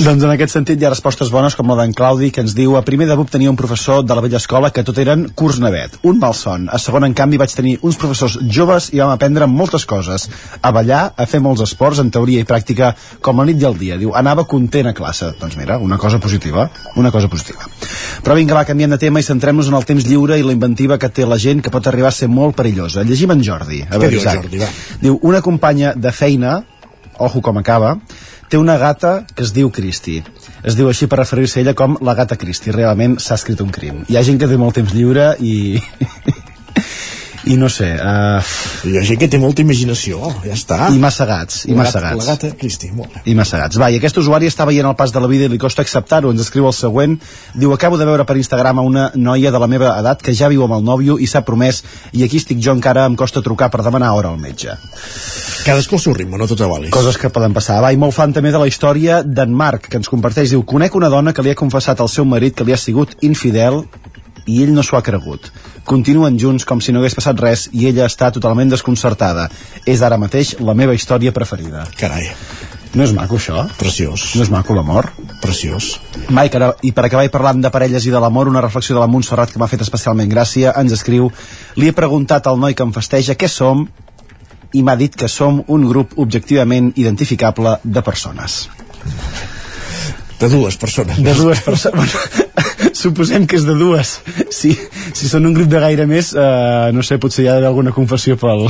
Doncs en aquest sentit hi ha respostes bones com la d'en Claudi que ens diu a primer de BUP tenia un professor de la vella escola que tot eren curs navet, un malson a segon en canvi vaig tenir uns professors joves i vam aprendre moltes coses. A ballar, a fer molts esports en teoria i pràctica com la nit i el dia. Diu anava content a classe, doncs mira una cosa positiva, una cosa positiva. Però vinga va, canviem de tema i centrem-nos en el temps lliure i la inventiva que té la gent que pot arribar a ser molt perillosa. Llegim en Jordi, a veure, diu. Jordi, va? diu una companya de feina ojo com acaba té una gata que es diu Cristi. Es diu així per referir-se a ella com la gata Cristi. Realment s'ha escrit un crim. Hi ha gent que té molt temps lliure i... i no sé... Uh... Hi ha gent que té molta imaginació, ja està. I massa gats, i La massa gata- gats. La gata Cristi, molt bé. I massa gats. Va, i aquest usuari està veient el pas de la vida i li costa acceptar-ho. Ens escriu el següent. Diu, acabo de veure per Instagram a una noia de la meva edat que ja viu amb el nòvio i s'ha promès i aquí estic jo encara em costa trucar per demanar hora al metge. Cadascú al seu ritme, no tot avalis. Coses que poden passar. Va, i molt fan també de la història d'en Marc, que ens comparteix. Diu, conec una dona que li ha confessat al seu marit que li ha sigut infidel i ell no s'ho ha cregut. Continuen junts com si no hagués passat res i ella està totalment desconcertada. És ara mateix la meva història preferida. Carai. No és maco, això? Preciós. No és maco, l'amor? Preciós. Mike, ara, i per acabar i parlant de parelles i de l'amor, una reflexió de la Montserrat que m'ha fet especialment gràcia, ens escriu li he preguntat al noi que em festeja què som i m'ha dit que som un grup objectivament identificable de persones. De dues persones. De dues persones. Suposem que és de dues. Si, si són un grup de gaire més, eh, no sé, potser hi ha d'haver alguna confessió pel,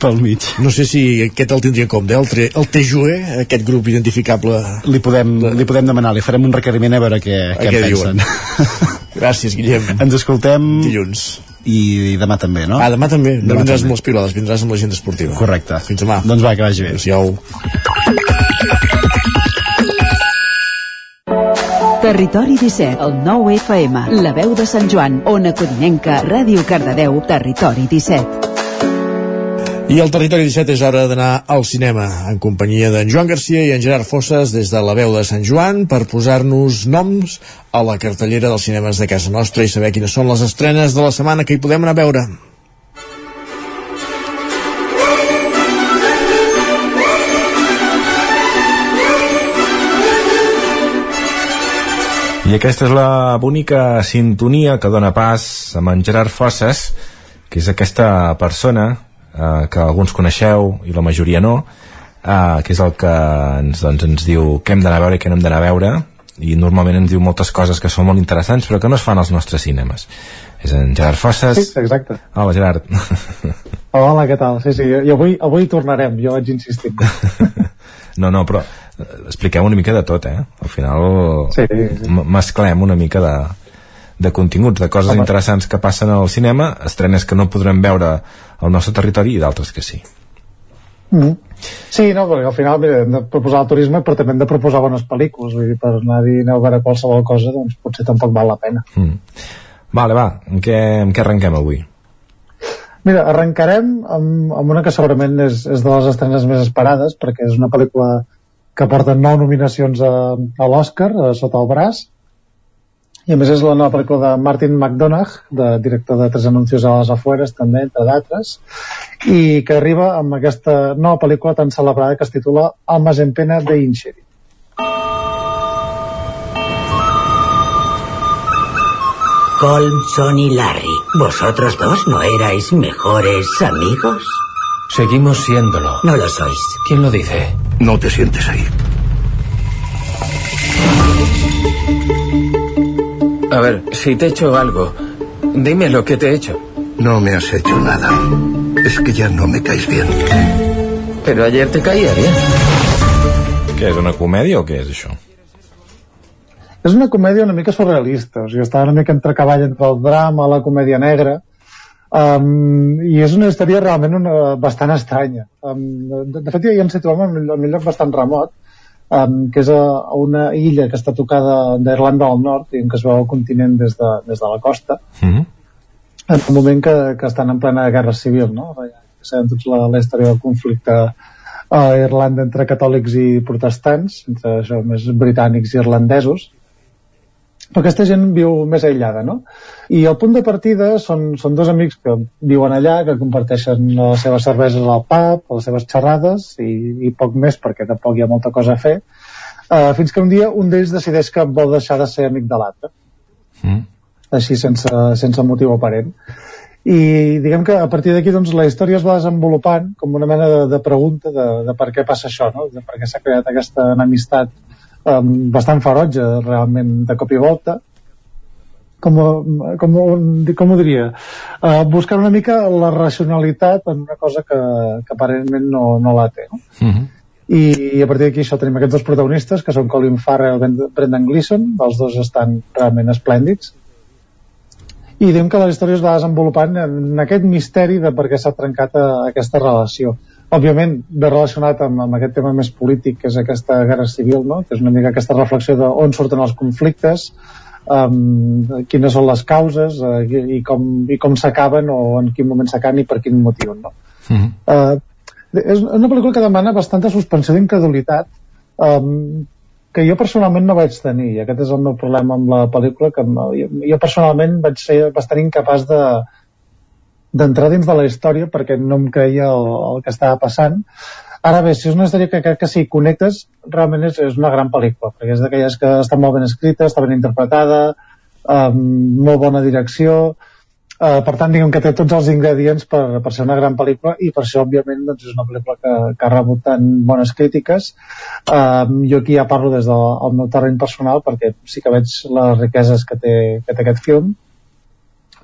pel mig. No sé si aquest el tindria com el, tre, el TJUE, aquest grup identificable. Li podem, li podem demanar, li farem un requeriment a veure què, A què, què en diuen. pensen. Gràcies, Guillem. Ens escoltem... Dilluns. I, i demà també, no? Ah, demà també. No Demà vindràs també. amb les pilades, vindràs amb l'agenda esportiva. Correcte. Fins demà. Doncs va, que vagi bé. Adéu-siau. Territori 17, el 9 FM, la veu de Sant Joan, Ona Codinenca, Ràdio Cardedeu, Territori 17. I al Territori 17 és hora d'anar al cinema en companyia d'en Joan Garcia i en Gerard Fosses des de la veu de Sant Joan per posar-nos noms a la cartellera dels cinemes de casa nostra i saber quines són les estrenes de la setmana que hi podem anar a veure. I aquesta és la bonica sintonia que dona pas amb en Gerard Fosses, que és aquesta persona eh, que alguns coneixeu i la majoria no, eh, que és el que ens, doncs, ens diu què hem d'anar a veure i què no hem d'anar a veure, i normalment ens diu moltes coses que són molt interessants però que no es fan als nostres cinemes. És en Gerard Fosses. Sí, exacte. Hola, Gerard. Hola, què tal? Sí, sí, i avui, avui tornarem, jo vaig insistir. No, no, però expliquem una mica de tot, eh? Al final Sí, sí. mesclem una mica de, de continguts, de coses Home. interessants que passen al cinema, estrenes que no podrem veure al nostre territori i d'altres que sí. Mm. Sí, no, perquè al final mira, hem de proposar el turisme però també hem de proposar bones pel·lícules vull dir, per anar-hi a veure qualsevol cosa doncs potser tampoc val la pena Mm. Vale, va, amb què, amb què arrenquem avui? Mira, arrencarem amb, amb una que segurament és, és de les estrenes més esperades perquè és una pel·lícula que porta nou nominacions a, a l'Oscar a sota el braç i a més és la nova pel·lícula de Martin McDonagh de director de Tres anuncios a les afueres també, entre d'altres i que arriba amb aquesta nova pel·lícula tan celebrada que es titula Almas en pena de Incheri Colmson y Larry, ¿vosotros dos no erais mejores amigos? Seguimos siéndolo. No lo sois. ¿Quién lo dice? No te sientes ahí. A ver, si te he hecho algo, dime lo que te he hecho. No me has hecho nada. Es que ya no me caes bien. Pero ayer te caía bien. Què, és una comèdia o què és això? és una comèdia una mica surrealista, o sigui, està una mica entre cavall entre el drama, la comèdia negra, um, i és una història realment una, bastant estranya. Um, de, de fet, ja ens situem en, en un lloc bastant remot, um, que és a, a una illa que està tocada d'Irlanda del Nord i en què es veu el continent des de, des de la costa, Mm -hmm. en el moment que, que estan en plena guerra civil, no? Sabem tots la, la història del conflicte a Irlanda entre catòlics i protestants, entre això més britànics i irlandesos, però aquesta gent viu més aïllada, no? I el punt de partida són, són dos amics que viuen allà, que comparteixen les seves cerveses al pub, les seves xerrades i, i poc més, perquè tampoc hi ha molta cosa a fer, uh, fins que un dia un d'ells decideix que vol deixar de ser amic de l'altre. Mm. Així, sense, sense motiu aparent. I diguem que a partir d'aquí doncs, la història es va desenvolupant com una mena de, de pregunta de, de per què passa això, no? de per què s'ha creat aquesta enemistat um, bastant ferotge realment de cop i volta. Com, com, com ho diria? Uh, buscant una mica la racionalitat en una cosa que, que aparentment no, no la té no? Uh -huh. I, i a partir d'aquí això tenim aquests dos protagonistes que són Colin Farrell i Brendan Gleeson. Els dos estan realment esplèndids. I diem que la història es va desenvolupant en aquest misteri de per què s'ha trencat a, eh, aquesta relació òbviament ve relacionat amb, amb aquest tema més polític que és aquesta guerra civil no? que és una mica aquesta reflexió d'on surten els conflictes um, quines són les causes uh, i, i com, i com s'acaben o en quin moment s'acaben i per quin motiu no? Uh -huh. uh, és una pel·lícula que demana bastanta suspensió d'incredulitat um, que jo personalment no vaig tenir i aquest és el meu problema amb la pel·lícula que jo, jo personalment vaig ser bastant incapaç de, d'entrar dins de la història perquè no em creia el, el que estava passant. Ara bé, si és una història que crec que si connectes realment és, és una gran pel·lícula perquè és d'aquelles que està molt ben escrita està ben interpretada amb molt bona direcció uh, per tant diguem que té tots els ingredients per, per ser una gran pel·lícula i per això òbviament doncs, és una pel·lícula que, que ha rebut tan bones crítiques. Uh, jo aquí ja parlo des del meu terreny personal perquè sí que veig les riqueses que té, que té aquest film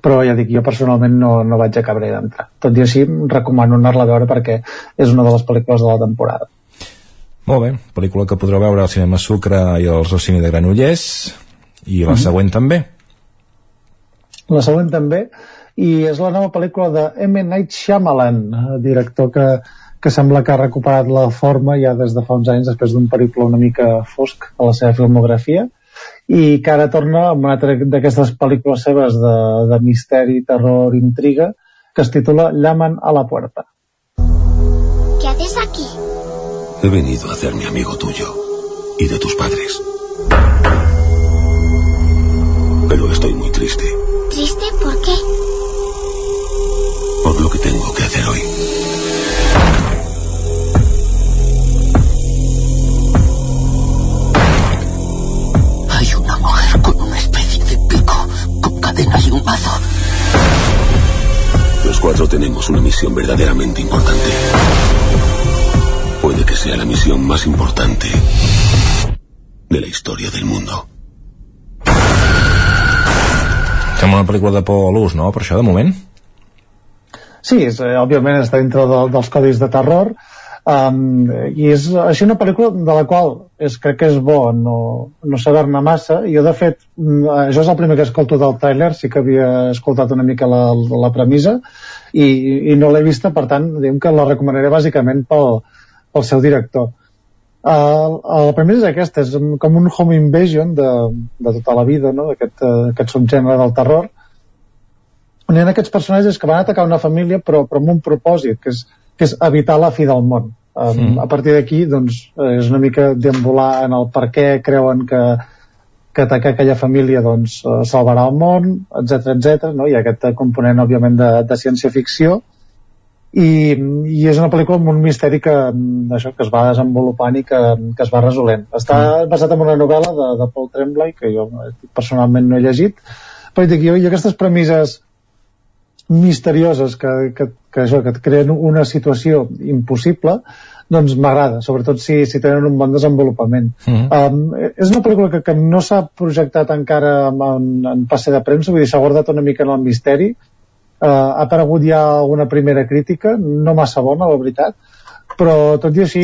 però ja dic, jo personalment no, no vaig acabar d'entrar. Tot i així, recomano anar-la a veure perquè és una de les pel·lícules de la temporada. Molt bé, pel·lícula que podreu veure al cinema Sucre i al Rossini de Granollers i la mhm. -huh. següent també la següent també i és la nova pel·lícula de M. Night Shyamalan director que, que sembla que ha recuperat la forma ja des de fa uns anys després d'un periple una mica fosc a la seva filmografia i que ara torna amb una altra d'aquestes pel·lícules seves de, de misteri, terror, intriga, que es titula Llaman a la puerta. ¿Qué haces aquí? He venido a hacerme amigo tuyo y de tus padres. Pero estoy muy triste. ¿Triste por qué? Por lo que tengo que Los cuatro tenemos una misión verdaderamente importante. Puede que sea la misión más importante de la història del mundo. Sembla una pel·lícula de por a l'ús, no? Per això, de moment. Sí, és, eh, òbviament està dintre de, dels codis de terror Um, I és així una pel·lícula de la qual és, crec que és bo no, no saber-ne massa. Jo, de fet, mm, això és el primer que escolto del trailer, sí que havia escoltat una mica la, la premissa i, i no l'he vista, per tant, diguem que la recomanaré bàsicament pel, pel seu director. Uh, la premissa és aquesta, és com un home invasion de, de tota la vida, no? d'aquest aquest subgènere del terror, on hi ha aquests personatges que van atacar una família però, però amb un propòsit, que és que és evitar la fi del món. Um, mm. A partir d'aquí, doncs, és una mica deambular en el per què creuen que, que atacar aquella família doncs, eh, salvarà el món, etc etc. no? Hi ha aquest component, òbviament, de, de ciència-ficció, i, i és una pel·lícula amb un misteri que, això, que es va desenvolupant i que, que es va resolent. Està mm. basat en una novel·la de, de Paul Tremblay, que jo personalment no he llegit, però dic, jo, i aquestes premisses misterioses que, que, que, això, que et creen una situació impossible doncs m'agrada, sobretot si, si tenen un bon desenvolupament. Mm -hmm. um, és una pel·lícula que, que no s'ha projectat encara en, en passe de premsa, vull dir, s'ha guardat una mica en el misteri. Uh, ha aparegut ja una primera crítica, no massa bona, la veritat, però tot i així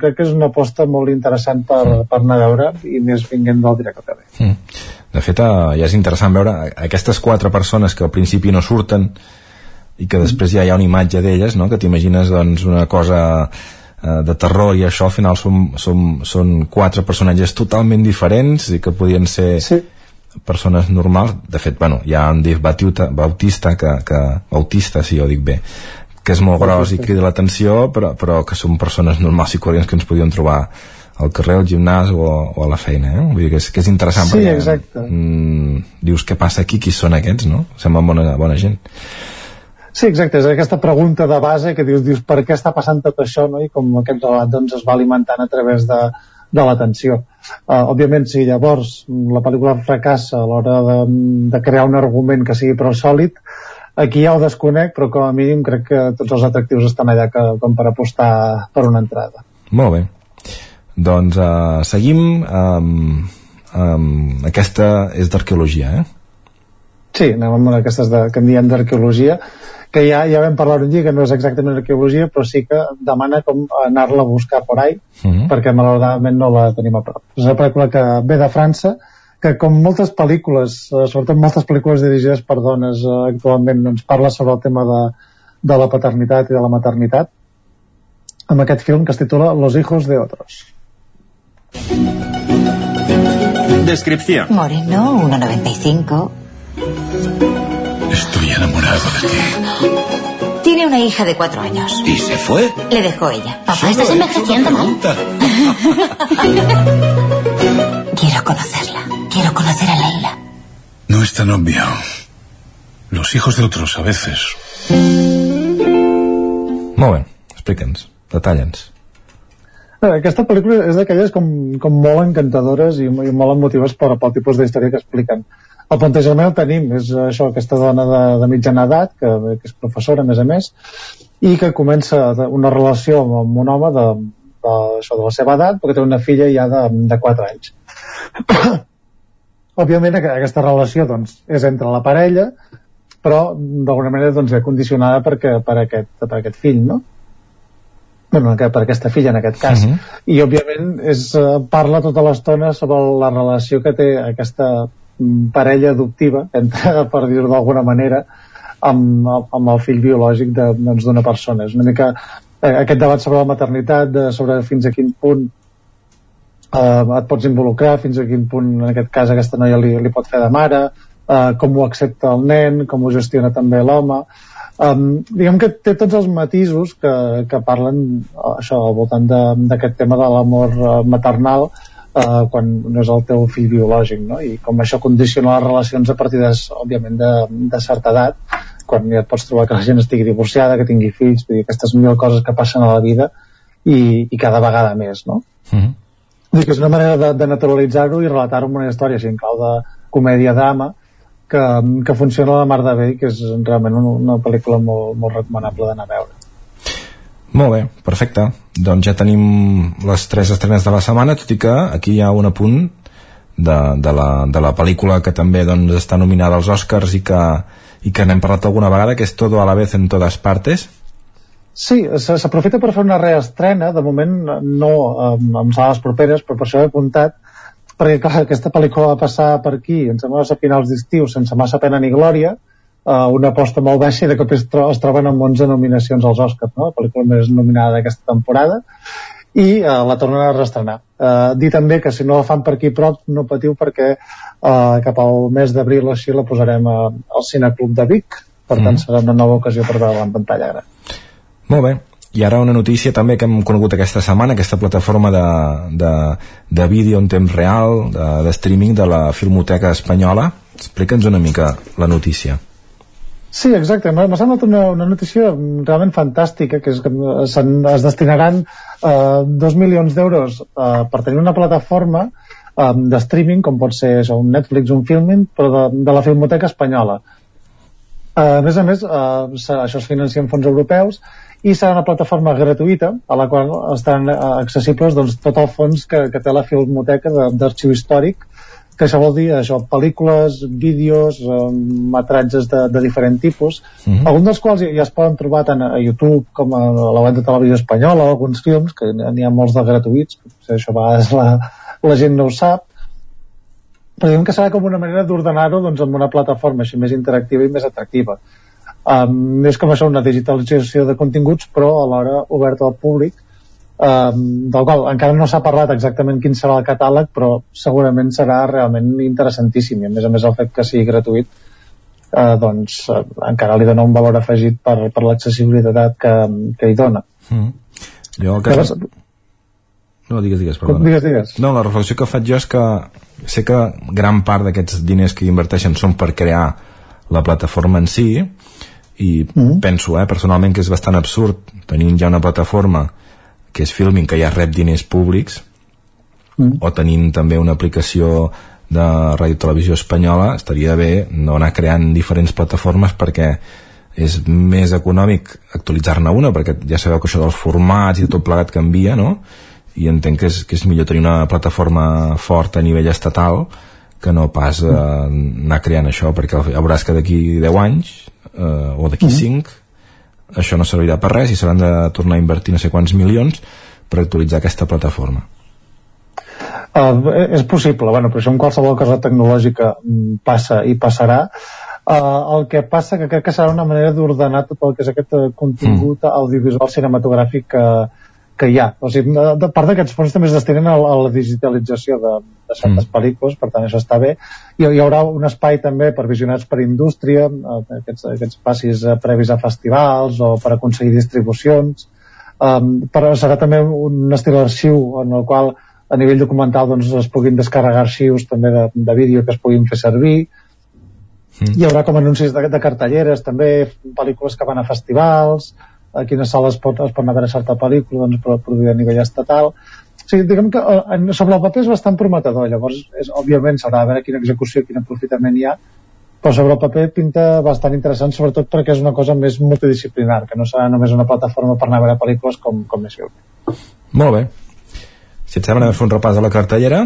crec que és una aposta molt interessant per, mm. per anar a veure i més vinguent del directe que ve. Mm. De fet, eh, ja és interessant veure aquestes quatre persones que al principi no surten i que després ja hi ha una imatge d'elles, no? que t'imagines doncs, una cosa eh, de terror i això al final són, són, són quatre personatges totalment diferents i que podien ser sí. persones normals de fet, bueno, hi ha en Dave Bautista, Bautista que, que, Bautista, si jo dic bé que és molt gros i crida l'atenció però, però que són persones normals i corrents que ens podíem trobar al carrer, al gimnàs o, o a la feina, eh? Vull dir que és, que és interessant Sí, perquè exacte. mm, dius què passa aquí, qui són aquests, no? Semblen bona, bona gent. Sí, exacte, és aquesta pregunta de base que dius, dius per què està passant tot això no? i com aquest relat doncs, es va alimentant a través de, de l'atenció. Uh, òbviament, si llavors la pel·lícula fracassa a l'hora de, de crear un argument que sigui prou sòlid, aquí ja ho desconec, però com a mínim crec que tots els atractius estan allà que, com per apostar per una entrada. Molt bé. Doncs uh, seguim amb, amb... Aquesta és d'arqueologia, eh? Sí, anem amb una d'aquestes de, que en diem d'arqueologia, que ja, ja vam parlar un dia que no és exactament arqueologia, però sí que demana com anar-la a buscar por ahí, Uh -huh. perquè malauradament no la tenim a prop. És una pel·lícula que ve de França, que com moltes pel·lícules, eh, sobretot moltes pel·lícules dirigides per dones eh, actualment, doncs parla sobre el tema de, de la paternitat i de la maternitat, amb aquest film que es titula Los hijos de otros. Descripción. Moreno, 1,95. Estoy enamorado de ti. Tiene una hija de cuatro años. ¿Y se fue? Le dejó ella. Papá, estás envejeciendo, ¿no? Quiero conocerla. Quiero conocer a Leila. No es tan obvio. Los hijos de otros a veces. Molt bé, explica'ns, detalla'ns. Aquesta pel·lícula és d'aquelles com, com molt encantadores i, i molt emotives per, pel tipus d'història que expliquen. El plantejament el tenim, és això, aquesta dona de, de mitjana edat, que, que és professora, a més a més, i que comença una relació amb, un home de, de, això, de la seva edat, perquè té una filla ja de, de 4 anys. Òbviament, aqu- aquesta relació doncs, és entre la parella, però d'alguna manera doncs, ve condicionada perquè, per, aquest, per aquest fill, no? Bueno, per aquesta filla en aquest cas. Mhm. i òbviament és, eh, parla tota l'estona sobre la relació que té aquesta mm, parella adoptiva entre, per dir-ho d'alguna manera amb, amb el fill biològic de- doncs, d'una persona. És una mica eh, aquest debat sobre la maternitat de, sobre fins a quin punt eh, et pots involucrar fins a quin punt en aquest cas aquesta noia li, li pot fer de mare eh, com ho accepta el nen com ho gestiona també l'home um, diguem que té tots els matisos que, que parlen eh, això al voltant d'aquest tema de l'amor eh, maternal eh, quan no és el teu fill biològic no? i com això condiciona les relacions a partir de, òbviament de, de certa edat quan ja et pots trobar que la gent estigui divorciada, que tingui fills, vull dir, aquestes mil coses que passen a la vida i, i cada vegada més, no? Uh. Vull dir que és una manera de, de naturalitzar-ho i relatar-ho amb una història així en clau de comèdia-drama que, que funciona la mar de bé i que és realment una, una pel·lícula molt, molt recomanable d'anar a veure. Molt bé, perfecte. Doncs ja tenim les tres estrenes de la setmana, tot i que aquí hi ha un apunt de, de, la, de la pel·lícula que també doncs, està nominada als Oscars i que, i que n'hem parlat alguna vegada, que és Todo a la vez en todas partes. Sí, s'aprofita per fer una reestrena, de moment no amb, amb sales properes, però per això he apuntat, perquè clar, aquesta pel·lícula va passar per aquí, em sembla a finals d'estiu, sense massa pena ni glòria, eh, una aposta molt baixa i de cop es, tro es troben amb 11 nominacions als Oscars, no? la pel·lícula més nominada d'aquesta temporada, i eh, la tornen a reestrenar. Eh, dir també que si no la fan per aquí prop, no patiu perquè eh, cap al mes d'abril així la posarem a, al Cineclub de Vic, per tant Mhm. serà una nova ocasió per veure-la en pantalla gran. Molt bé. I ara una notícia també que hem conegut aquesta setmana, aquesta plataforma de, de, de vídeo en temps real, de, de streaming de la Filmoteca Espanyola. Explica'ns una mica la notícia. Sí, exacte. M'ha semblat una, una notícia realment fantàstica, que és que es destinaran eh, dos milions d'euros eh, per tenir una plataforma eh, de streaming, com pot ser això, un Netflix, un Filmin, però de, de la Filmoteca Espanyola. Eh, a més a més, eh, això es financia amb fons europeus i serà una plataforma gratuïta a la qual estaran eh, accessibles doncs, tot el fons que, que té la Filmoteca d'arxiu històric que això vol dir això, pel·lícules, vídeos, eh, metratges de, de diferent tipus, Mhm. alguns dels quals ja, ja es poden trobar tant a YouTube com a la web de televisió espanyola, alguns films, que n'hi ha molts de gratuïts, potser això a vegades la, la gent no ho sap, però diguem que serà com una manera d'ordenar-ho doncs, amb una plataforma així més interactiva i més atractiva. Um, és com això, una digitalització de continguts, però alhora oberta al públic, um, del qual encara no s'ha parlat exactament quin serà el catàleg, però segurament serà realment interessantíssim, i a més a més el fet que sigui gratuït eh, doncs eh, encara li dona un valor afegit per, per l'accessibilitat que, que hi dona. Mm. Jo el que... Llavors, No, digues, digues, perdona. Digues, digues. No, la reflexió que faig jo és que sé que gran part d'aquests diners que inverteixen són per crear la plataforma en si i mm. penso, eh, personalment, que és bastant absurd tenint ja una plataforma que és Filming, que ja rep diners públics mm. o tenint també una aplicació de Ràdio Televisió Espanyola estaria bé no anar creant diferents plataformes perquè és més econòmic actualitzar-ne una perquè ja sabeu que això dels formats i tot plegat canvia no? i entenc que és, que és millor tenir una plataforma forta a nivell estatal que no pas eh, anar creant això perquè veuràs que d'aquí 10 anys eh, o d'aquí mm -hmm. 5 això no servirà per res i s'hauran de tornar a invertir no sé quants milions per actualitzar aquesta plataforma Uh, és possible, bueno, però això en qualsevol cosa tecnològica mm, passa i passarà. Uh, el que passa que crec que serà una manera d'ordenar tot el que és aquest contingut mm. audiovisual cinematogràfic que, que hi ha. O sigui, de, part d'aquests fons també es destinen a, a la digitalització de, de certes mm. pel·lícules, per tant això està bé. I hi haurà un espai també per visionats per indústria, eh, aquests, aquests passis eh, previs a festivals o per aconseguir distribucions. Um, però serà també un estil arxiu en el qual a nivell documental doncs, es puguin descarregar arxius també de, de vídeo que es puguin fer servir mm. hi haurà com anuncis de, de cartelleres també pel·lícules que van a festivals a quines sales pot, es pot anar a veure certa pel·lícula doncs, per produir a nivell estatal sigui, diguem que eh, sobre el paper és bastant prometedor llavors és, òbviament s'haurà de veure quina execució quin aprofitament hi ha però sobre el paper pinta bastant interessant sobretot perquè és una cosa més multidisciplinar que no serà només una plataforma per anar a veure pel·lícules com, com més filme molt bé. Si et sembla, fer un repàs de la cartellera.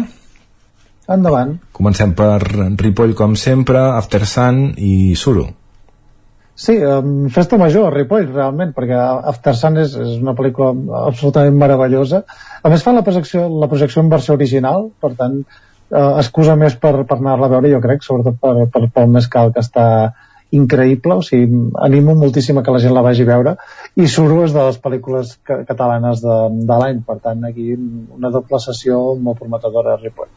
Endavant. Comencem per Ripoll com sempre After Sun i Suro Sí, um, festa major a Ripoll, realment, perquè After Sun és, és una pel·lícula absolutament meravellosa. A més, fa la projecció, la projecció en versió original, per tant, uh, excusa més per, per anar-la a veure, jo crec, sobretot per, per Pol Mescal, que està increïble, o sigui, animo moltíssim a que la gent la vagi a veure, i Suro és de les pel·lícules catalanes de, de l'any, per tant, aquí una doble sessió molt prometedora a Ripoll.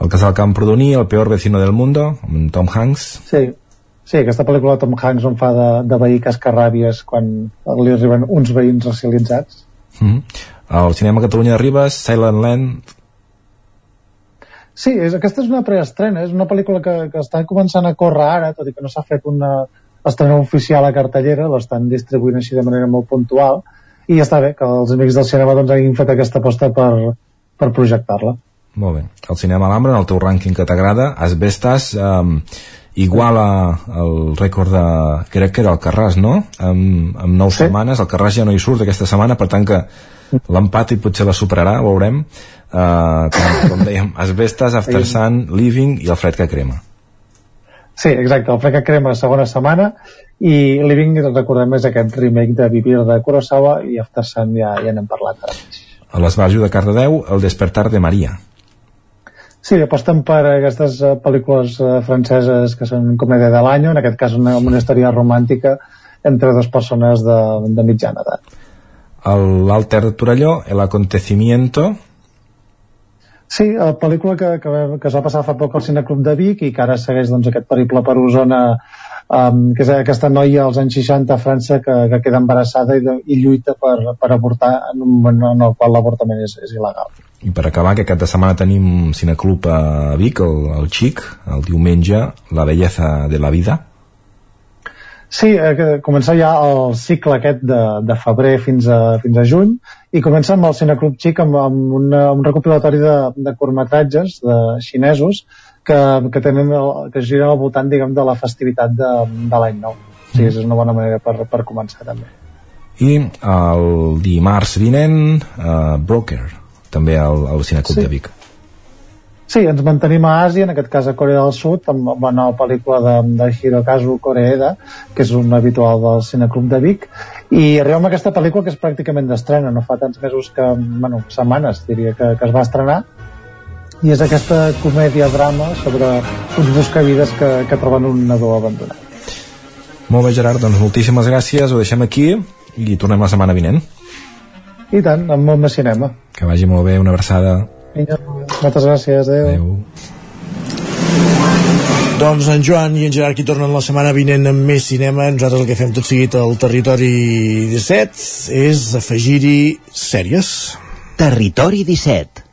El casal Camprodoní, El peor vecino del mundo, amb Tom Hanks. Sí, Sí, aquesta pel·lícula de Tom Hanks on fa de, de veí cascarràbies quan li arriben uns veïns racialitzats. Mm -hmm. El cinema Catalunya Ribes, Silent Land... Sí, és, aquesta és una preestrena, és una pel·lícula que, que està començant a córrer ara, tot i que no s'ha fet una estrena oficial a cartellera, l'estan distribuint així de manera molt puntual, i està bé que els amics del cinema doncs, hagin fet aquesta aposta per, per projectar-la. Molt bé. El cinema Alhambra, en el teu rànquing que t'agrada, Asbestas... Eh, iguala el rècord de, crec que era el Carràs, no? Amb, amb nou sí. setmanes, el Carràs ja no hi surt aquesta setmana, per tant que l'empat i potser la superarà, veurem. Uh, com, com dèiem, Asbestes, After Sun, Living i el fred que crema. Sí, exacte, el fred que crema segona setmana i Living, recordem, és aquest remake de Vivir de Kurosawa i After Sun ja, ja n'hem parlat. A l'Esbarjo de Cardedeu, El despertar de Maria. Sí, aposten per aquestes uh, pel·lícules uh, franceses que són comèdia de l'any, en aquest cas una, una història romàntica entre dues persones de, de mitjana edat. L'Alter de Torelló, El acontecimiento... Sí, la pel·lícula que, que, que es va passar fa poc al Cineclub de Vic i que ara segueix doncs, aquest periple per Osona um, que és aquesta noia als anys 60 a França que, que queda embarassada i, de, i lluita per, per avortar en un moment en el qual l'avortament és, és il·legal. I per acabar, que aquest de setmana tenim cineclub a Vic, el, el Xic, el diumenge, La belleza de la vida. Sí, eh, comença ja el cicle aquest de, de febrer fins a, fins a juny i comença amb el Cineclub Xic amb, amb una, un recopilatori de, de curtmetratges de xinesos que, que, tenen el, que giren al voltant diguem, de la festivitat de, de l'any nou. O sigui, és una bona manera per, per començar també. I el dimarts vinent, uh, Broker, també al, al Cineclub sí. de Vic. Sí, ens mantenim a Àsia, en aquest cas a Corea del Sud, amb una nova pel·lícula de, de Hirokazu Koreeda, que és un habitual del Cineclub de Vic, i arribem a aquesta pel·lícula que és pràcticament d'estrena, no fa tants mesos que, bueno, setmanes diria que, que es va estrenar, i és aquesta comèdia-drama sobre uns buscavides que, que troben un nadó abandonat. Molt bé, Gerard, doncs moltíssimes gràcies, ho deixem aquí i tornem la setmana vinent. I tant, amb molt més cinema. Que vagi molt bé, una abraçada. Vinga, moltes gràcies, adeu. adeu. Doncs en Joan i en Gerard qui tornen la setmana vinent amb més cinema. Nosaltres el que fem tot seguit al territori 17 és afegir-hi sèries. Territori 17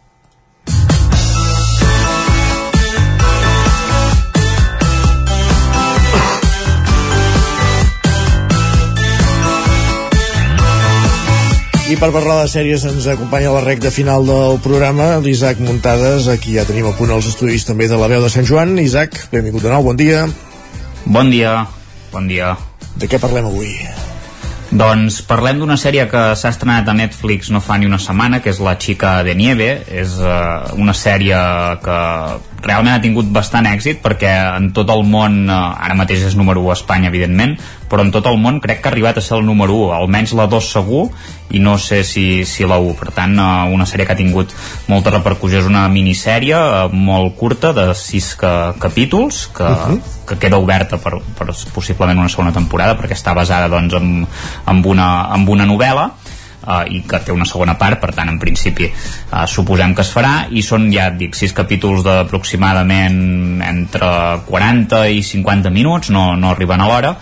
I per parlar de sèries ens acompanya la recta final del programa l'Isaac Muntades, aquí ja tenim a punt els estudis també de la veu de Sant Joan. Isaac, benvingut de nou, bon dia. Bon dia, bon dia. De què parlem avui? Doncs parlem d'una sèrie que s'ha estrenat a Netflix no fa ni una setmana, que és La xica de nieve. És uh, una sèrie que realment ha tingut bastant èxit perquè en tot el món, uh, ara mateix és número 1 a Espanya, evidentment, però en tot el món crec que ha arribat a ser el número 1, almenys la 2 segur, i no sé si, si la 1. Per tant, uh, una sèrie que ha tingut molta repercussió. És una minissèrie uh, molt curta, de 6 ca capítols, que, uh -huh. que queda oberta per, per possiblement una segona temporada, perquè està basada doncs, en, en, una, en una novel·la, uh, i que té una segona part, per tant en principi uh, suposem que es farà i són ja et dic, sis capítols d'aproximadament entre 40 i 50 minuts no, no arriben a l'hora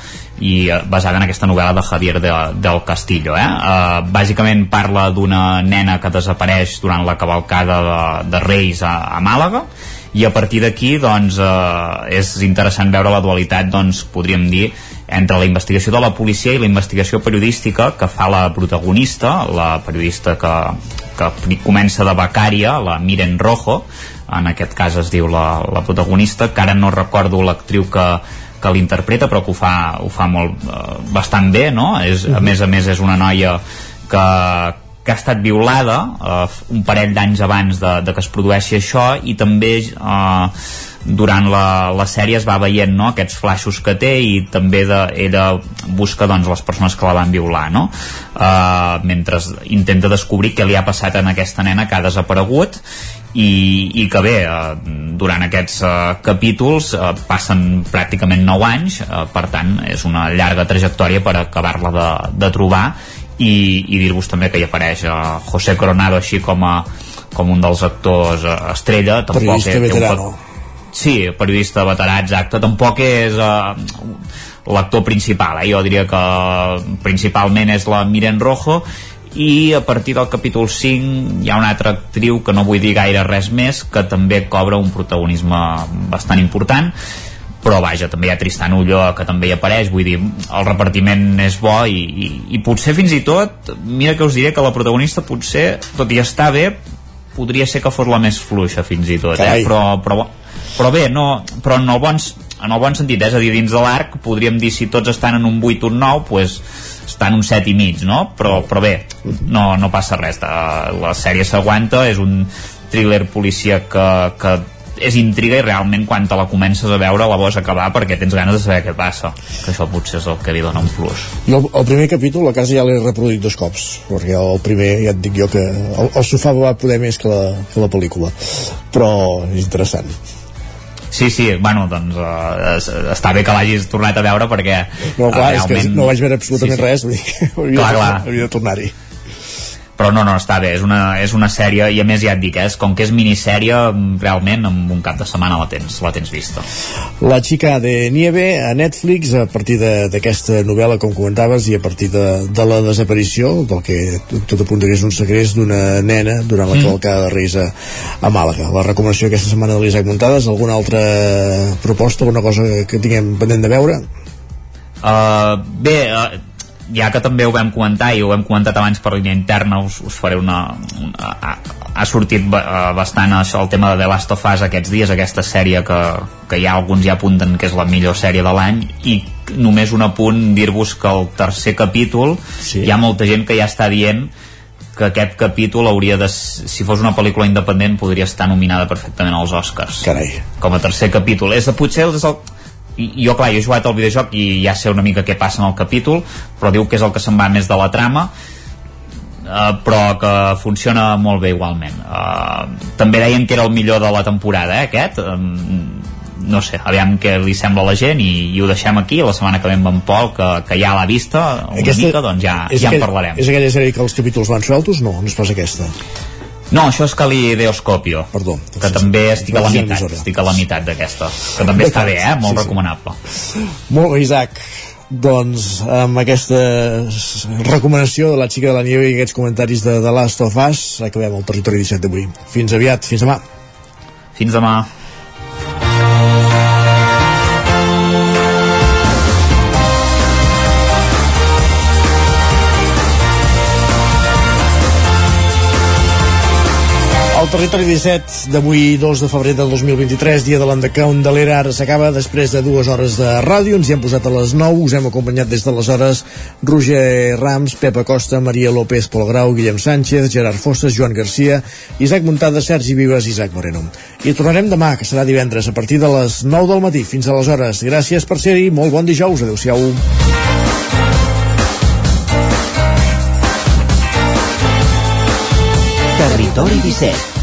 i eh, basada en aquesta novel·la de Javier de, del Castillo eh? Uh, bàsicament parla d'una nena que desapareix durant la cavalcada de, de Reis a, a Màlaga i a partir d'aquí doncs, eh, és interessant veure la dualitat doncs, podríem dir entre la investigació de la policia i la investigació periodística que fa la protagonista la periodista que, que comença de becària, la Miren Rojo en aquest cas es diu la, la protagonista, que ara no recordo l'actriu que, que l'interpreta però que ho fa, ho fa molt, eh, bastant bé no? és, a més a més és una noia que, que ha estat violada eh, un parell d'anys abans de, de que es produeixi això i també eh, durant la, la sèrie es va veient no, aquests flaixos que té i també de, ella busca doncs, les persones que la van violar no? uh, mentre intenta descobrir què li ha passat a aquesta nena que ha desaparegut i, i que bé, eh, durant aquests eh, capítols eh, passen pràcticament 9 anys, eh, per tant és una llarga trajectòria per acabar-la de, de trobar i, i dir-vos també que hi apareix eh, José Coronado així com a com un dels actors estrella tampoc és, veterano un, sí, periodista veterà, exacte. Tampoc és eh, l'actor principal eh? jo diria que principalment és la Miren Rojo. I a partir del capítol 5 hi ha una altra actriu que no vull dir gaire res més que també cobra un protagonisme bastant important. Però vaja, també hi ha Tristan Ullo que també hi apareix, vull dir, el repartiment és bo i, i, i potser fins i tot mira que us diré que la protagonista potser, tot i estar bé podria ser que fos la més fluixa fins i tot, eh? però, però, però bé, no, però en el, bon, en el bon sentit, eh? és a dir, dins de l'arc podríem dir si tots estan en un 8 o un 9 pues, està en un 7 i mig, no? Però, però bé, no, no passa res. La sèrie s'aguanta, és un thriller policia que, que és intriga i realment quan te la comences a veure la vols acabar perquè tens ganes de saber què passa que això potser és el que li dona un plus I el, el primer capítol a casa ja l'he reproduït dos cops perquè el primer ja et dic jo que el, el sofà va poder més que la, que la pel·lícula però és interessant Sí, sí, bueno, doncs uh, està bé que l'hagis tornat a veure perquè no, clar, uh, realment... és que no vaig veure absolutament sí, sí. res vull dir, hauria, clar, clar. hauria de tornar-hi però no, no, està bé, és una, és una sèrie i a més ja et dic, eh, com que és minissèrie realment en un cap de setmana la tens, la tens vista. La xica de Nieve a Netflix a partir d'aquesta novel·la com comentaves i a partir de, de la desaparició del que tot apunta que és un segrest d'una nena durant la mm. cavalcada de Reis a, a Màlaga. La recomanació aquesta setmana de l'Isaac Muntades, alguna altra proposta, alguna cosa que tinguem pendent de veure? Uh, bé, uh, ja que també ho vam comentar i ho hem comentat abans per línia interna us, us faré una, una ha, ha sortit bastant això, el tema de The Last of Us aquests dies, aquesta sèrie que, que ja alguns ja apunten que és la millor sèrie de l'any i només un apunt dir-vos que el tercer capítol sí. hi ha molta gent que ja està dient que aquest capítol hauria de, si fos una pel·lícula independent podria estar nominada perfectament als Oscars Carai. com a tercer capítol és de, potser és el, i, jo clar, jo he jugat al videojoc i ja sé una mica què passa en el capítol però diu que és el que se'n va més de la trama uh, però que funciona molt bé igualment. Uh, també deien que era el millor de la temporada eh, aquest. Um, no sé, aviam què li sembla a la gent i, i ho deixem aquí, la setmana que ve amb en Pol que, que ja l'ha vista una aquesta, mica, doncs ja, ja en parlarem. És aquella sèrie que els capítols van sueltos? No, no és pas aquesta no, això és Calideoscopio. Perdó. Que també estic a la meitat, estic a la meitat d'aquesta. Que també està bé, eh? Molt sí, recomanable. Sí. Molt bé, Isaac. doncs amb aquesta recomanació de la xica de la nieve i aquests comentaris de The Last of Us acabem el territori 17 d'avui. Fins aviat, fins demà. Fins demà. Territori 17 d'avui 2 de febrer del 2023, dia de l'endecaun de l'era, ara s'acaba després de dues hores de ràdio, ens hi hem posat a les 9, us hem acompanyat des de les hores Roger Rams, Pepa Costa, Maria López, Pol Grau, Guillem Sánchez, Gerard Fosses, Joan Garcia, Isaac Montada, Sergi Vives i Isaac Moreno. I tornarem demà, que serà divendres, a partir de les 9 del matí. Fins aleshores, gràcies per ser-hi, molt bon dijous, adeu-siau. Territori 17